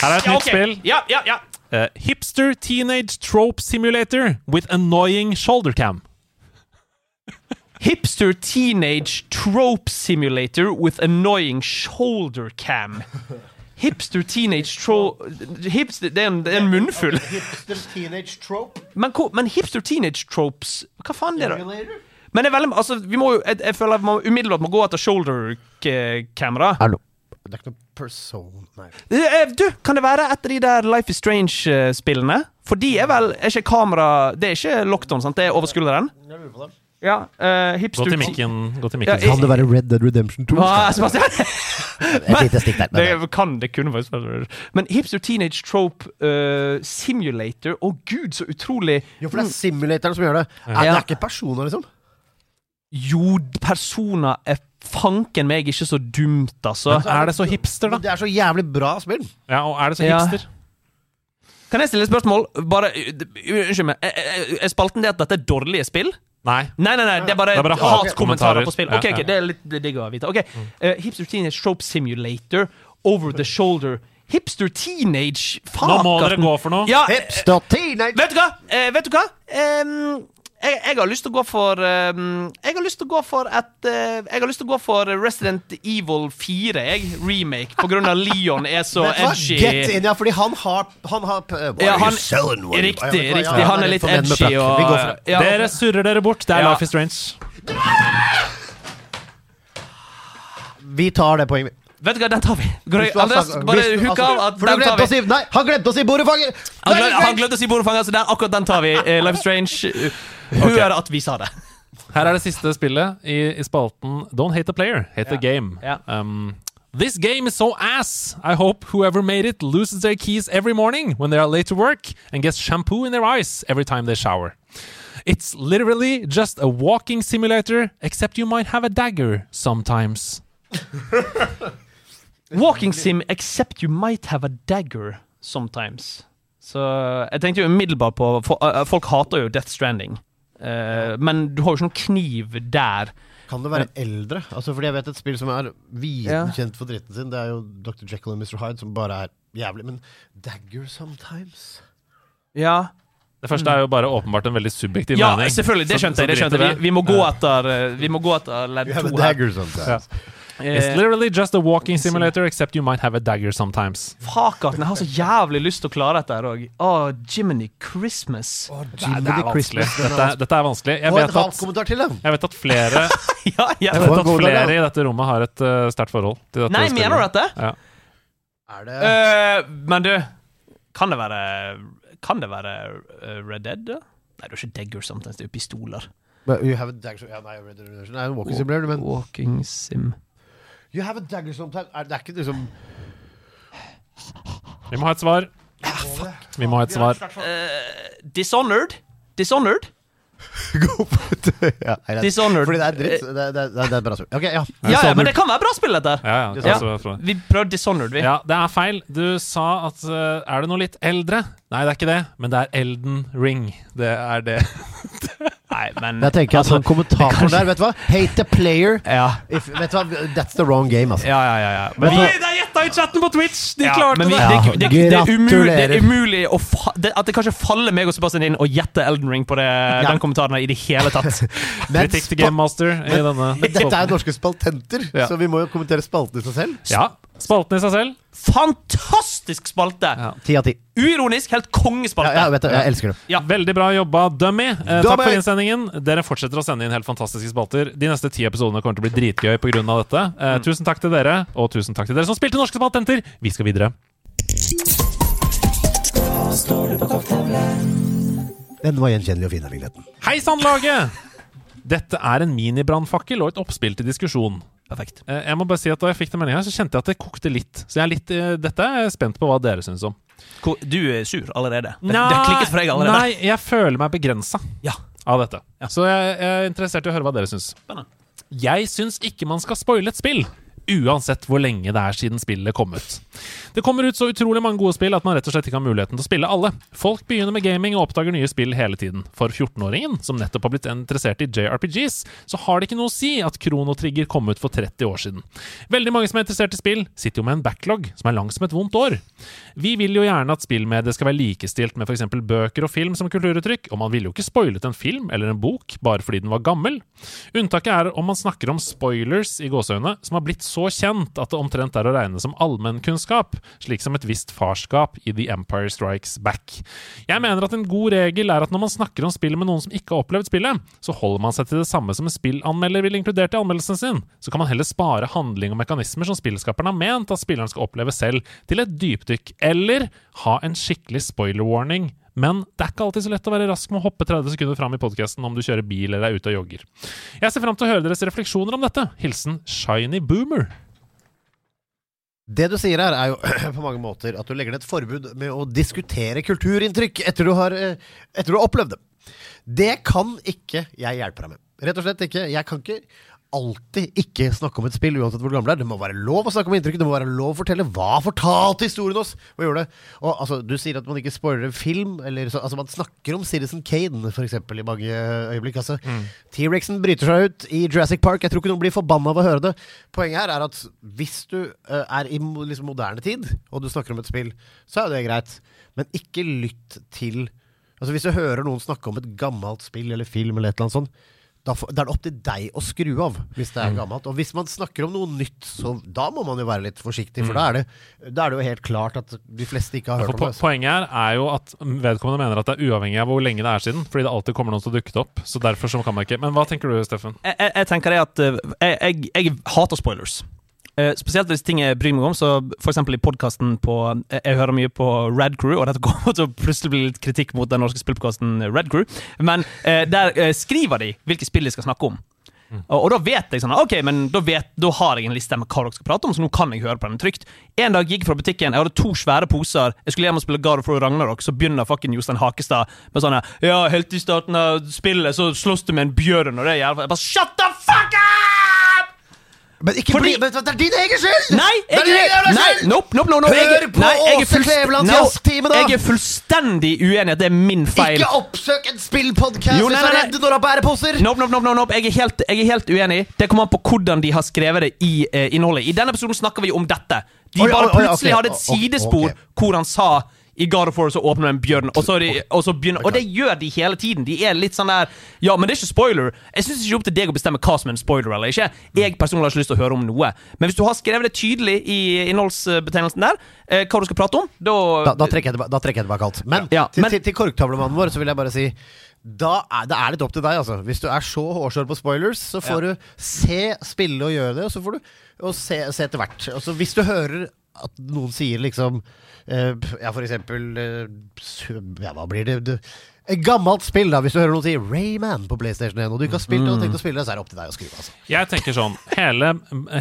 Her er et Ja, nytt okay. spill. Ja, ja, ja. Uh, hipster Teenage Trope Simulator with annoying shoulder cam. Hipster Teenage Trope Simulator with annoying shoulder cam. Hipster Teenage trope Hipster, det, er en, det er en munnfull. *laughs* Hipster teenage trope. Men, men Hipster Teenage Tropes Hva faen er det? Men det er veldig, altså, vi må jo, jeg, jeg føler man umiddelbart må gå etter shoulder-kamera. Hallo. Det er ikke noe person... Nei. Eh, Du, kan det være et av de der Life is Strange-spillene? For de er vel Er ikke kamera Det er ikke lockdown, sant? Det er over skulderen? Jeg lurer på det. Ja. eh, Gå til mikken. Gå til Ja, mikken. jeg- Kan det være Red Dead Redemption 2? Hva, Sebastian? Et lite stikk der. men- Det kan det kunne faktisk være Men Hipster Teenage Trope uh, Simulator Å gud, så utrolig Jo, for det er simulatoren som gjør det. Er, det er ikke personer, liksom. Jo, personer er fanken meg ikke så dumt, altså. Er det så hipster, da? det er så jævlig bra spill. Ja, og er det så Ja. Kan jeg stille et spørsmål? Bare, uh, Unnskyld meg. Er spalten det at dette er dårlige spill? Nei. Nei, nei, nei, det er bare, Det er bare hatkommentarer på spill. Ok, ok. Det er litt digg å vite. Ok, uh, Hipster Teenage Trope Simulator, Over the Shoulder Hipster Teenage Nå må dere gå for noe. Ja, Hipster teenage vet du hva? Eh, vet du hva? Em, jeg, jeg har lyst til å gå for um, Jeg har lyst til å gå for et uh, Jeg har lyst til å gå for Resident Evil 4, jeg. Remake. På grunn av Leon er så edgy. Get in, ja, fordi han har, han har uh, Ja, han- Riktig, riktig. Ja, Han er litt edgy og ja. Dere surrer dere bort. Det er Ja. Life is Strange. Vi tar det poenget. Vet du hva, den tar vi. Andreas, bare hook altså, av at den tar vi. si Nei, han glemte å si borefanger! Han, han glemte å si bordfanger, så den, akkurat den tar vi. Eh, Life Strange. eh, er at vi sa det. Her er det siste spillet i, i spalten Don't hate the player, hate the game. Um, This game is so ass. I hope whoever made it loses their keys every morning when they are late to work and gets shampoo in their eyes every time they shower. It's literally just a walking simulator, except you might have a dagger sometimes. *laughs* Walking sim, except you might have a dagger sometimes. Så jeg tenkte jo umiddelbart på for, uh, Folk hater jo Death Stranding. uh, men du har jo ikke noen kniv der. Kan det være eldre? Altså Fordi jeg vet et spill som er viden Ja. kjent for dritten sin. Det er jo Dr. Jekyll og Mr. Hyde, som bare er jævlig. Men Dagger sometimes Ja, Det første er jo bare åpenbart en veldig subjektiv ja mening. selvfølgelig. Det skjønte jeg. det skjønte jeg. Vi, vi må gå etter Vi må gå etter ledd to her. dagger sometimes. Ja. It's Eh, literally just a walking simulator, except you might have a dagger sometimes. Fakarten, jeg har så jævlig lyst til å klare dette her òg. Å, Jiminy Christmas. Det er, det er vanskelig. Dette, dette er vanskelig. Jeg vet, at, jeg vet at flere *laughs* ja. Jeg vet at flere i dette rommet har et uh, sterkt forhold til dette Nei, spillet. mener du dette? Ja. Er det uh, men du, kan det være Kan det være Red Dead, da? Nei, det er ikke Dagger sometimes, det er jo pistoler. But You have a dagger ja, Nei, Red Dead Redemption er en walking simulator, men Walking sim You have a dagger sometimes er, Det er ikke liksom Vi må ha et svar. Vi må ha et svar. Dishonored? Dishonored? *laughs* Gå for det. Ja, nei, det er- *laughs* Dishonored. Fordi det er dritt. Det, det, det er bra spill. Ok, ja. Ja, ja, men det kan være bra spill, dette. Ja, ja, det Ja. er så- Vi prøver Dishonored, vi. ja, det er feil. Du sa at uh, Er det noe litt eldre? Nei, det er ikke det. Men det er Elden Ring. Det er det. *laughs* Nei, men Jeg tenker at altså, han kommentatoren der, vet du hva? Hate the player. Ja, If, vet du hva? That's the wrong game, altså. ja, ja. ja, ja. Men vi. Det er gjetta i chatten på Twitch! De ja, klarte vi, det! det, det, det, det, er umulig, det er umulig å fa det, At det kanskje faller meg og Sebastian inn å gjette Elden Ring på det, den kommentaren i det hele tatt. *laughs* Men, Kritikk til Game Master Men, denne men dette er norske spaltenter, Ja. så vi må jo kommentere spaltene i seg selv. Ja. Spalten i seg selv. Fantastisk spalte! Ja. Av ti. Uironisk, helt kongespalte. ja, vet du, jeg elsker det. Ja. Veldig bra jobba, Dummy. Eh, takk for innsendingen. Dere fortsetter å sende inn helt fantastiske spalter. De neste ti episodene kommer til å bli dritgøy pga. dette. Eh, Mm. Tusen takk til dere, og tusen takk til dere som spilte norske spaltenter. Vi skal videre. Den var gjenkjennelig og fin, den vignetten. Hei sann, laget! Dette er en minibrannfakkel og et oppspill til diskusjon. Perfekt. Eh, Jeg må bare si at Da jeg fikk den meldinga, kjente jeg at det kokte litt. Så jeg er litt, eh, dette er jeg spent på hva dere syns om. Du er sur allerede. Det, det har klikket for deg allerede. Nei, jeg føler meg begrensa Ja. av dette. Så jeg, jeg er interessert i å høre hva dere syns. Jeg syns ikke man skal spoile et spill. Uansett hvor lenge det er siden spillet kom ut. Det kommer ut så utrolig mange gode spill at man rett og slett ikke har muligheten til å spille alle. Folk begynner med gaming og oppdager nye spill hele tiden. For 14-åringen, som nettopp har blitt interessert i JRPGs, så har det ikke noe å si at Krono Trigger kom ut for 30 år siden. Veldig mange som er interessert i spill, sitter jo med en backlog som er lang som et vondt år. Vi vil jo gjerne at spillmediet skal være likestilt med f.eks. bøker og film som kulturuttrykk, og man ville jo ikke spoilet en film eller en bok bare fordi den var gammel. Unntaket er om man snakker om spoilers i gåseøynene, som har blitt så kjent at det omtrent er å regne som allmennkunnskap, slik som et visst farskap i The Empire Strikes Back. Jeg mener at en god regel er at når man snakker om spillet med noen som ikke har opplevd spillet, så holder man seg til det samme som en spillanmelder ville inkludert i anmeldelsen sin. Så kan man heller spare handling og mekanismer som spillskaperne har ment at spilleren skal oppleve selv, til et dypdykk, eller ha en skikkelig spoiler warning men det er ikke alltid så lett å være rask med å hoppe 30 sekunder fram i podkasten om du kjører bil eller er ute og jogger. Jeg ser fram til å høre deres refleksjoner om dette. Hilsen Shiny Boomer. Det du sier her, er jo *clears throat* på mange måter at du legger ned et forbud med å diskutere kulturinntrykk etter du har, eh, etter du har opplevd det. Det kan ikke jeg hjelpe deg med. Rett og slett ikke. Jeg kan ikke alltid ikke snakke om et spill, uansett hvor gammel det er. Det må være lov å snakke om inntrykket, Det må være lov å fortelle hva fortalte historien oss. Hva gjorde det? Og altså, Du sier at man ikke spoiler en film. Eller så, altså, man snakker om Citizen Kane, eksempel, i mange øyeblikk. Altså, T-rexen bryter seg ut i Jurassic Park. Jeg tror ikke noen blir forbanna av å høre det. Poenget her er at hvis du uh, er i liksom, moderne tid, og du snakker om et spill, så er jo det greit. Men ikke lytt til Altså Hvis du hører noen snakke om et gammelt spill eller film, eller et eller annet sånt, da, er det opp til deg å skru av hvis det er gammelt. Og hvis man snakker om noe nytt, så da må man jo være litt forsiktig, for da, er det, da er det jo helt klart at de fleste ikke har hørt po om det. poenget her er jo at vedkommende mener at det er uavhengig av hvor lenge det er siden, fordi det alltid kommer noen som dukker opp. Så derfor så kan man ikke Men hva tenker du, Steffen? jeg, jeg, jeg tenker det at eh, jeg, jeg, jeg hater spoilers. Eh, spesielt hvis ting jeg bryr meg om. Så for eksempel i podkasten på Jeg jeg hører mye på Red Crew, og dette kommer *laughs* til å plutselig bli litt kritikk mot den norske spillpodkasten Red Crew. Men eh, der eh, skriver de hvilke spill de skal snakke om. Og, og da vet jeg sånn Ok, men da, vet, da har jeg en liste med hva dere skal prate om, så nå kan jeg høre på den trygt. En dag gikk jeg fra butikken, jeg hadde to svære poser. Jeg skulle hjem og spille God of War Ragnarok, så begynner fucking Jostein Hakestad med sånn Ja, helt i starten av spillet så slåss du med en bjørn, og det er jævla Jeg bare Shut the fuck up! Men ikke Fordi- bli, det er din egen skyld! Nei! Det er din egen nei, nope, nope, no, no, jeg, Hør på nei, jeg Åse Klevelands no, jazztime, da! Jeg er fullstendig uenig at det er min feil. Ikke oppsøk en spillpodkast hvis du er redd når du har bæreposer! Nope, nope, nope, nope, nope. Jeg, er helt, jeg er helt uenig. Det kommer an på hvordan de har skrevet det i eh, innholdet. I denne episoden snakker vi om dette. De bare plutselig hadde et sidespor hvor han sa i God of War så åpner en bjørn, og så, de, og så begynner Og det gjør de hele tiden. De er litt sånn der Ja, men det er ikke spoiler. Jeg syns ikke opp til deg å bestemme hva som er en spoiler eller ikke. Jeg personlig har ikke lyst til å høre om noe. Men hvis du har skrevet det tydelig i innholdsbetegnelsen der, eh, hva du skal prate om, da Da, da, trekker jeg tilbake, da tilbake alt. Men, Ja, til, men- til, til korktavlemannen vår så vil jeg bare si da er, Det er litt opp til deg, altså. Hvis du er så hårsår på spoilers, så får du se, spille og gjøre det, og så får du og se, se etter hvert. Altså, hvis du hører at noen sier liksom uh, Ja, for eksempel uh, Ja, hva blir det? et gammelt spill, da. Hvis du hører noen si Rayman på PlayStation 1, og du ikke har spilt det og tenkt å spille det, så er det opp til deg å skrive. Altså. Jeg tenker sånn Hele,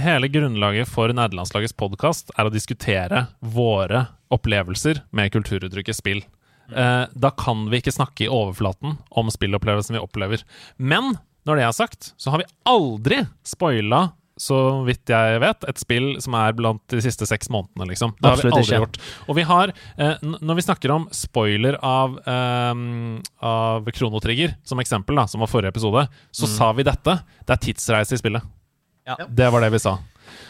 hele grunnlaget for nederlandslagets podkast er å diskutere våre opplevelser med kulturuttrykket spill. Uh, da kan vi ikke snakke i overflaten om spillopplevelsen vi opplever. Men når det er sagt, så har vi aldri spoila så vidt jeg vet, et spill som er blant de siste seks månedene, liksom. Det Absolutt har vi aldri ikke. gjort. Og vi har, eh, når vi snakker om spoiler av, eh, av Chrono Trigger, som eksempel, da, som var forrige episode, så sa vi dette. Det er tidsreise i spillet. Ja. Det var det vi sa.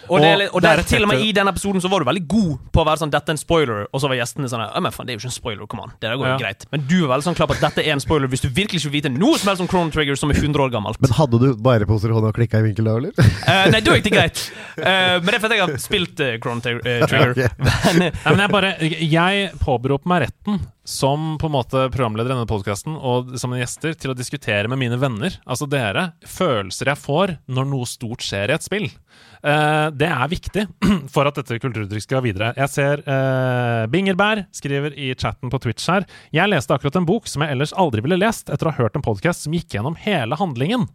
Og, det, er Og og er der, til og med i den episoden så var du veldig god på å være sånn 'Dette er en spoiler', og så var gjestene sånn men faen, det er jo ikke en spoiler, kom an. Det der går jo Ja. greit. Men du var veldig sånn klar på at dette er en spoiler hvis du virkelig ikke vil vite noe som helst om Chrono Trigger som er 100 år gammelt. Men hadde du bæreposer i hånda og klikka i vinkel da, eller? uh, nei, da gikk det greit. Uh, men det er fordi jeg har spilt uh, Chrono Tri- Trigger. *laughs* Men, eh, Nei, men jeg bare Jeg påberoper meg retten som på en måte programleder i denne podkasten og som gjester til å diskutere med mine venner, altså dere, følelser jeg får når noe stort skjer i et spill. Eh, det er viktig *clears throat* for at dette kulturuttrykket skal videre. Jeg ser eh, Bingerbær skriver i chatten på Twitch her Jeg leste akkurat en bok som jeg ellers aldri ville lest etter å ha hørt en podkast som gikk gjennom hele handlingen.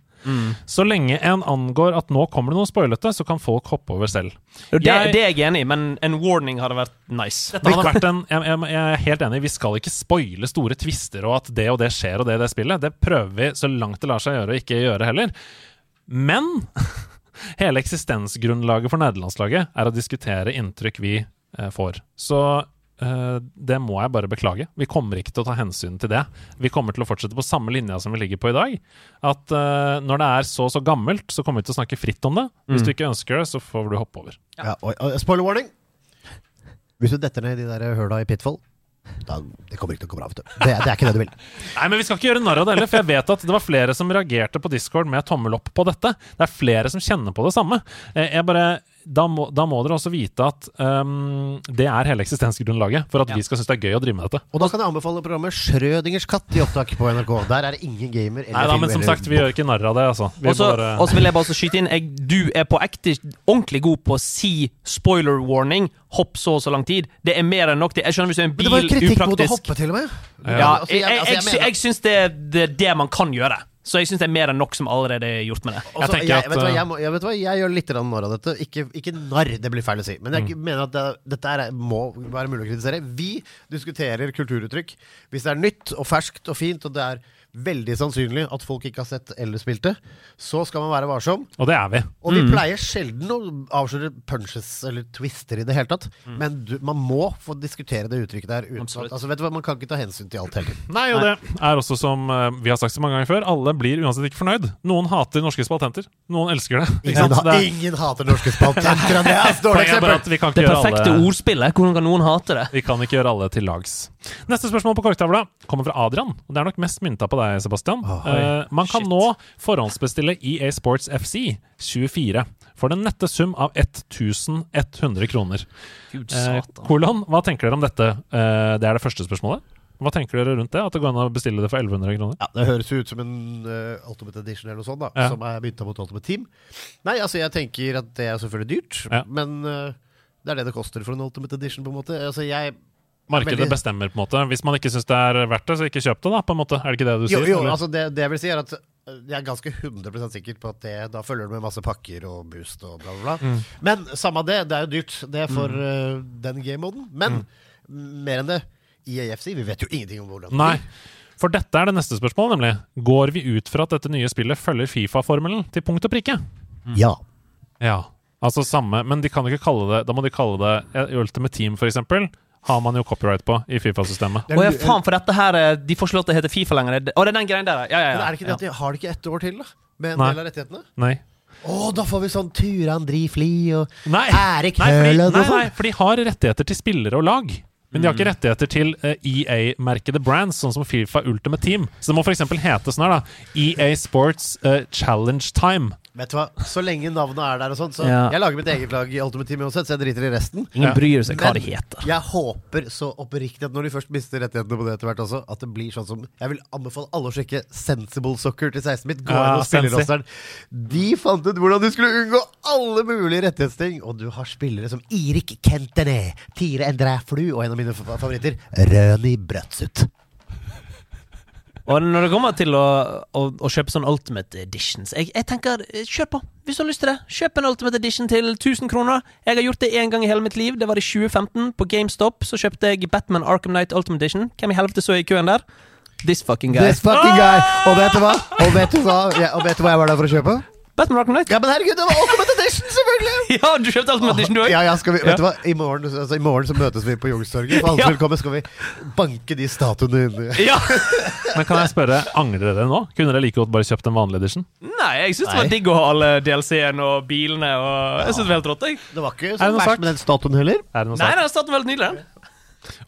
Så lenge en angår at nå kommer det noe spoilete, så kan folk hoppe over selv. og det, Jeg- det er jeg enig i, men en warning hadde vært nice. vært en, jeg, jeg, jeg er helt enig, vi skal ikke spoile store tvister og at det og det skjer og det i det spillet. Det prøver vi så langt det lar seg gjøre, og ikke gjøre heller. Men *laughs* hele eksistensgrunnlaget for nederlandslaget er å diskutere inntrykk vi eh, får. Så eh, det må jeg bare beklage. Vi kommer ikke til å ta hensyn til det. Vi kommer til å fortsette på samme linja som vi ligger på i dag. At eh, når det er så så gammelt, så kommer vi til å snakke fritt om det. Hvis du ikke ønsker det, så får du hoppe over. Ja, og, og, spoiler warning! Hvis du detter ned i de der høla i Pitfall, da, det kommer ikke til å gå bra. vet du. Det, det er ikke det du vil. *laughs* Nei, men vi skal ikke gjøre narr av det heller, for jeg vet at det var flere som reagerte på Discord med tommel opp på dette. Det er flere som kjenner på det samme. Eh, Jeg bare, da, må, da må dere også vite at um, det er hele eksistensgrunnlaget for at vi skal synes det er gøy å drive med dette. Og da kan jeg anbefale programmet Schrødingers katt i opptak på NRK. Der er det ingen gamer eller Nei da, men som sagt, vi gjør ikke narr av det, altså. Vi Og så bare, og så vil jeg bare skyte inn jeg, Du er på ekte ordentlig god på å si spoiler warning. Hopp så og så lang tid. Det er mer enn nok. Det- Jeg skjønner hvis du er en Men det var jo kritikk mot å hoppe, til og med. Ja, Altså, jeg, jeg, altså, jeg, mener- jeg syns det er det, det man kan gjøre. Så jeg syns det er mer enn nok som allerede er gjort med det. Også, jeg, at, vet, du hva, jeg, må, jeg, vet hva, jeg gjør litt narr av dette. Ikke, ikke narr, det blir feil å si. Men jeg mener at det, dette er, må være mulig å kritisere. Vi diskuterer kulturuttrykk. Hvis det er nytt og ferskt og fint, og det er veldig sannsynlig at folk ikke har sett eller spilt det, så skal man være varsom. og det er vi. Og vi pleier sjelden å avsløre punches eller twister i det hele tatt. Men du, man må få diskutere det uttrykket der. Uten altså, vet du hva, Man kan ikke ta hensyn til alt heller. Nei, og det er også som eh, vi har sagt så mange ganger før, alle blir uansett ikke fornøyd. Noen hater norske spaltenter. Noen elsker det. Ikke Ingen, sant? Det er, ingen hater norske spaltenter, det *laughs* er et dårlig eksempel! at vi kan Det perfekte alle ordspillet. Hvordan kan noen hate det? Vi kan ikke gjøre alle til lags. Neste spørsmål på korktavla kommer fra Adrian. Og det er nok mest mynta på deg, Sebastian. Eh, man kan Shit. nå forhåndsbestille EA Sports FC 24 for den nette sum av 1100 kroner. Gud uh, kolon, hva tenker dere om dette? Uh, det er det første spørsmålet. Hva tenker dere rundt det? At det går an å bestille det for 1100 kroner? Ja, Det høres ut som en uh, Ultimate Edition eller noe sånt, da Ja. som er mynta mot Ultimate Team. Nei, altså jeg tenker at det er selvfølgelig dyrt, Ja. men uh, det er det det koster for en Ultimate Edition, på en måte. Altså jeg Markedet bestemmer, på en måte. Hvis man ikke syns det er verdt det, så ikke kjøp det, da. på en måte. Er det ikke det du sier? jo, jo altså det, det jeg vil si, er at eh, jeg er ganske 100% sikker på at det, da følger det med masse pakker og boost og bla, bla, bla. Mm. Men samme det, det er jo dyrt. Det er for eh, den game-moden. Men mer enn det, IAFC, vi vet jo ingenting om hvordan Nei. For dette er det neste spørsmålet, nemlig. Går vi ut fra at dette nye spillet følger Fifa-formelen til punkt og prikke? Ja. Ja. Altså samme, men de kan ikke kalle det Da må de kalle det eh, Ultimate Team, for eksempel. Har man jo copyright på i Fifa-systemet. Å ja, faen, for dette her eh, De får ikke lov til å hete Fifa lenger. Å, det er den greien der, ja. ja, ja, Men er det ikke det at de har det ikke ett år til, da? Med en Nei. del av rettighetene? Nei. Å, da får vi sånn Turan Drifli og Nei, Erik Høland nei, og sånn. nei, for de har rettigheter til spillere og lag. Men de har ikke rettigheter til eh, EA-merkede brands, sånn som Fifa Ultimate Team. Så det må f.eks. hete sånn her, da. EA Sports uh, Challenge Time. Vet du hva, så lenge navnet er der og sånn, så Ja. Jeg lager mitt eget lag i Ultimate Team uansett, så jeg driter i resten. Ingen Ja. bryr seg hva det heter. jeg håper så oppriktig at når de først mister rettighetene på det etter hvert også, at det blir sånn som Jeg vil anbefale alle å sjekke Sensible Soccer til 16 mitt. Gå Ja, inn og spille rosteren. De fant ut hvordan de skulle unngå alle mulige rettighetsting. Og du har spillere som Irik Kentene, Tire Endre Flu og en av mine favoritter, Røni Brøtsut. Og når det kommer til å, å, å kjøpe sånn Ultimate Editions jeg, jeg tenker, eh, kjør på. Hvis du har lyst til det. Kjøp en Ultimate Edition til 1000 kroner. Jeg har gjort det én gang i hele mitt liv. Det var i 2015. På GameStop så kjøpte jeg Batman Arkham Knight Ultimate Edition. Hvem i helvete så i køen der? This fucking guy. This fucking guy. Og vet du hva? Og vet du hva, ja, og vet du hva jeg var der for å kjøpe? Batman Rock Night. Ja, men herregud, det var Ultimate Edition, selvfølgelig! *laughs* Ja, du kjøpte Ultimate Edition, du òg? Ja, ja, skal vi, vet du hva? I morgen, altså, I morgen så møtes vi på Youngstorget. For alle Ja. velkommen skal vi banke de statuene inni. Ja. *laughs* Men kan jeg spørre, angrer dere nå? Kunne dere like godt bare kjøpt en vanlig edition? Nei, jeg syns det var digg å ha alle DLC-ene og bilene og Jeg synes det var helt rått, jeg. Det var ikke så verst med den statuen heller. Er det noe Nei, den statuen var veldig nydelig. den.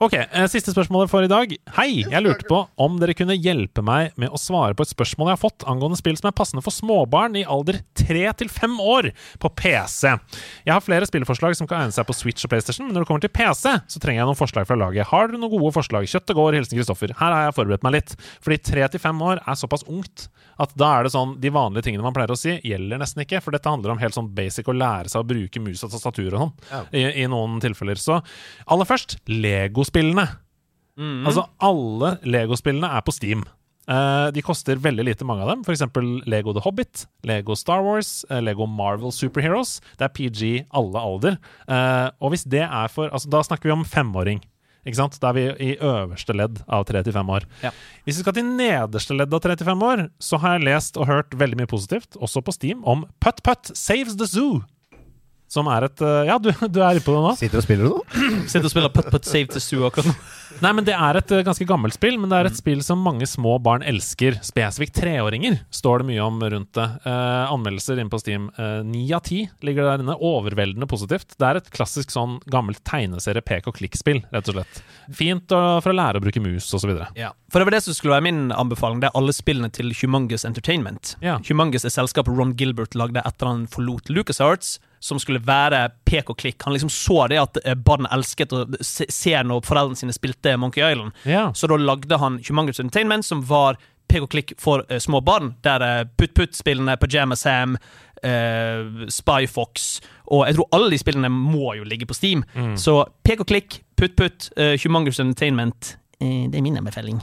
Ok, eh, Siste spørsmålet for i dag. Hei, jeg lurte på om dere kunne hjelpe meg med å svare på et spørsmål jeg har fått angående spill som er passende for småbarn i alder 3 til 5 år på PC. Jeg har flere spillforslag som kan egne seg på Switch og PlayStation, men når det kommer til PC, så trenger jeg noen forslag fra laget. Har dere noen gode forslag? Kjøttet går, hilsen Kristoffer. Her har jeg forberedt meg litt. Fordi 3 til 5 år er såpass ungt at da er det sånn de vanlige tingene man pleier å si, gjelder nesten ikke. For dette handler om helt sånn basic å lære seg å bruke mus og tastatur og sånn. I, I noen tilfeller. Så aller først, Lego-spillene. Altså, alle Lego-spillene er på Steam. Uh, de koster veldig lite, mange av dem. F.eks. Lego The Hobbit, Lego Star Wars, uh, Lego Marvel Superheroes. Det er PG alle alder. Uh, og hvis det er for altså, Da snakker vi om femåring. Ikke sant? Da er vi i øverste ledd av 3-5 år. Ja. Hvis vi skal til nederste ledd av 35 år, så har jeg lest og hørt veldig mye positivt, også på Steam, om Putt Putt Saves the Zoo. Som er et eh, Ja, du, du er på det nå? Sitter og spiller du nå? *clears throat* Sitter og spiller Putt Putt Save to Sue akkurat nå. Nei, men Det er et eh, ganske gammelt spill, men det er et spill som mange små barn elsker. Spesifikt treåringer står det mye om rundt det. Eh, anmeldelser inne på Steam. Eh, av ti ligger der inne. Overveldende positivt. Det er et klassisk sånn gammelt tegneserie pek og klikk-spill, rett og slett. Fint og, for å lære å bruke mus osv. Ja. For det var det som skulle være min anbefaling. Det er alle spillene til Humongous Entertainment. Ja. Humongous er selskapet Ron Gilbert lagde etter han forlot LucasArts, som skulle være pek og klikk. Han liksom så det at eh, barn elsket å se, når foreldrene sine spilte Monkey Island. Ja. Så da lagde han Humongous Entertainment, som var pek og klikk for uh, små barn. Der uh, Putt Putt-spillene, Pajama Sam, uh, Spy Fox Og jeg tror alle de spillene må jo ligge på Steam. Så pek og klikk, Putt Putt, uh, Humongous Entertainment. uh, det er min anbefaling.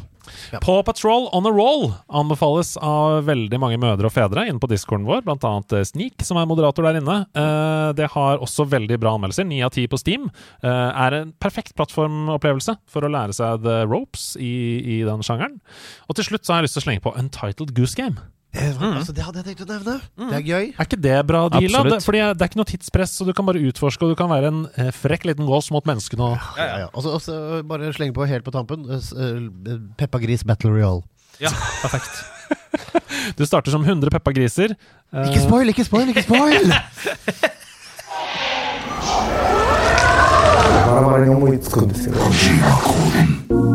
Paw Patrol On a Roll anbefales av veldig mange mødre og fedre inne på discorden vår, annet eh, Sneak, som er moderator der inne. Uh, det har også veldig bra anmeldelser, ni av ti på Steam. Uh, er en perfekt plattformopplevelse for å lære seg the ropes i, i den sjangeren. Og til slutt så har jeg lyst til å slenge på Untitled Goose Game. Eh, Altså, det hadde jeg tenkt å nevne. Det er gøy. Er ikke det bra, deal? Det, fordi det er ikke noe tidspress, så du kan bare utforske, og du kan være en eh, frekk liten gås mot menneskene. Og... Ja, ja. Og så- og bare slenge på helt på tampen. eh, eh, Peppa Gris Battle Royale. Ja, perfekt. *laughs* Du starter som 100 Peppa Griser. Eh, Ikke spoil, ikke spoil, ikke spoil! *laughs* Ingen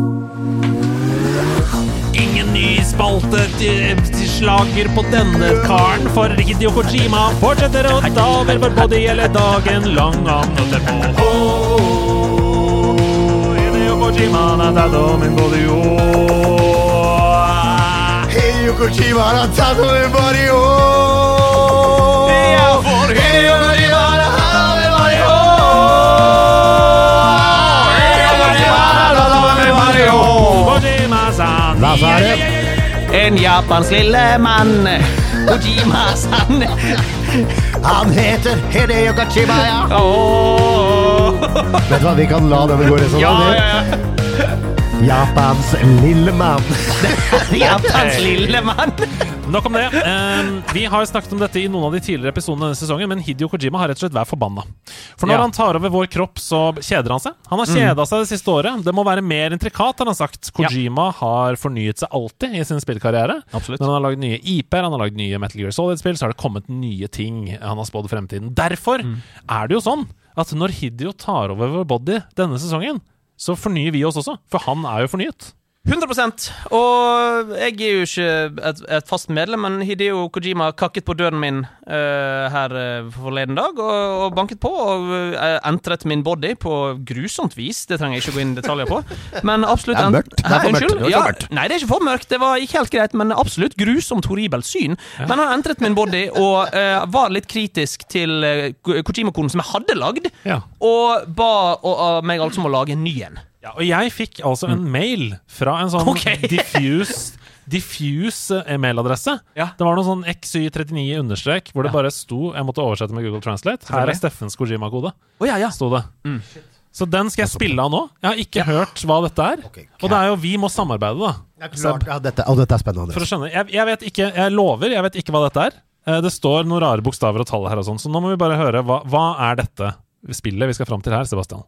ny spalte til, til slager på denne karen, for Hideo Kojima fortsetter å ta over vår body hele dagen lang. Han holder på oh, Hideo Kojima har tatt over min body, oh. Hideo Kojima har tatt over body, oh! Ja, for Hideo Kojima har tatt over body, oh! En Japans lille mann. Kojima-san. Han heter Hideo Kojima, ja. Åh. Vet du hva, vi kan la den gå resten Ja, ja, ja. Japans lille mann. *laughs* Japans lille mann. Nok om det. Eh, vi har snakket om dette i noen av de tidligere episodene denne sesongen, men Hidio Kojima har rett og slett vært forbanna. For når Ja. han tar over vår kropp, så kjeder han seg. Han har kjeda seg det siste året. Det må være mer intrikat, har han sagt. Kojima har fornyet seg alltid i sin spillkarriere. Absolutt. Når han har lagd nye IP-er, han har lagd nye Metal Gear Solid-spill, så har det kommet nye ting han har spådd fremtiden. Derfor er det jo sånn at når Hidio tar over vår body denne sesongen, så fornyer vi oss også. For han er jo fornyet. 100 Og jeg er jo ikke et, et fast medlem, men Hideo Kojima kakket på døren min uh, her eh, forleden dag og, og banket på og uh, entret min body på grusomt vis. Det trenger jeg ikke gå inn i detaljer på. Men absolutt Det er mørkt. Det er for mørkt. Ja, mørkt. nei, det er ikke for mørkt. Det var ikke helt greit, men absolutt grusomt horribelt syn. Men han entret min body og uh, var litt kritisk til uh, Kojima-koden som jeg hadde lagd, Ja. og ba meg altså om å lage en ny en. Ja, og jeg fikk altså en mail fra en sånn *laughs* okay. diffuse Diffuse mailadresse. Ja. Det var noe sånn XY39 understrek, hvor det Ja. bare sto Jeg måtte oversette med Google Translate. Her er Steffens Kojima-kode. oh, ja, ja. Sto det. Så den skal jeg spille av nå. Jeg har ikke hørt hva dette er. Ok, Og det er jo Vi må samarbeide, da. Ja, klart. Ja, dette, og dette er spennende. For å skjønne. Jeg, jeg vet ikke Jeg lover, jeg vet ikke hva dette er. Eh, Det står noen rare bokstaver og tall her og sånn, så nå må vi bare høre. Hva, hva er dette spillet vi skal fram til her, Sebastian?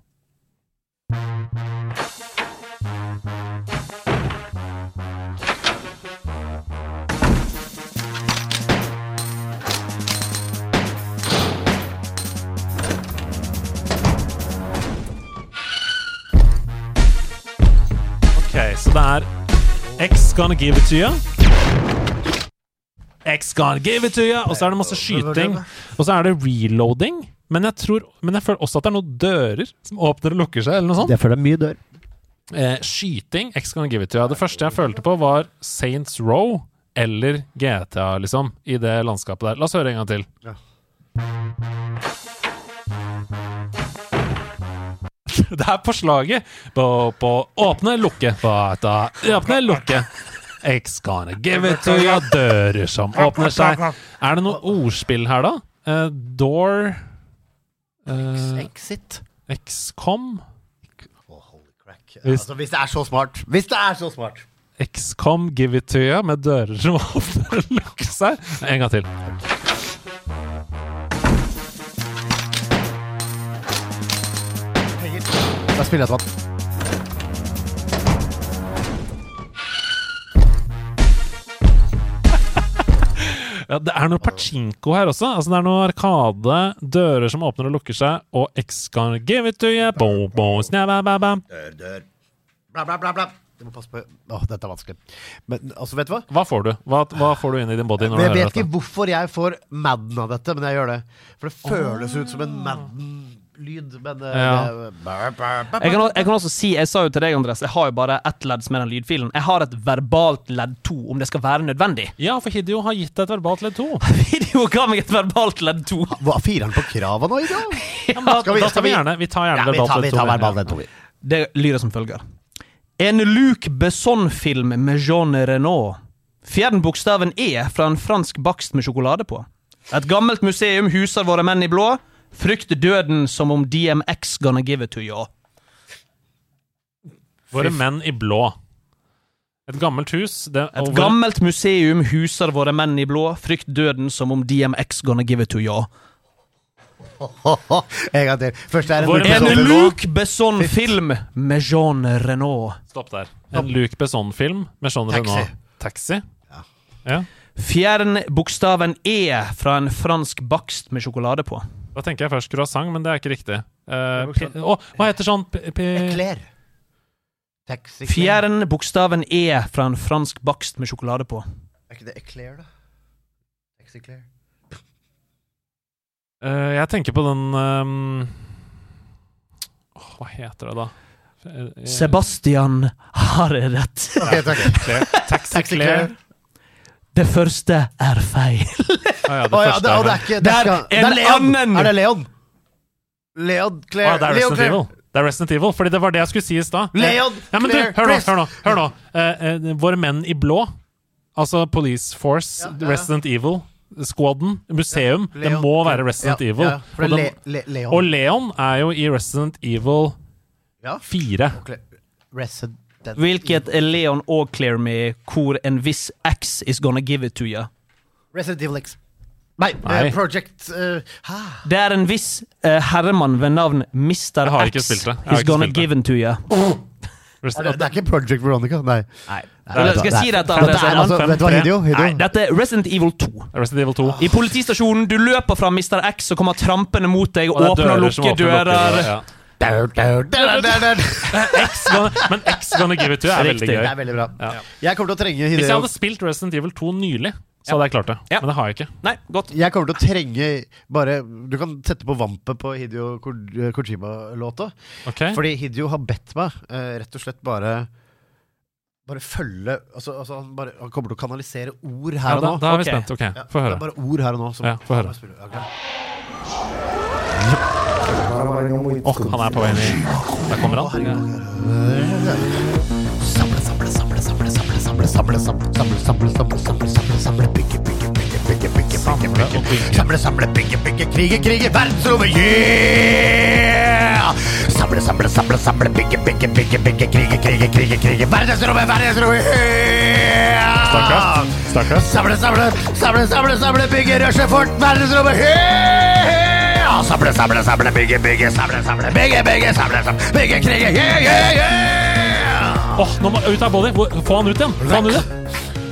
Så det er X gonna give it to you. X gonna give it to you. Og så er det masse skyting. Og så er det reloading. Men jeg, tror, men jeg føler også at det er noen dører som åpner og lukker seg, eller noe sånt. Det føler jeg mye dør. Eh, skyting, X gonna give it to you. Det første jeg følte på, var Saints Row eller GTA, liksom, i det landskapet der. La oss høre en gang til. Ja. *laughs* Det er på slaget. På, på åpne, lukke. På, da, åpne, lukke. X gonna give it to you. Dører som åpner seg. Er det noe ordspill her, da? Uh, door uh, Exit. XCOM? Oh, holy crack. Hvis- Altså, hvis det er så smart. Hvis det er så smart. XCOM Give It To You med dører som *laughs* åpner og lukker seg. En gang til. Da spiller jeg et vann. *laughs* Ja, det er noe pachinko her også. Altså, det er noe Arkade, dører som åpner og lukker seg, og X can Give It To You bo, bo, sня, ba, ba, ba. Dør, dør. Bla, bla, bla, bla. Du må passe på Åh, dette er vanskelig. Men altså, vet du hva? Hva får du? Hva, hva får du inn i din body når jeg du hører vet ikke dette? hvorfor jeg får Madden av dette, men jeg gjør det. For det føles ut som en Madden-lyd, men eh, Ja. det- Bæ, bæ, bæ, Jeg kan, jeg kan også si, jeg sa jo til deg, Andres, jeg har jo bare ett ledd som er den lydfilen. Jeg har et verbalt ledd to, om det skal være nødvendig. Ja, for Hideo har gitt deg et verbalt ledd to. *laughs* Hideo ga meg et verbalt ledd to. Firer han på krava nå, Hideo? *laughs* Da, Skal vi- da skal tar vi vi- gjerne Vi tar gjerne Ja, verbalt ledd to. tar vi. verbalt ledd to, vi. Det lyder som følger. En Luc Besson-film med Jean Renault. Fjern bokstaven E fra en fransk bakst med sjokolade på. Et gammelt museum huser våre menn i blå. Frykt døden som om DMX gonna give it to you. Våre menn i blå. Et gammelt hus. Det, Et over... gammelt museum huser våre menn i blå. Frykt døden som om DMX gonna give it to you. *laughs* En gang til. Først er en En Besson- Luc Besson-film med Jean Renault. Stopp der. En Luc Besson-film med Jean Taxi. Renault. Taxi. Ja. Fjern bokstaven E fra en fransk bakst med sjokolade på. Da tenker jeg først croissant, men det er ikke riktig. Uh, å, hva heter sånn p- p- Eclair. Fjern bokstaven E fra en fransk bakst med sjokolade på. Er ikke det Eclair, da? Taxi Eclair. Eh, Jeg tenker på den um... oh, Hva heter det, da? Eh, Sebastian har rett. Okay, takk. Claire. Taxi, Taxi Claire. Claire. Det første er feil. *laughs* Å ja, det ja, det er er Det er en det er Leon. annen. Er det Leon? Leon Claire. Claire. det er Leon Resident Claire. Evil. Det er Resident Evil, fordi det var det jeg skulle si i stad. Leon Ja, men du, hør nå, hør nå. Hør nå. Eh, eh, våre menn i blå, altså Police Force, Ja. Resident Evil, Squaden, museum, det må være Resident Ja, Evil. Ja, for det og, er den, Le, Le, Leon. og Leon er jo i Resident Evil 4. Cla- Resident Hvilket er Leon og Clear Me, hvor en viss X is gonna give it to you? Resident Evil X. Nei, Nei. Uh, Project uh, Det er en viss uh, herremann ved navn Mr. X. Is gonna give it to you. *laughs* Det, det er ikke Project Veronica? Nei. Nei. Nei, Skal jeg si dette? Dette er altså, vet du hva, Hideo? Hideo? Nei, dette er Resident Evil 2. Resident Evil 2. I politistasjonen, du løper fra Mr. X som kommer trampende mot deg, Og det er åpner og lukker dører. lukker, dører. ja. X gonna, men X Gonna Give It To er veldig gøy. Det er veldig bra. Ja. Jeg kommer til å trenge Hvis jeg Hideo hadde spilt Resident Evil 2 nylig, så hadde jeg klart det. Ja. Men det har jeg ikke. Nei, godt. Jeg kommer til å trenge bare Du kan sette på vampet på Hideo Kojima-låta. Okay. Fordi Hideo har bedt meg eh, rett og slett bare Bare følge altså, altså han, bare, han kommer til å kanalisere ord her Ja, og da, nå. da er vi spent. Ok, Ja, høre det er bare ord her og nå. Som, Ja, få høre. Ja, ok. Åh, han er på vei i Der kommer han. Samle, samle, samle, samle, samle, samle, samle, samle, samle, samle, samle, samle, samle, samle, bygge, bygge, bygge, bygge, bygge, bygge, bygge. Samle, samle, bygge, bygge, krige, krige, verdensrommet, yeah! Samle, samle, samle, samle, bygge, bygge, bygge, bygge, krige, krige, krige, krige, verdensrommet, verdensrommet, yeah! Stakkars. Samle, samle, samle, samle, samle, bygge, rushe fort, verdensrommet, yeah! Samle, samle, samle, bygge, bygge, samle, samle, bygge, bygge, samle, samle, bygge, krige, yeah, yeah, yeah! Åh, nå må ut av body! Få han ut igjen! Få han ut igjen!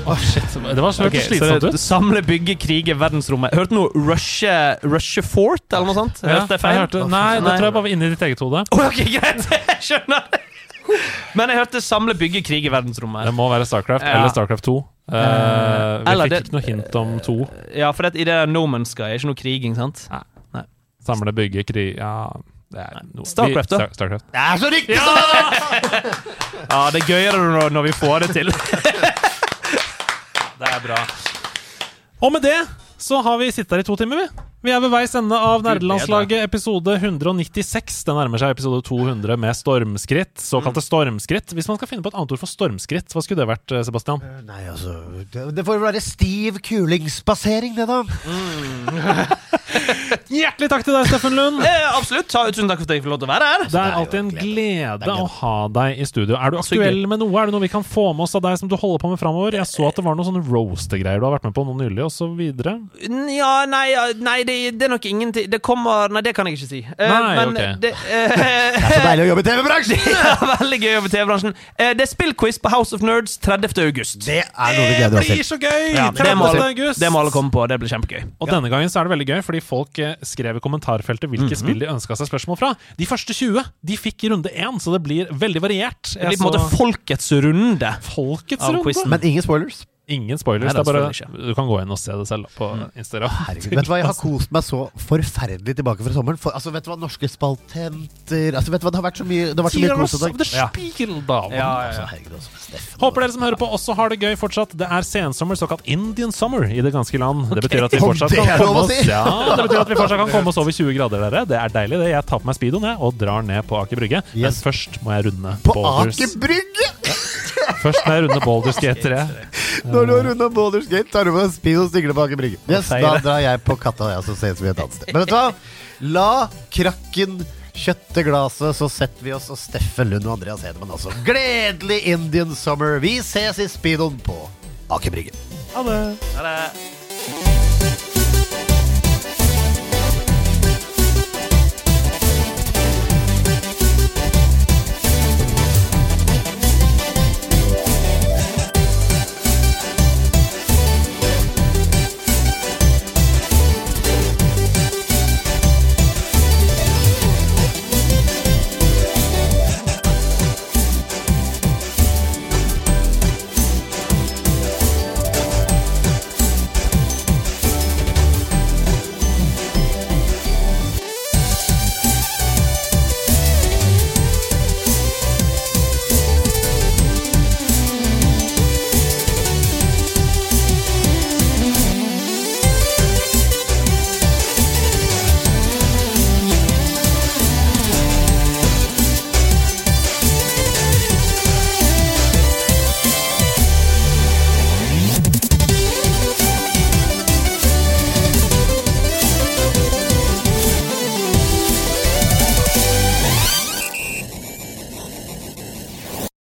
Åh, shit. Det var okay, slitsomt ut. samle, bygge, krige, verdensrommet. Hørte du noe Rushe, Rushe Fort, eller noe sånt? Ja, Hørte jeg feil? hørte, nei, det tror jeg bare var inni ditt eget hode. Oh, ok, greit, *laughs* jeg skjønner. Men jeg hørte samle, bygge, krig i verdensrommet. Det må være Starcraft Ja. eller Starcraft 2. Uh, vi eller fikk det- ikke noe hint om to. Ja, for det, i det No Man's Sky er ikke noe kriging, sant? Samle, bygge, krig Ja, det er noe Starcraft, da? Starcraft. Det er så riktig! Ja! *laughs* Ja, det er gøyere når, vi får det til. *laughs* Det er bra. Og med det så har vi sittet her i to timer, vi. Vi er ved veis ende av Nerdelandslaget episode 196. Det nærmer seg episode 200 med stormskritt. Såkalte stormskritt. Hvis man skal finne på et annet ord for stormskritt, hva skulle det vært, eh, Sebastian? Nei, altså Det, det får være stiv kulingsbasering, det, da. *laughs* Hjertelig takk til deg, Steffen Lund. *laughs* Eh, absolutt. Ta- Tusen takk for at jeg fikk lov til å være her. Det er alltid en glede å ha deg i studio. Er du aktuell med noe? Er det noe vi kan få med oss av deg som du holder på med framover? Jeg så at det var noen sånne roaster-greier du har vært med på nå nylig, osv. Ja, nei, nei det, det er nok ingenting Det kommer Nei, det kan jeg ikke si. Uh, Nei, men ok. det, uh, *laughs* Det er så deilig å jobbe i TV-bransjen! *laughs* ja, Veldig gøy å jobbe i TV-bransjen. Uh, det er spillquiz på House of Nerds 30. august. Det er noe vi gleder oss til. så gøy! Ja, det, må 30. august. det må alle komme på. Det blir kjempegøy. Og denne gangen så er det veldig gøy, fordi folk skrev i kommentarfeltet hvilke Mhm. spill de ønska seg spørsmål fra. De første 20 de fikk runde 1, så det blir veldig variert. Det blir på en måte folkets runde. folkets runde. Men ingen spoilers. Ingen spoilers. Nei, bare, du kan gå inn og se det selv på på Instagram. Herregud, vet du hva, Jeg har kost meg så forferdelig tilbake fra sommeren. For, altså, vet du hva, Norske spaltenter altså, vet du hva, Det har vært så mye, det har vært så mye kos i of dag. Ja. Spiegeldam. Altså, herregud, altså, Håper dere som hører på, også har det gøy fortsatt. Det er sensommer, såkalt Indian summer, i det ganske land. Det betyr at vi fortsatt *laughs* kan komme oss. Ja, det betyr at vi fortsatt kan komme oss over 20 grader, dere. Det er deilig, det. Jeg tar på meg speedoen jeg, og drar ned på Aker Brygge. Men først må jeg runde På Boulders. Aker Brygge! Først må jeg runde Boulders Gate 3. *laughs* Når du har runda Boulders Gate, tar du med deg speed og stikker tilbake Brygge. Yes, da drar jeg på Katta, jeg, så ses vi et annet sted. Men vet du hva? La krakken kjøtte glasset, så setter vi oss og Steffen Lund og Andreas Hedemann også. Gledelig Indian summer. Vi ses i speedoen på Aker Brygge. Ha det. Ha det.